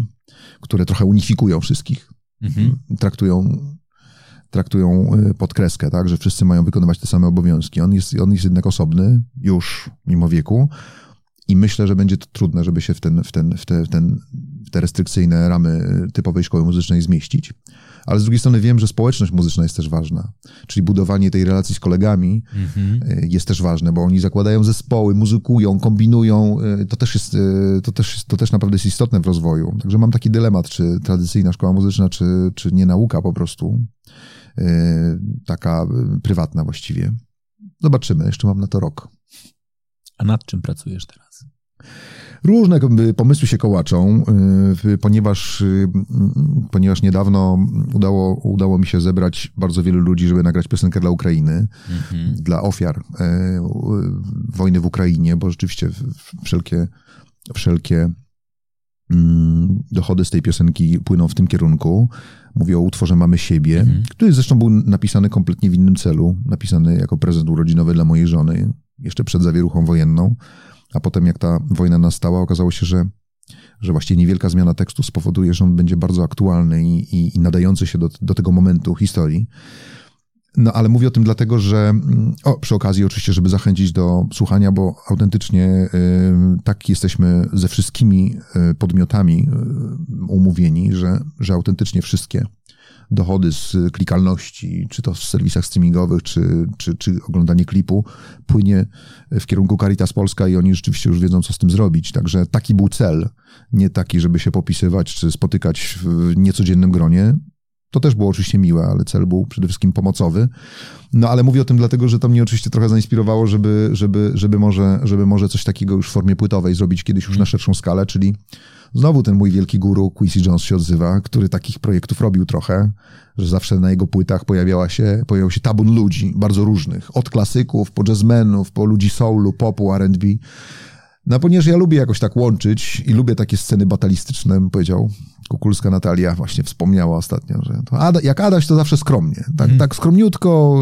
które trochę unifikują wszystkich. Mhm. Traktują traktują pod kreskę, tak, że wszyscy mają wykonywać te same obowiązki. On jest, on jest jednak osobny, już mimo wieku, i myślę, że będzie to trudne, żeby się w, ten, w, ten, w, te, w, ten, w te restrykcyjne ramy typowej szkoły muzycznej zmieścić ale z drugiej strony wiem, że społeczność muzyczna jest też ważna. Czyli budowanie tej relacji z kolegami mhm. E, jest też ważne, bo oni zakładają zespoły, muzykują, kombinują. E, to też jest, e, to też, to też naprawdę jest istotne w rozwoju. Także mam taki dylemat, czy tradycyjna szkoła muzyczna, czy, czy nie nauka po prostu. Taka prywatna właściwie. Zobaczymy, jeszcze mam na to rok. A nad czym pracujesz teraz? Różne pomysły się kołaczą, y, ponieważ, y, ponieważ niedawno udało, udało mi się zebrać bardzo wielu ludzi, żeby nagrać piosenkę dla Ukrainy, mhm. dla ofiar e, wojny w Ukrainie, bo rzeczywiście wszelkie, wszelkie mm, dochody z tej piosenki płyną w tym kierunku. Mówię o utworze Mamy siebie, mhm. który zresztą był napisany kompletnie w innym celu, napisany jako prezent urodzinowy dla mojej żony, jeszcze przed zawieruchą wojenną. A potem, jak ta wojna nastała, okazało się, że, że właściwie niewielka zmiana tekstu spowoduje, że on będzie bardzo aktualny i, i, i nadający się do, do tego momentu historii. No ale mówię o tym dlatego, że o, przy okazji oczywiście, żeby zachęcić do słuchania, bo autentycznie y, tak jesteśmy ze wszystkimi y, podmiotami y, umówieni, że, że autentycznie wszystkie dochody z klikalności, czy to w serwisach streamingowych, czy, czy, czy oglądanie klipu, płynie w kierunku Caritas Polska i oni rzeczywiście już wiedzą, co z tym zrobić. Także taki był cel, nie taki, żeby się popisywać, czy spotykać w niecodziennym gronie. To też było oczywiście miłe, ale cel był przede wszystkim pomocowy. No ale mówię o tym dlatego, że to mnie oczywiście trochę zainspirowało, żeby, żeby, żeby, może, żeby może coś takiego już w formie płytowej zrobić kiedyś już na szerszą skalę, czyli Znowu ten mój wielki guru Quincy Jones się odzywa, który takich projektów robił trochę, że zawsze na jego płytach pojawiała się, pojawiał się tabun ludzi, bardzo różnych, od klasyków, po jazzmenów, po ludzi soulu, popu, R&B. No ponieważ ja lubię jakoś tak łączyć i lubię takie sceny batalistyczne, bym powiedział. Kukulska Natalia właśnie wspomniała ostatnio, że to Ada, jak Adaś to zawsze skromnie. Tak, mm. tak skromniutko,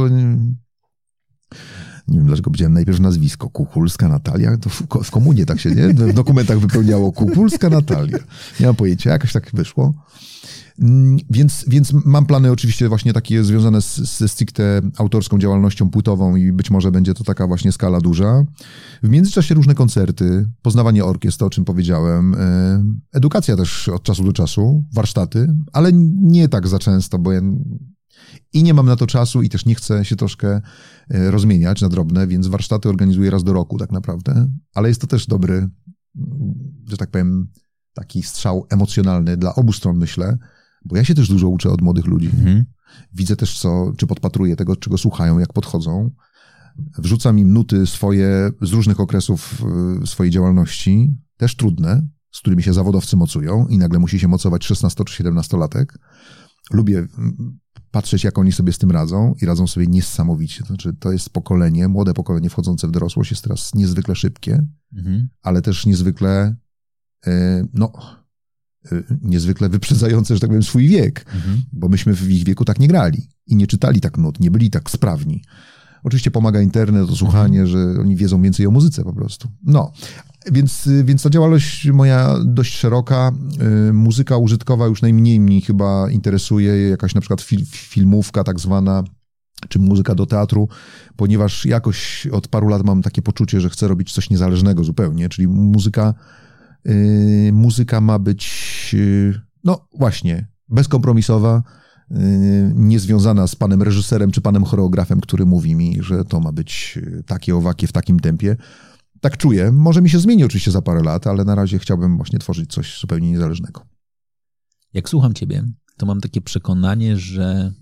nie wiem dlaczego powiedziałem najpierw nazwisko, Kukulska Natalia, to w, w komunie tak się, nie? W dokumentach wypełniało Kukulska Natalia. Nie mam pojęcia, jakoś tak wyszło. Mm, więc, więc mam plany oczywiście właśnie takie związane z, ze stricte autorską działalnością płytową i być może będzie to taka właśnie skala duża. W międzyczasie różne koncerty, poznawanie orkiestr, o czym powiedziałem, e, edukacja też od czasu do czasu, warsztaty, ale nie tak za często, bo ja i nie mam na to czasu i też nie chcę się troszkę e, rozmieniać na drobne, więc warsztaty organizuję raz do roku tak naprawdę, ale jest to też dobry, że tak powiem, taki strzał emocjonalny dla obu stron, myślę, bo ja się też dużo uczę od młodych ludzi. Mhm. Widzę też, co, czy podpatruję tego, czego słuchają, jak podchodzą. Wrzucam im nuty swoje z różnych okresów y, swojej działalności, też trudne, z którymi się zawodowcy mocują i nagle musi się mocować 16 czy 17-latek. Lubię mm, patrzeć, jak oni sobie z tym radzą i radzą sobie niesamowicie. To znaczy, to jest pokolenie, młode pokolenie wchodzące w dorosłość jest teraz niezwykle szybkie, Mhm. ale też niezwykle, e, no, e, niezwykle wyprzedzające, że tak powiem, swój wiek, Mhm. bo myśmy w ich wieku tak nie grali i nie czytali tak nut, nie byli tak sprawni. Oczywiście pomaga internet, słuchanie, że oni wiedzą więcej o muzyce po prostu. No, więc, więc ta działalność moja dość szeroka. Y, Muzyka użytkowa już najmniej mnie chyba interesuje, jakaś na przykład fil, filmówka tak zwana, czy muzyka do teatru, ponieważ jakoś od paru lat mam takie poczucie, że chcę robić coś niezależnego zupełnie, czyli muzyka, y, muzyka ma być, y, no właśnie, bezkompromisowa, niezwiązana z panem reżyserem czy panem choreografem, który mówi mi, że to ma być y, takie owakie w takim tempie. Tak czuję. Może mi się zmieni oczywiście za parę lat, ale na razie chciałbym właśnie tworzyć coś zupełnie niezależnego. Jak słucham ciebie, to mam takie przekonanie, że,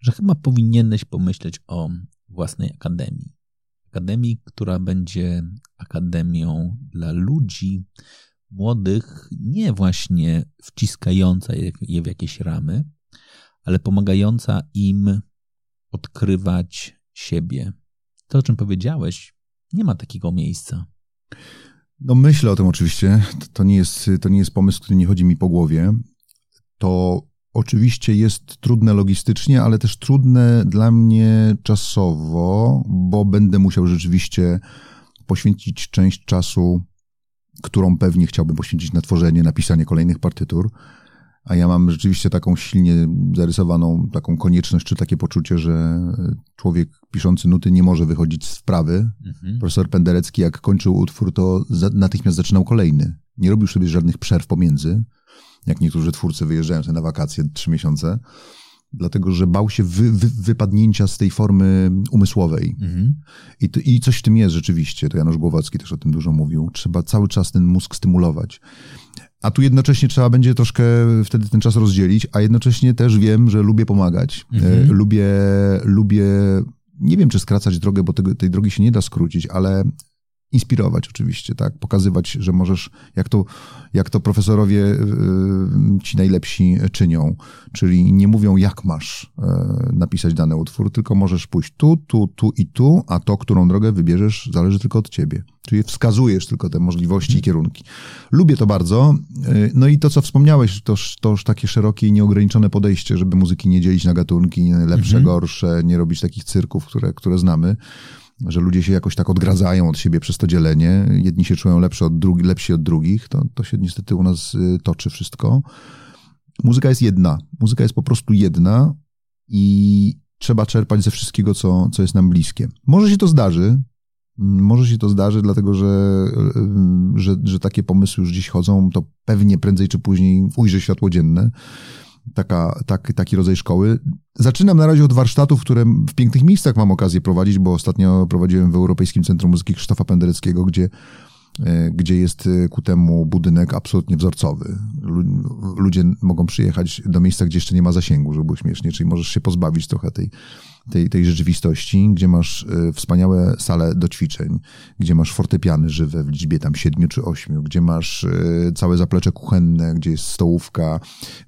że chyba powinieneś pomyśleć o własnej akademii. Akademii, która będzie akademią dla ludzi młodych, nie właśnie wciskająca je- w jakieś ramy, ale pomagająca im odkrywać siebie. To, o czym powiedziałeś, nie ma takiego miejsca. No myślę o tym oczywiście. To nie jest, to nie jest pomysł, który nie chodzi mi po głowie. To oczywiście jest trudne logistycznie, ale też trudne dla mnie czasowo, bo będę musiał rzeczywiście poświęcić część czasu, którą pewnie chciałbym poświęcić na tworzenie, napisanie kolejnych partytur. A ja mam rzeczywiście taką silnie zarysowaną taką konieczność, czy takie poczucie, że człowiek piszący nuty nie może wychodzić z wprawy, Mhm. Profesor Penderecki, jak kończył utwór, to za, natychmiast zaczynał kolejny. Nie robił sobie żadnych przerw pomiędzy, jak niektórzy twórcy wyjeżdżają sobie na wakacje trzy miesiące, dlatego że bał się wy, wy, wypadnięcia z tej formy umysłowej. Mhm. I, to, I coś w tym jest rzeczywiście, to Janusz Głowacki też o tym dużo mówił. Trzeba cały czas ten mózg stymulować. A tu jednocześnie trzeba będzie troszkę wtedy ten czas rozdzielić, a jednocześnie też wiem, że lubię pomagać. Mhm. E, Lubię, lubię, nie wiem czy skracać drogę, bo tego, tej drogi się nie da skrócić, ale inspirować oczywiście, tak? Pokazywać, że możesz, jak to, jak to profesorowie yy, ci najlepsi czynią, czyli nie mówią jak masz yy, napisać dany utwór, tylko możesz pójść tu, tu, tu i tu, a to, którą drogę wybierzesz, zależy tylko od ciebie. Czyli wskazujesz tylko te możliwości i kierunki. Lubię to bardzo. Yy, No i to, co wspomniałeś, to, to już takie szerokie i nieograniczone podejście, żeby muzyki nie dzielić na gatunki, lepsze, Mhm. gorsze, nie robić takich cyrków, które, które znamy że ludzie się jakoś tak odgradzają od siebie przez to dzielenie. Jedni się czują lepsi od, drugi, lepsi od drugich. To, to się niestety u nas y, toczy wszystko. Muzyka jest jedna. Muzyka jest po prostu jedna i trzeba czerpać ze wszystkiego, co, co jest nam bliskie. Może się to zdarzy. Może się to zdarzy, dlatego że, y, że, że takie pomysły już dziś chodzą, to pewnie prędzej czy później ujrzy światło dzienne. Taka, tak, taki rodzaj szkoły. Zaczynam na razie od warsztatów, które w pięknych miejscach mam okazję prowadzić, bo ostatnio prowadziłem w Europejskim Centrum Muzyki Krzysztofa Pendereckiego, gdzie, e, gdzie jest e, ku temu budynek absolutnie wzorcowy. Lu- Ludzie mogą przyjechać do miejsca, gdzie jeszcze nie ma zasięgu, żeby było śmiesznie, czyli możesz się pozbawić trochę tej, tej, tej rzeczywistości, gdzie masz e, wspaniałe sale do ćwiczeń, gdzie masz fortepiany żywe w liczbie tam siedmiu czy ośmiu, gdzie masz e, całe zaplecze kuchenne, gdzie jest stołówka,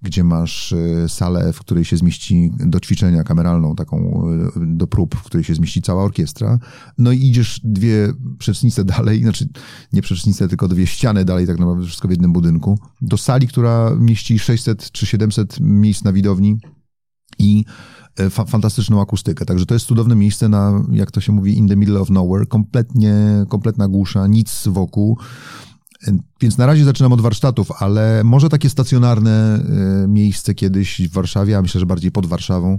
gdzie masz e, salę, w której się zmieści do ćwiczenia kameralną, taką do prób, w której się zmieści cała orkiestra. No i idziesz dwie przecznice dalej, znaczy nie przecznice, tylko dwie ściany dalej, tak naprawdę wszystko w jednym budynku, do sali, która mieści 600 czy 700 miejsc na widowni i fa- fantastyczną akustykę. Także to jest cudowne miejsce na, jak to się mówi, in the middle of nowhere. Kompletnie, kompletna głusza, nic wokół. E, Więc na razie zaczynam od warsztatów, ale może takie stacjonarne e, miejsce kiedyś w Warszawie, a myślę, że bardziej pod Warszawą,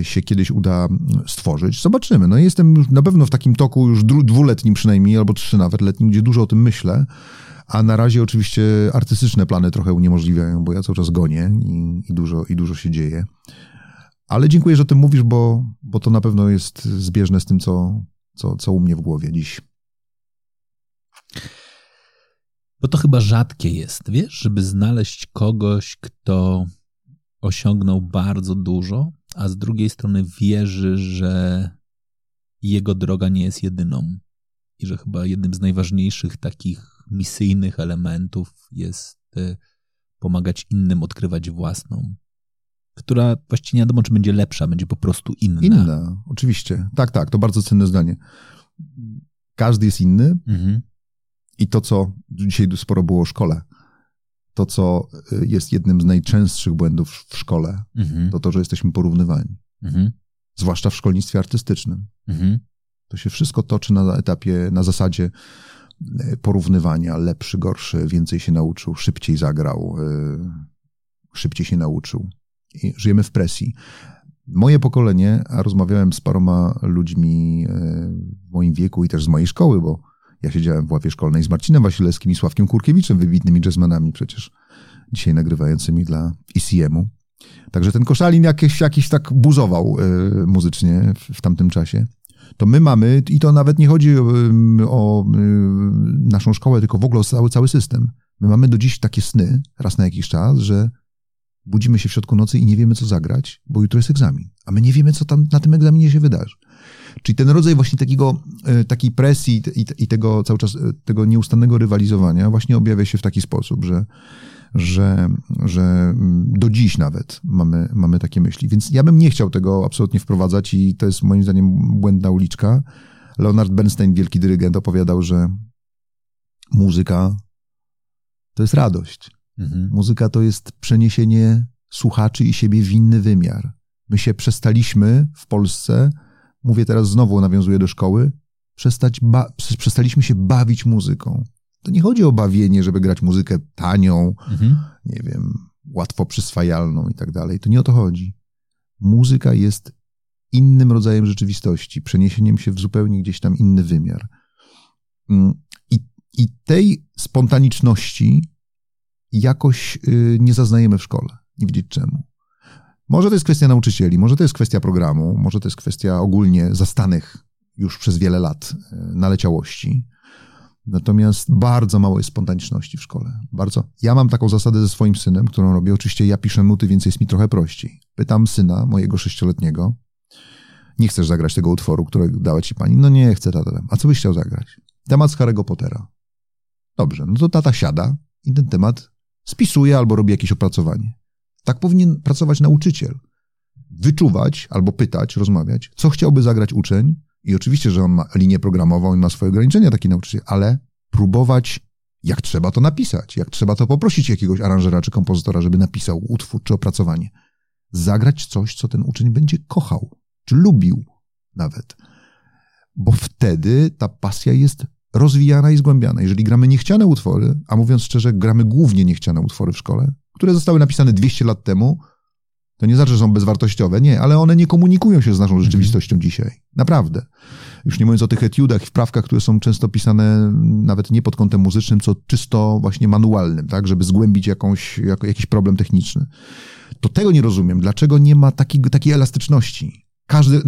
e, się kiedyś uda mm, stworzyć. Zobaczymy. No jestem już na pewno w takim toku już dwuletnim przynajmniej, albo trzy nawet letnim, gdzie dużo o tym myślę. A na razie oczywiście artystyczne plany trochę uniemożliwiają, bo ja cały czas gonię i, i, dużo, i dużo się dzieje. Ale dziękuję, że o tym mówisz, bo, bo to na pewno jest zbieżne z tym, co, co, co u mnie w głowie dziś. Bo to chyba rzadkie jest, wiesz, żeby znaleźć kogoś, kto osiągnął bardzo dużo, a z drugiej strony wierzy, że jego droga nie jest jedyną. I że chyba jednym z najważniejszych takich misyjnych elementów jest y, pomagać innym odkrywać własną, która właściwie nie wiadomo, czy będzie lepsza, będzie po prostu inna. Inna, oczywiście. Tak, tak, to bardzo cenne zdanie. Każdy jest inny mhm. i to, co dzisiaj sporo było o szkole, to, co y, jest jednym z najczęstszych błędów w szkole, mhm. to to, że jesteśmy porównywani. Mhm. Zwłaszcza w szkolnictwie artystycznym. Mhm. To się wszystko toczy na etapie, na zasadzie y, porównywania, lepszy, gorszy, więcej się nauczył, szybciej zagrał, y, szybciej się nauczył. I żyjemy w presji. Moje pokolenie, a rozmawiałem z paroma ludźmi w moim wieku i też z mojej szkoły, bo ja siedziałem w ławie szkolnej z Marcinem Wasilewskim i Sławkiem Kurkiewiczem, wybitnymi jazzmanami przecież, dzisiaj nagrywającymi dla ECM-u. Także ten Koszalin jakiś, jakiś tak buzował y, muzycznie w, tamtym czasie. To my mamy, i to nawet nie chodzi o, naszą szkołę, tylko w ogóle o cały, cały system. My mamy do dziś takie sny, raz na jakiś czas, że budzimy się w środku nocy i nie wiemy, co zagrać, bo jutro jest egzamin. A my nie wiemy, co tam na tym egzaminie się wydarzy. Czyli ten rodzaj właśnie takiego, e, takiej presji i, tego cały czas, e, tego nieustannego rywalizowania właśnie objawia się w taki sposób, że, że, że mm, do dziś nawet mamy, mamy takie myśli. Więc ja bym nie chciał tego absolutnie wprowadzać i to jest moim zdaniem błędna uliczka. Leonard Bernstein, wielki dyrygent, opowiadał, że muzyka to jest radość. Mhm. Muzyka to jest przeniesienie słuchaczy i siebie w inny wymiar. My się przestaliśmy w Polsce mówię teraz znowu, nawiązuję do szkoły, przestać ba- przestaliśmy się bawić muzyką. To nie chodzi o bawienie, żeby grać muzykę tanią, mhm. nie wiem, łatwo przyswajalną i tak dalej. To nie o to chodzi. Muzyka jest innym rodzajem rzeczywistości, przeniesieniem się w zupełnie gdzieś tam inny wymiar. Mm, I, i tej spontaniczności jakoś y, nie zaznajemy w szkole. Nie wiedzieć czemu. Może to jest kwestia nauczycieli, może to jest kwestia programu, może to jest kwestia ogólnie zastanych już przez wiele lat e, naleciałości. Natomiast bardzo mało jest spontaniczności w szkole. Bardzo. Ja mam taką zasadę ze swoim synem, którą robię. Oczywiście ja piszę nuty, więc jest mi trochę prościej. Pytam syna, mojego sześcioletniego, nie chcesz zagrać tego utworu, którego dała ci pani? No nie chcę, tata. A co byś chciał zagrać? Temat z Harry'ego Pottera. Dobrze, no to tata siada i ten temat spisuje albo robi jakieś opracowanie. Tak powinien pracować nauczyciel. Wyczuwać albo pytać, rozmawiać, co chciałby zagrać uczeń. I oczywiście, że on ma linię programową i ma swoje ograniczenia, taki nauczyciel, ale próbować, jak trzeba to napisać, jak trzeba to poprosić jakiegoś aranżera czy kompozytora, żeby napisał utwór czy opracowanie. Zagrać coś, co ten uczeń będzie kochał, czy lubił nawet. Bo wtedy ta pasja jest rozwijana i zgłębiana. Jeżeli gramy niechciane utwory, a mówiąc szczerze, gramy głównie niechciane utwory w szkole, które zostały napisane 200 lat temu, to nie znaczy, że są bezwartościowe, nie, ale one nie komunikują się z naszą mhm. rzeczywistością dzisiaj. Naprawdę. Już nie mówiąc o tych etiudach i wprawkach, które są często pisane nawet nie pod kątem muzycznym, co czysto właśnie manualnym, tak, żeby zgłębić jakąś, jako, jakiś problem techniczny. To tego nie rozumiem. Dlaczego nie ma takiej, takiej elastyczności? Każdy,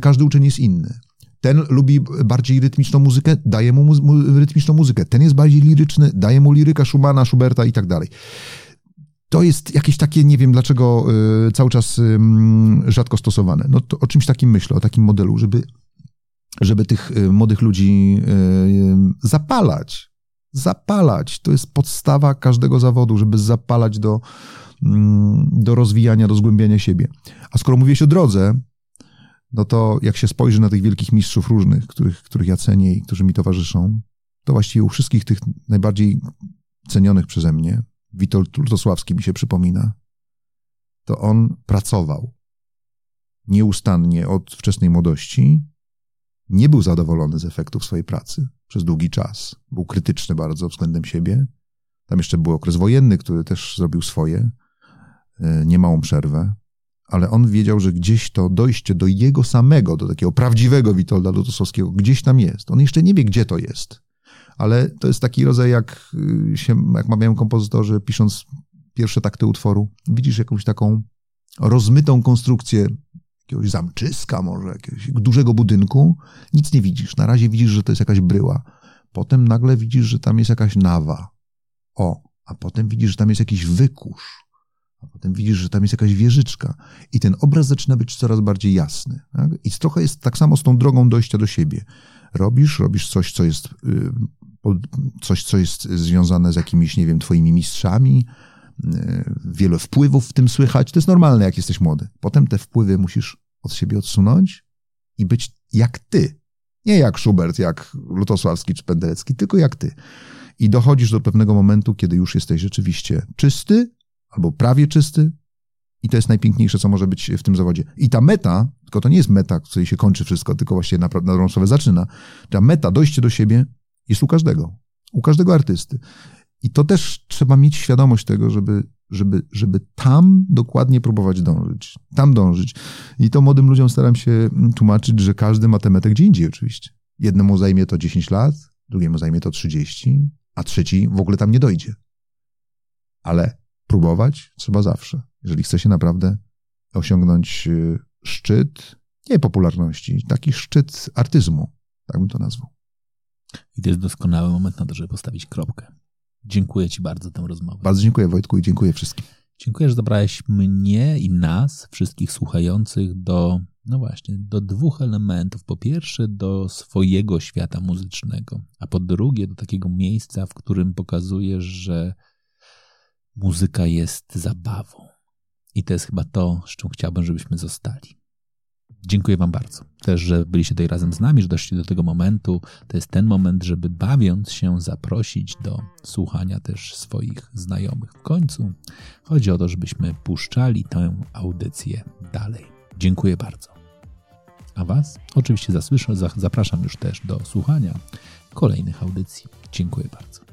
każdy uczeń jest inny. Ten lubi bardziej rytmiczną muzykę, daje mu, mu rytmiczną muzykę. Ten jest bardziej liryczny, daje mu liryka Schumana, Schuberta i tak dalej to jest jakieś takie, nie wiem dlaczego y, cały czas y, rzadko stosowane. No to o czymś takim myślę, o takim modelu, żeby, żeby tych y, młodych ludzi zapalać. Zapalać. To jest podstawa każdego zawodu, żeby zapalać do, do rozwijania, do zgłębiania siebie. A skoro mówiłeś o drodze, no to jak się spojrzy na tych wielkich mistrzów różnych, których, których ja cenię i którzy mi towarzyszą, to właściwie u wszystkich tych najbardziej cenionych przeze mnie, Witold Lutosławski mi się przypomina, to on pracował nieustannie od wczesnej młodości, nie był zadowolony z efektów swojej pracy przez długi czas. Był krytyczny bardzo względem siebie. Tam jeszcze był okres wojenny, który też zrobił swoje, e, niemałą przerwę, ale on wiedział, że gdzieś to dojście do jego samego, do takiego prawdziwego Witolda Lutosławskiego, gdzieś tam jest. On jeszcze nie wie, gdzie to jest ale to jest taki rodzaj, jak y, się, jak mawiają kompozytorzy, pisząc pierwsze takty utworu, widzisz jakąś taką rozmytą konstrukcję jakiegoś zamczyska może, jakiegoś dużego budynku, nic nie widzisz. Na razie widzisz, że to jest jakaś bryła. Potem nagle widzisz, że tam jest jakaś nawa. O, a potem widzisz, że tam jest jakiś wykurz. A potem widzisz, że tam jest jakaś wieżyczka. I ten obraz zaczyna być coraz bardziej jasny. Tak? I trochę jest tak samo z tą drogą dojścia do siebie. Robisz, robisz coś, co jest, y, coś, co jest związane z jakimiś, nie wiem, twoimi mistrzami, y, wiele wpływów w tym słychać. To jest normalne, jak jesteś młody. Potem te wpływy musisz od siebie odsunąć i być jak ty. Nie jak Schubert, jak Lutosławski czy Penderecki, tylko jak ty. I dochodzisz do pewnego momentu, kiedy już jesteś rzeczywiście czysty, albo prawie czysty, i to jest najpiękniejsze, co może być w tym zawodzie. I ta meta, tylko to nie jest meta, w której się kończy wszystko, tylko właśnie na, na dobrą sprawę zaczyna. Ta meta, dojście do siebie jest u każdego. U każdego artysty. I to też trzeba mieć świadomość tego, żeby, żeby, żeby tam dokładnie próbować dążyć. Tam dążyć. I to młodym ludziom staram się tłumaczyć, że każdy ma tę metę gdzie indziej oczywiście. Jednemu zajmie to 10 lat, drugiemu zajmie to 30, a trzeci w ogóle tam nie dojdzie. Ale próbować trzeba zawsze, jeżeli chce się naprawdę osiągnąć y, szczyt, nie popularności, taki szczyt artyzmu, tak bym to nazwał. I to jest doskonały moment na to, żeby postawić kropkę. Dziękuję Ci bardzo za tę rozmowę. Bardzo dziękuję Wojtku i dziękuję wszystkim. Dziękuję, że zabrałeś mnie i nas, wszystkich słuchających, do, no właśnie, do dwóch elementów. Po pierwsze, do swojego świata muzycznego, a po drugie, do takiego miejsca, w którym pokazujesz, że muzyka jest zabawą. I to jest chyba to, z czym chciałbym, żebyśmy zostali. Dziękuję Wam bardzo. Też, że byliście tutaj razem z nami, że doszliście do tego momentu. To jest ten moment, żeby bawiąc się zaprosić do słuchania też swoich znajomych. W końcu chodzi o to, żebyśmy puszczali tę audycję dalej. Dziękuję bardzo. A Was oczywiście zasłyszę, zapraszam już też do słuchania kolejnych audycji. Dziękuję bardzo.